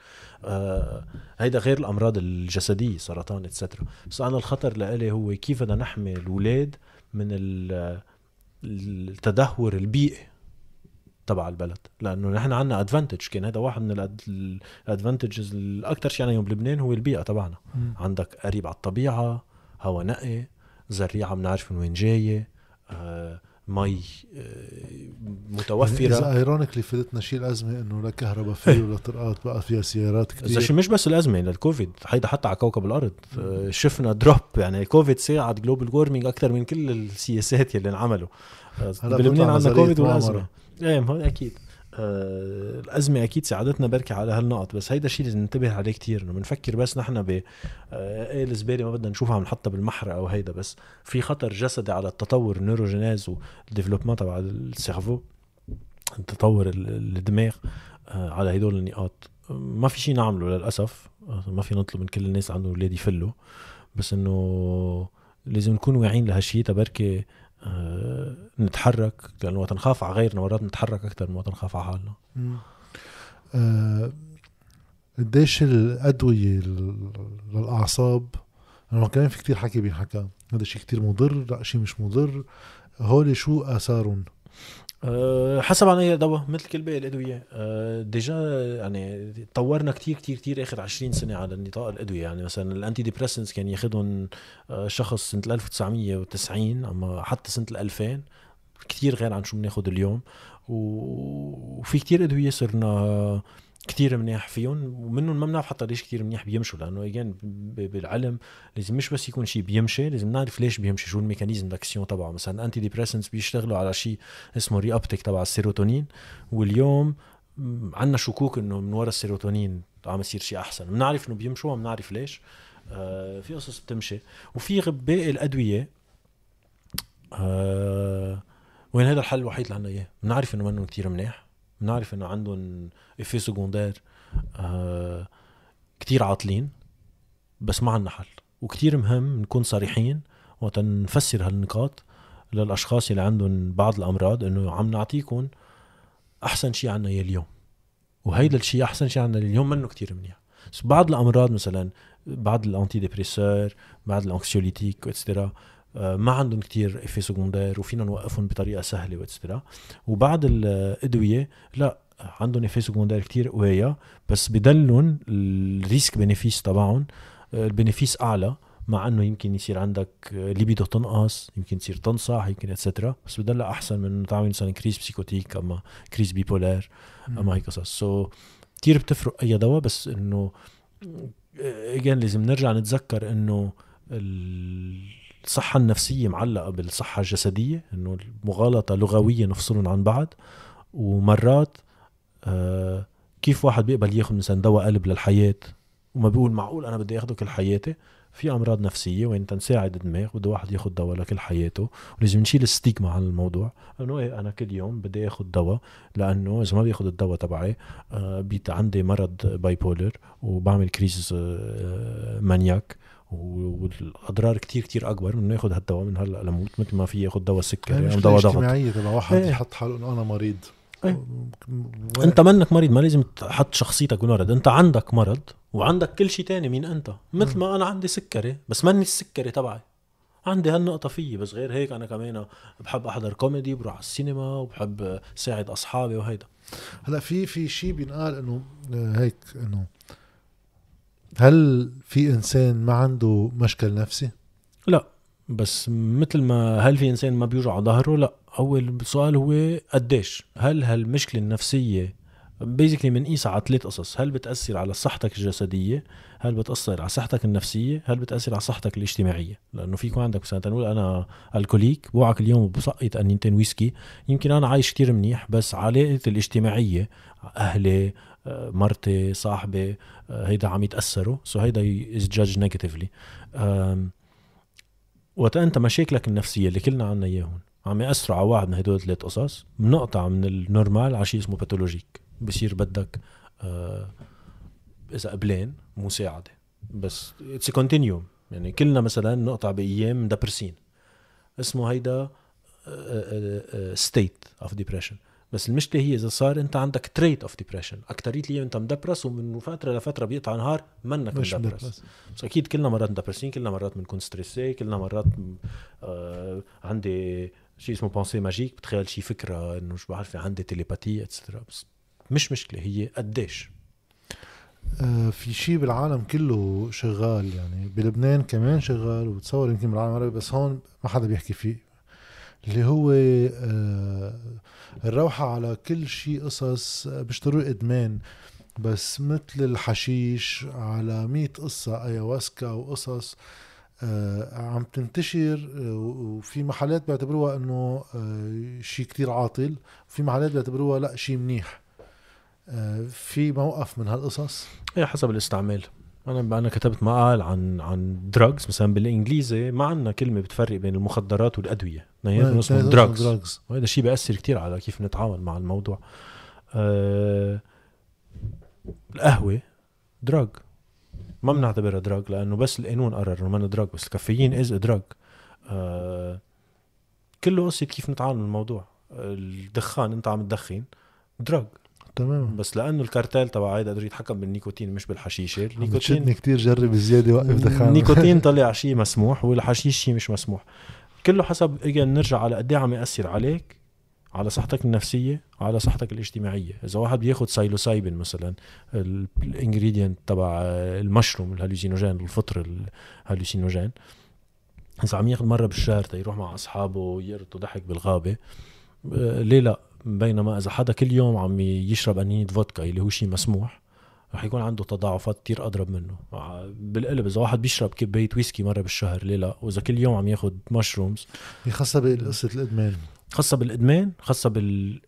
آه هيدا غير الأمراض الجسدية سرطان etcetera بس أنا الخطر لإلي هو كيف بدنا نحمي الاولاد من ال- التدهور البيئي تبع البلد. لأنه نحن عندنا advantage كان هذا واحد من ال advantages الاكثر شيء عنا بلبنان هو البيئة تبعنا. عندك قريب على الطبيعة هواء نقي زريعة بنعرف من وين جاية آه مي آه متوفرة. إذا ironically فادتنا شيء الازمه إنه لا كهرباء فيه ولا طرقات بقى فيها سيارات اذا كثير شيء مش بس الأزمة للكوفيد. هيدا حتى على كوكب الأرض آه، شفنا drop يعني كوفيد ساعد global warming أكثر من كل السياسات يلي انعملوا. آه، بلبنان عندنا كوفيد. والأزمة. إيه أكيد. آه الأزمة أكيد ساعدتنا بركي على هالنقط بس هيدا الشيء لازم ننتبه عليه كتير إنه بنفكر بس نحن ب آه إيه الزبالة ما بدنا نشوفها عم نحطها بالمحرقه أو هيدا بس في خطر جسدي على التطور ال neurogenesis وال development تبع ال cerveau تطور ال- الدماغ آه على هدول النقاط. ما في شيء نعمله للأسف ما في نطلب من كل الناس عندهم أولاد يفلوا بس إنه لازم نكون واعيين لهالشيء تبركي نتحرك لأنه وقت نخاف على غيرنا مرات نتحرك أكثر من وقت نخاف على حالنا. آه، قديش الأدوية ال- للأعصاب؟ لأنه كمان في كتير حكي بينحكى هذا شيء كتير مضر لا شيء مش مضر. هول شو آثارهم؟ أه حسب عن اي دواء مثل كل باقي الأدوية. أه déjà يعني طورنا كتير كتير كتير آخر 20 سنة على النطاق الأدوية. يعني مثلا ال antidepressants كان ياخذهم أه شخص سنة 1990 أما حتى سنة 2000 كتير غير عن شو بناخذ اليوم. وفي كتير أدوية صرنا كتير منيح فيهم ومنهم ما بنعرف حتى ليش كتير منيح بيمشوا لأنه again بالعلم لازم مش بس يكون شيء بيمشي لازم نعرف ليش بيمشي شو ال mécanisme d'action تبعه. مثلا ال antidepressants بيشتغلوا على شيء اسمه reuptake تبع السيروتونين واليوم عندنا شكوك إنه من ورا السيروتونين عم يصير شيء أحسن. بنعرف إنه بيمشوا ما بنعرف ليش. آه في قصص بتمشي. وفي باقي الأدوية آه وين هذا الحل الوحيد اللي عندنا إياه؟ بنعرف إنه منهم كتير منيح. بنعرف إنه عندهم effets secondaires آه كتير عاطلين بس ما عندنا حل. وكتير مهم نكون صريحين وقت نفسر هالنقاط للأشخاص اللي عندهم بعض الأمراض إنه عم نعطيكم أحسن شيء إياه اليوم. وهيدا الشيء أحسن شيء عندنا اليوم منه كتير منيح. بس بعض الأمراض مثلا بعض ال antidépresseurs بعض ال anxiolytiques و etcetera ما عندهم كتير effets secondaires وفينا نوقفهم بطريقة سهلة و etcetera وبعض الأدوية لا عندهم effets secondaires كتير قوية بس بدلهم ال risk benefits تبعهم ال benefits أعلى مع إنه يمكن يصير عندك ليبيدو تنقص يمكن تصير تنصح يمكن etcetera بس بدلها أحسن من انه تعمل مثلا crise psychotique أما crise bipolaire أما هيك قصص. so so, كثير بتفرق أي دواء بس إنه again لازم نرجع نتذكر إنه الصحة النفسية معلقة بالصحة الجسدية إنه المغالطة لغوية نفصلهم عن بعض. ومرات آه كيف واحد بيقبل ياخذ مثلا دواء قلب للحياة؟ وما بيقول معقول أنا بدي اخذه كل حياتي؟ في أمراض نفسية وين تنساعد الدماغ بده واحد ياخذ دواء لكل حياته. ولازم نشيل ال stigma عن الموضوع. انه إيه أنا كل يوم بدي آخذ دواء لأنه إذا ما بياخذ الدواء تبعي آه بيت عندي مرض bipolar وبعمل crise آه maniaque والأضرار كتير كتير أكبر من إنه ياخذ هالدواء من هلأ لموت مثل ما في ياخذ دواء سكري أو دواء ضغط. اجتماعية تبع واحد إيه. يحط حاله إنه أنا مريض. إيه. أنت منك مريض ما لازم تحط شخصيتك بالمرض أنت عندك مرض وعندك كل شيء تاني مين أنت. مثل ما أنا عندي سكري بس ماني السكري تبعي. عندي هالنقطة فيي بس غير هيك أنا كمان بحب أحضر كوميدي بروح على السينما وبحب ساعد أصحابي وهيدا. هلأ في في شيء بينقال إنه آه، هيك إنه هل في إنسان ما عنده مشكل نفسي؟ لا بس مثل ما هل في إنسان ما بيوجع ظهره؟ لا أول سؤال هو قديش؟ هل هالمشكلة النفسية بيزيكلي بنقيسها على ثلاث قصص هل بتأثر على صحتك الجسدية هل بتأثر على صحتك النفسية هل بتأثر على صحتك الاجتماعية لأنه في يكون عندك مثلا تنقول أنا الكوليك بوعك اليوم بسقط انينتين ويسكي يمكن أنا عايش كتير منيح بس علاقتي الاجتماعية أهلي مرتي صاحبي آه، هيدا عم يتأثروا. so هيدا is judged negatively وقت انت مشاكلك النفسية اللي كلنا عنا اياهم عم يأثروا على واحد من هدول الثلاث قصص بنقطع من ال normal على شيء اسمه pathologique بصير بدك آه إذا قبلين مساعدة. بس it's continuum يعني كلنا مثلا نقطع بأيام مدبرسين اسمه هيدا state of depression بس المشكلة هي إذا صار أنت عندك trait of depression اكثريه الأيام أنت مدبرس ومن فترة لفترة بيقطع نهار منك مش مدبرس. بس أكيد كلنا مرات مدبرسين كلنا مرات بنكون stressé كلنا مرات آه عندي شيء اسمه pensée magique بتخيل شيء فكرة إنه شو بعرف عندي télépathie etcetera بس مش مشكلة هي قديش. آه في شيء بالعالم كله شغال يعني بلبنان كمان شغال وبتصور يمكن بالعالم العربي بس هون ما حدا بيحكي فيه. اللي هو آه الروحة على كل شيء قصص بيشتروا إدمان بس مثل الحشيش على مية قصة أيواسكا وقصص آه عم تنتشر وفي محلات بيعتبروها إنه آه شيء كتير عاطل وفي محلات بيعتبروها لأ شيء منيح في موقف من هالقصص؟ إيه حسب الاستعمال أنا أنا كتبت مقال عن عن drugs مثلا بالإنجليزي ما عندنا كلمة بتفرق بين المخدرات والأدوية. اثنيناتهم اسمهم drugs وهذا الشيء بيأثر كتير على كيف نتعامل مع الموضوع. أه القهوة drug ما بنعتبرها drug لأنه بس القانون قرر إنه ما drug بس الكافيين is drug أه كله قصة كيف نتعامل مع الموضوع الدخان أنت عم تدخن drug تمام. بس لأنه الكارتيل تبع هيدا قدر يتحكم بالنيكوتين مش بالحشيشه النيكوتين كثير جرب زياده وقف دخان النيكوتين طلع شيء مسموح والحشيش شيء مش مسموح. كله حسب اجى نرجع على قد إيه عم يأثر عليك على صحتك النفسية وعلى صحتك الاجتماعية. إذا واحد بياخذ psilocybin مثلا ال ingredient تبع ال mushroom ال hallucinogène الفطر ال hallucinogène إذا عم ياخذ مرة بالشهر تيروح مع أصحابه يفرطوا ضحك بالغابة آه، ليه لا؟ بينما إذا حدا كل يوم عم يشرب قنينة فودكا اللي هو شيء مسموح رح يكون عنده تضاعفات كتير أضرب منه. بالقلب إذا واحد بيشرب كبايه ويسكي مرة بالشهر ليه لا؟ وإذا كل يوم عم ياخذ mushrooms خاصه بقصه الإدمان. خاصه بالإدمان خاصه بال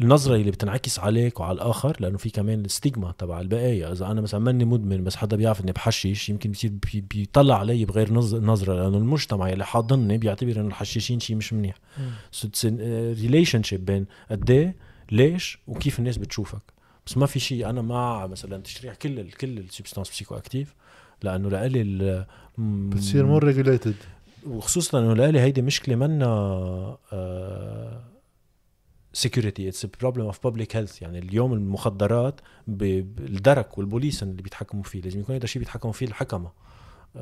النظرة اللي بتنعكس عليك وعلى الآخر لأنه في كمان الستيغما تبع البقايا. إذا أنا مثلا ماني مدمن بس حدا بيعرف إني بحشش يمكن بيصير بيطلع علي بغير نظرة لأنه المجتمع اللي حاضني بيعتبر إنه الحشاشين شيء مش منيح. سو ريليشن شيب بين قد ليش؟ وكيف الناس بتشوفك. بس ما في شيء أنا مع مثلا تشريح كل ال كل السبستانس بسيكو أكتيف لأنه لإلي بتصير more regulated وخصوصا إنه لإلي هيدي مشكلة منا آه security it's problem of public health يعني اليوم المخدرات بالدرك والبوليس اللي بيتحكموا فيه لازم يكون هذا الشيء بيتحكموا فيه الحكما.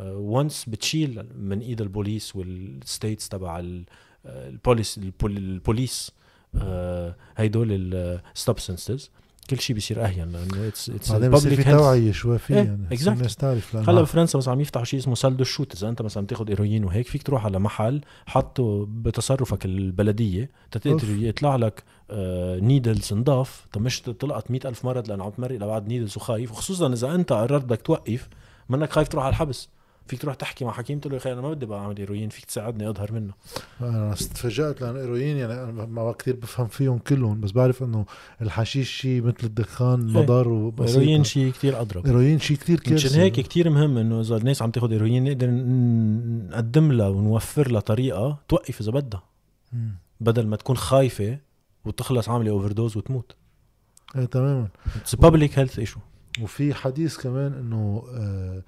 once بتشيل من إيد البوليس وال status تبع ال- البوليس البول- البوليس آه، هيدول ال substances كل شيء بيصير أهون لأنه it's it's بعدين بصير في توعية شوي فيه إيه، يعني exactly. الناس تعرف لأنه هلا بفرنسا مثلا عم يفتحوا شيء اسمه salle de shoot إذا أنت مثلا بتاخذ هيروين وهيك فيك تروح على محل حطه بتصرفك البلدية. تقدر يطلع لك آه needles نضاف طب مش تلقط مئة ألف مرض لأنه عم تمرق لبعض needles وخايف وخصوصا إذا أنت قررت بدك توقف منك خايف تروح على الحبس فيك تروح تحكي مع حكيم تقول له يا أخي أنا ما بدي بقى أعمل هيروين فيك تساعدني أظهر منه. أنا تفاجات لأن الهيروين يعني أنا ما كثير بفهم فيهم كلهم بس بعرف إنه الحشيش شيء مثل الدخان إيه. مضار بسيطة هيروين شيء كتير أضرب. الهيروين شيء كثير كارثي مشان هيك كتير مهم إنه إذا الناس عم تاخذ هيروين نقدر نقدم لها ونوفر لها طريقة توقف إذا بدها. بدل ما تكون خايفة وتخلص عاملة overdose وتموت. إيه تماما. it's public health issue وفي حديث كمان إنه آه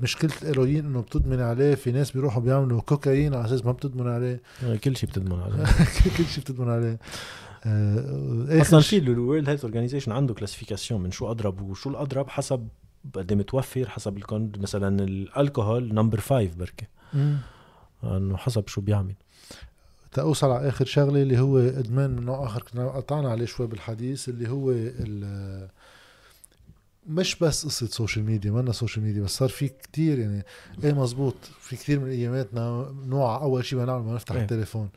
مشكلة الهيروين إنه بتدمن عليه في ناس بيروحوا بيعملوا كوكايين على أساس ما بتدمن عليه. كل شيء بتدمن عليه. كل شيء بتدمن عليه. آه آخر أصلا في ال World Health Organization عنده classification من شو أضرب وشو الأضرب حسب قد إيه متوفر حسب الكون مثلا ال alcohol number 5 بركي. إنه حسب شو بيعمل. تأوصل على آخر شغلة اللي هو إدمان من نوع آخر كنا قطعنا عليه شوي بالحديث اللي هو ال- مش بس قصة social media منا social media بس صار في كتير يعني. إيه مزبوط؟ في كتير من إيماتنا نوع أول شيء بنعمل ما نفتح إيه. التليفون.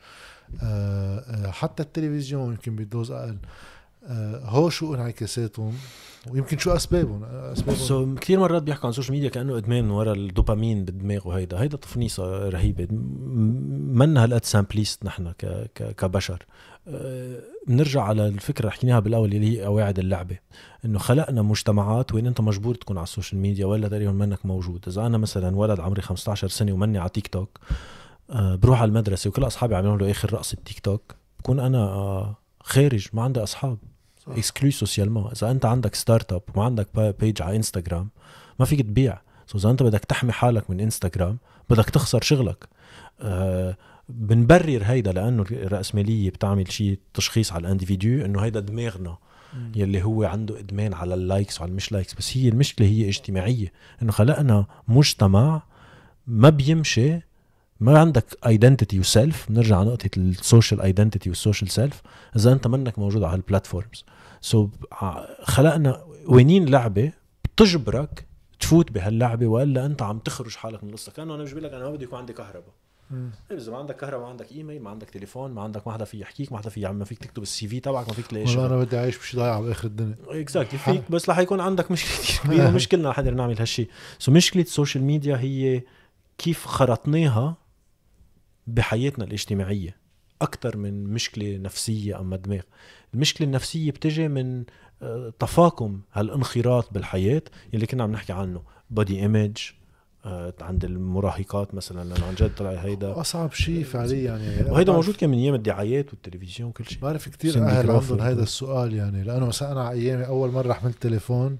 آه آه حتى التلفزيون يمكن بيدوز أقل. آه هو شو انعكاساتهم ويمكن شو أسبابهم؟ أسبابهم. so كثير مرات بيحكوا عن ال social media كأنه إدمان من ورا الدوبامين بالدماغ وهيدا. هيدا تفنيصة رهيبة. منا هالقد simpliste نحن ك... ك... كبشر. بنرجع على الفكرة اللي حكيناها بالأول اللي هي قواعد اللعبة. إنه خلقنا مجتمعات وين أنت مجبور تكون على ال social media ولا تقريبا منك موجود. إذا أنا مثلا ولد عمري 15 سنة ومني على تيك توك أه بروح على المدرسة وكل أصحابي عم يعملوا آخر رقصه تيك توك بكون أنا أه خارج ما عندي أصحاب. صح. exclu socialement إذا أنت عندك start-up وما عندك page على انستغرام ما فيك تبيع. so إذا أنت بدك تحمي حالك من انستغرام بدك تخسر شغلك. آه بنبرر هيدا لأنه الراسماليه بتعمل شيء تشخيص على ال individu إنه هيدا دماغنا مم. يلي هو عنده إدمان على ال likes وعلى المش likes. بس هي المشكلة هي اجتماعية. إنه خلقنا مجتمع ما بيمشي ما عندك identity و self بنرجع على نقطة ال social identity وال social self إذا أنت منك موجود على ال platforms so خلقنا وينين لعبة بتجبرك تفوت بهاللعبة وإلا أنت عم تخرج حالك من القصة كأنه أنا بقول لك أنا ما بدي يكون عندي كهرباء. مم. طيب اذا ما عندك كهرباء ما عندك إيميل ما عندك تليفون ما عندك ما حدا في يحكيك ما حدا في ما فيك تكتب ال CV تبعك ما فيك تلاقي شغل. أنا بدي أعيش بشي ضايع باخر الدنيا. exactly فيك بس رح يكون عندك مشكلة كثير كبيرة مش كلنا رح نقدر نعمل هالشيء so مشكلة ال social media هي كيف خرطناها بحياتنا الاجتماعية. أكثر من مشكلة نفسية أما دماغ. المشكلة النفسية بتجي من آه، تفاقم هالانخراط بالحياة اللي كنا عم نحكي عنه. body image عند المراهقات مثلا لأنه عن جد طلع هيدا أصعب شيء فعليا يعني. وهيدا موجود كان من أيام الدعايات والتلفزيون وكل شيء. بعرف سندي أهل. عندهم هيدا السؤال يعني. لأنه مثلا أنا على أيامي أول مرة حملت تليفون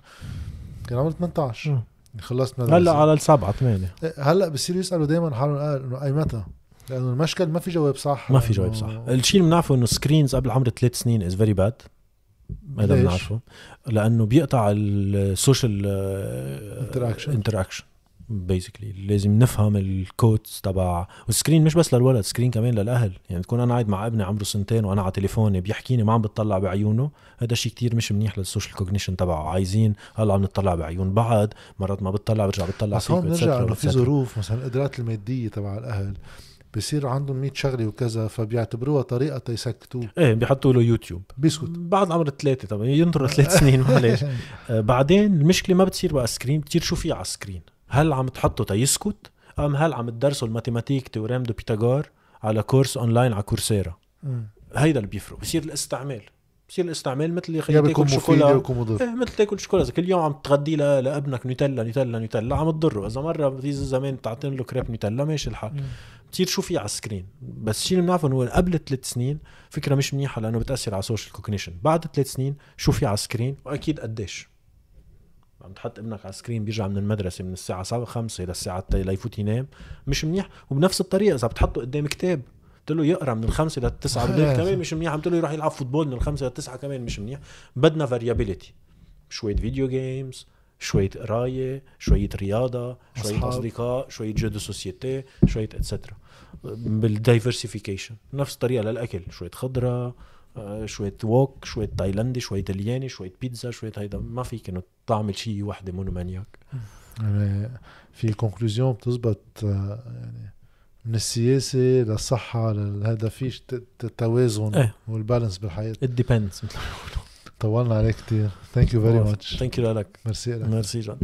كان عمري 18 مم. خلصت مدرسة. هلأ على السبعة ثمانية. إيه، هلأ بصيروا يسألوا دائما حالهم قال إنه أي متى؟ لأنه المشكل ما في جواب صح. ما في جواب صح. الشيء اللي بنعرفه إنه screens قبل عمر ثلاث سنين is very bad هذا؟ بنعرفه. لأنه بيقطع ال social Interaction. interaction basically لازم نفهم ال codes تبع وال screen مش بس للولد screen كمان للأهل. يعني تكون أنا قاعد مع ابني عمره سنتين وأنا على تليفوني بيحكيني ما عم بتطلع بعيونه هذا شيء كتير مش منيح لل social cognition تبعه. عايزين هلأ عم نطلع بعيون بعض مرات ما بتطلع برجع بتطلع بس هون بنرجع إنه في. ظروف مثلا القدرات المادية تبع الأهل بصير عندهم 100 شغلة وكذا فبيعتبروها طريقة تيسكتوه. إيه بيحطوا له يوتيوب. بيسكت. بعد عمر ثلاثة طبعا ينطر ثلاث سنين معلش. آه، بعدين المشكلة ما بتصير بقى screen بتصير شو في على ال screen هل عم تحطه تيسكت؟ أم هل عم تدرسوا ال mathématiques théorème de Pythagore على course online على Coursera. هيدا اللي بيفرق بصير الاستعمال بصير الاستعمال مثل يا تاكل شوكولا. إيه مثل تاكل شوكولا. إذا كل يوم عم تغدي لأبنك نوتيلا نوتيلا نوتيلا عم تضره. إذا مرة في زمان بتعطينا له كريب نوتيلا ماشي الحال. بتصير شو في على ال screen. بس الشيء اللي بنعرفه إنه قبل ثلاث سنين فكرة مش منيحة لأنه بتأثر على ال social cognition بعد ثلاث سنين شو في على ال screen؟ وأكيد قديش. عم تحط ابنك على ال screen بيرجع من المدرسة من الساعة 7 5 للساعه ليفوت ينام. مش منيح. وبنفس الطريقة إذا بتحطه قدام كتاب قلت له يقرأ من الخمسة للتسعه بالليل كمان مش منيح. قلت له يروح يلعب football من الخمسة للتسعه كمان مش منيح. بدنا variability شوية video games شوية قراية شوية رياضة شوية أصحاب. أصدقاء شوية jeux de société شوية et cetera بال diversification نفس الطريقة للأكل. شوية خضرة آه، شوية wok شوية تايلاندي شوية إيطالياني شوية بيتزا شوية هيدا. ما فيك إنه تعمل شيء وحدة monomaniac يعني في conclusion بتزبط آه، يعني من السياسة للصحة لهذا فيش ت- ت- توازن إيه. وال balance بالحياة. It depends طولنا عليك كتير. thank you very much thank you لك. ميرسي لك. ميرسي جان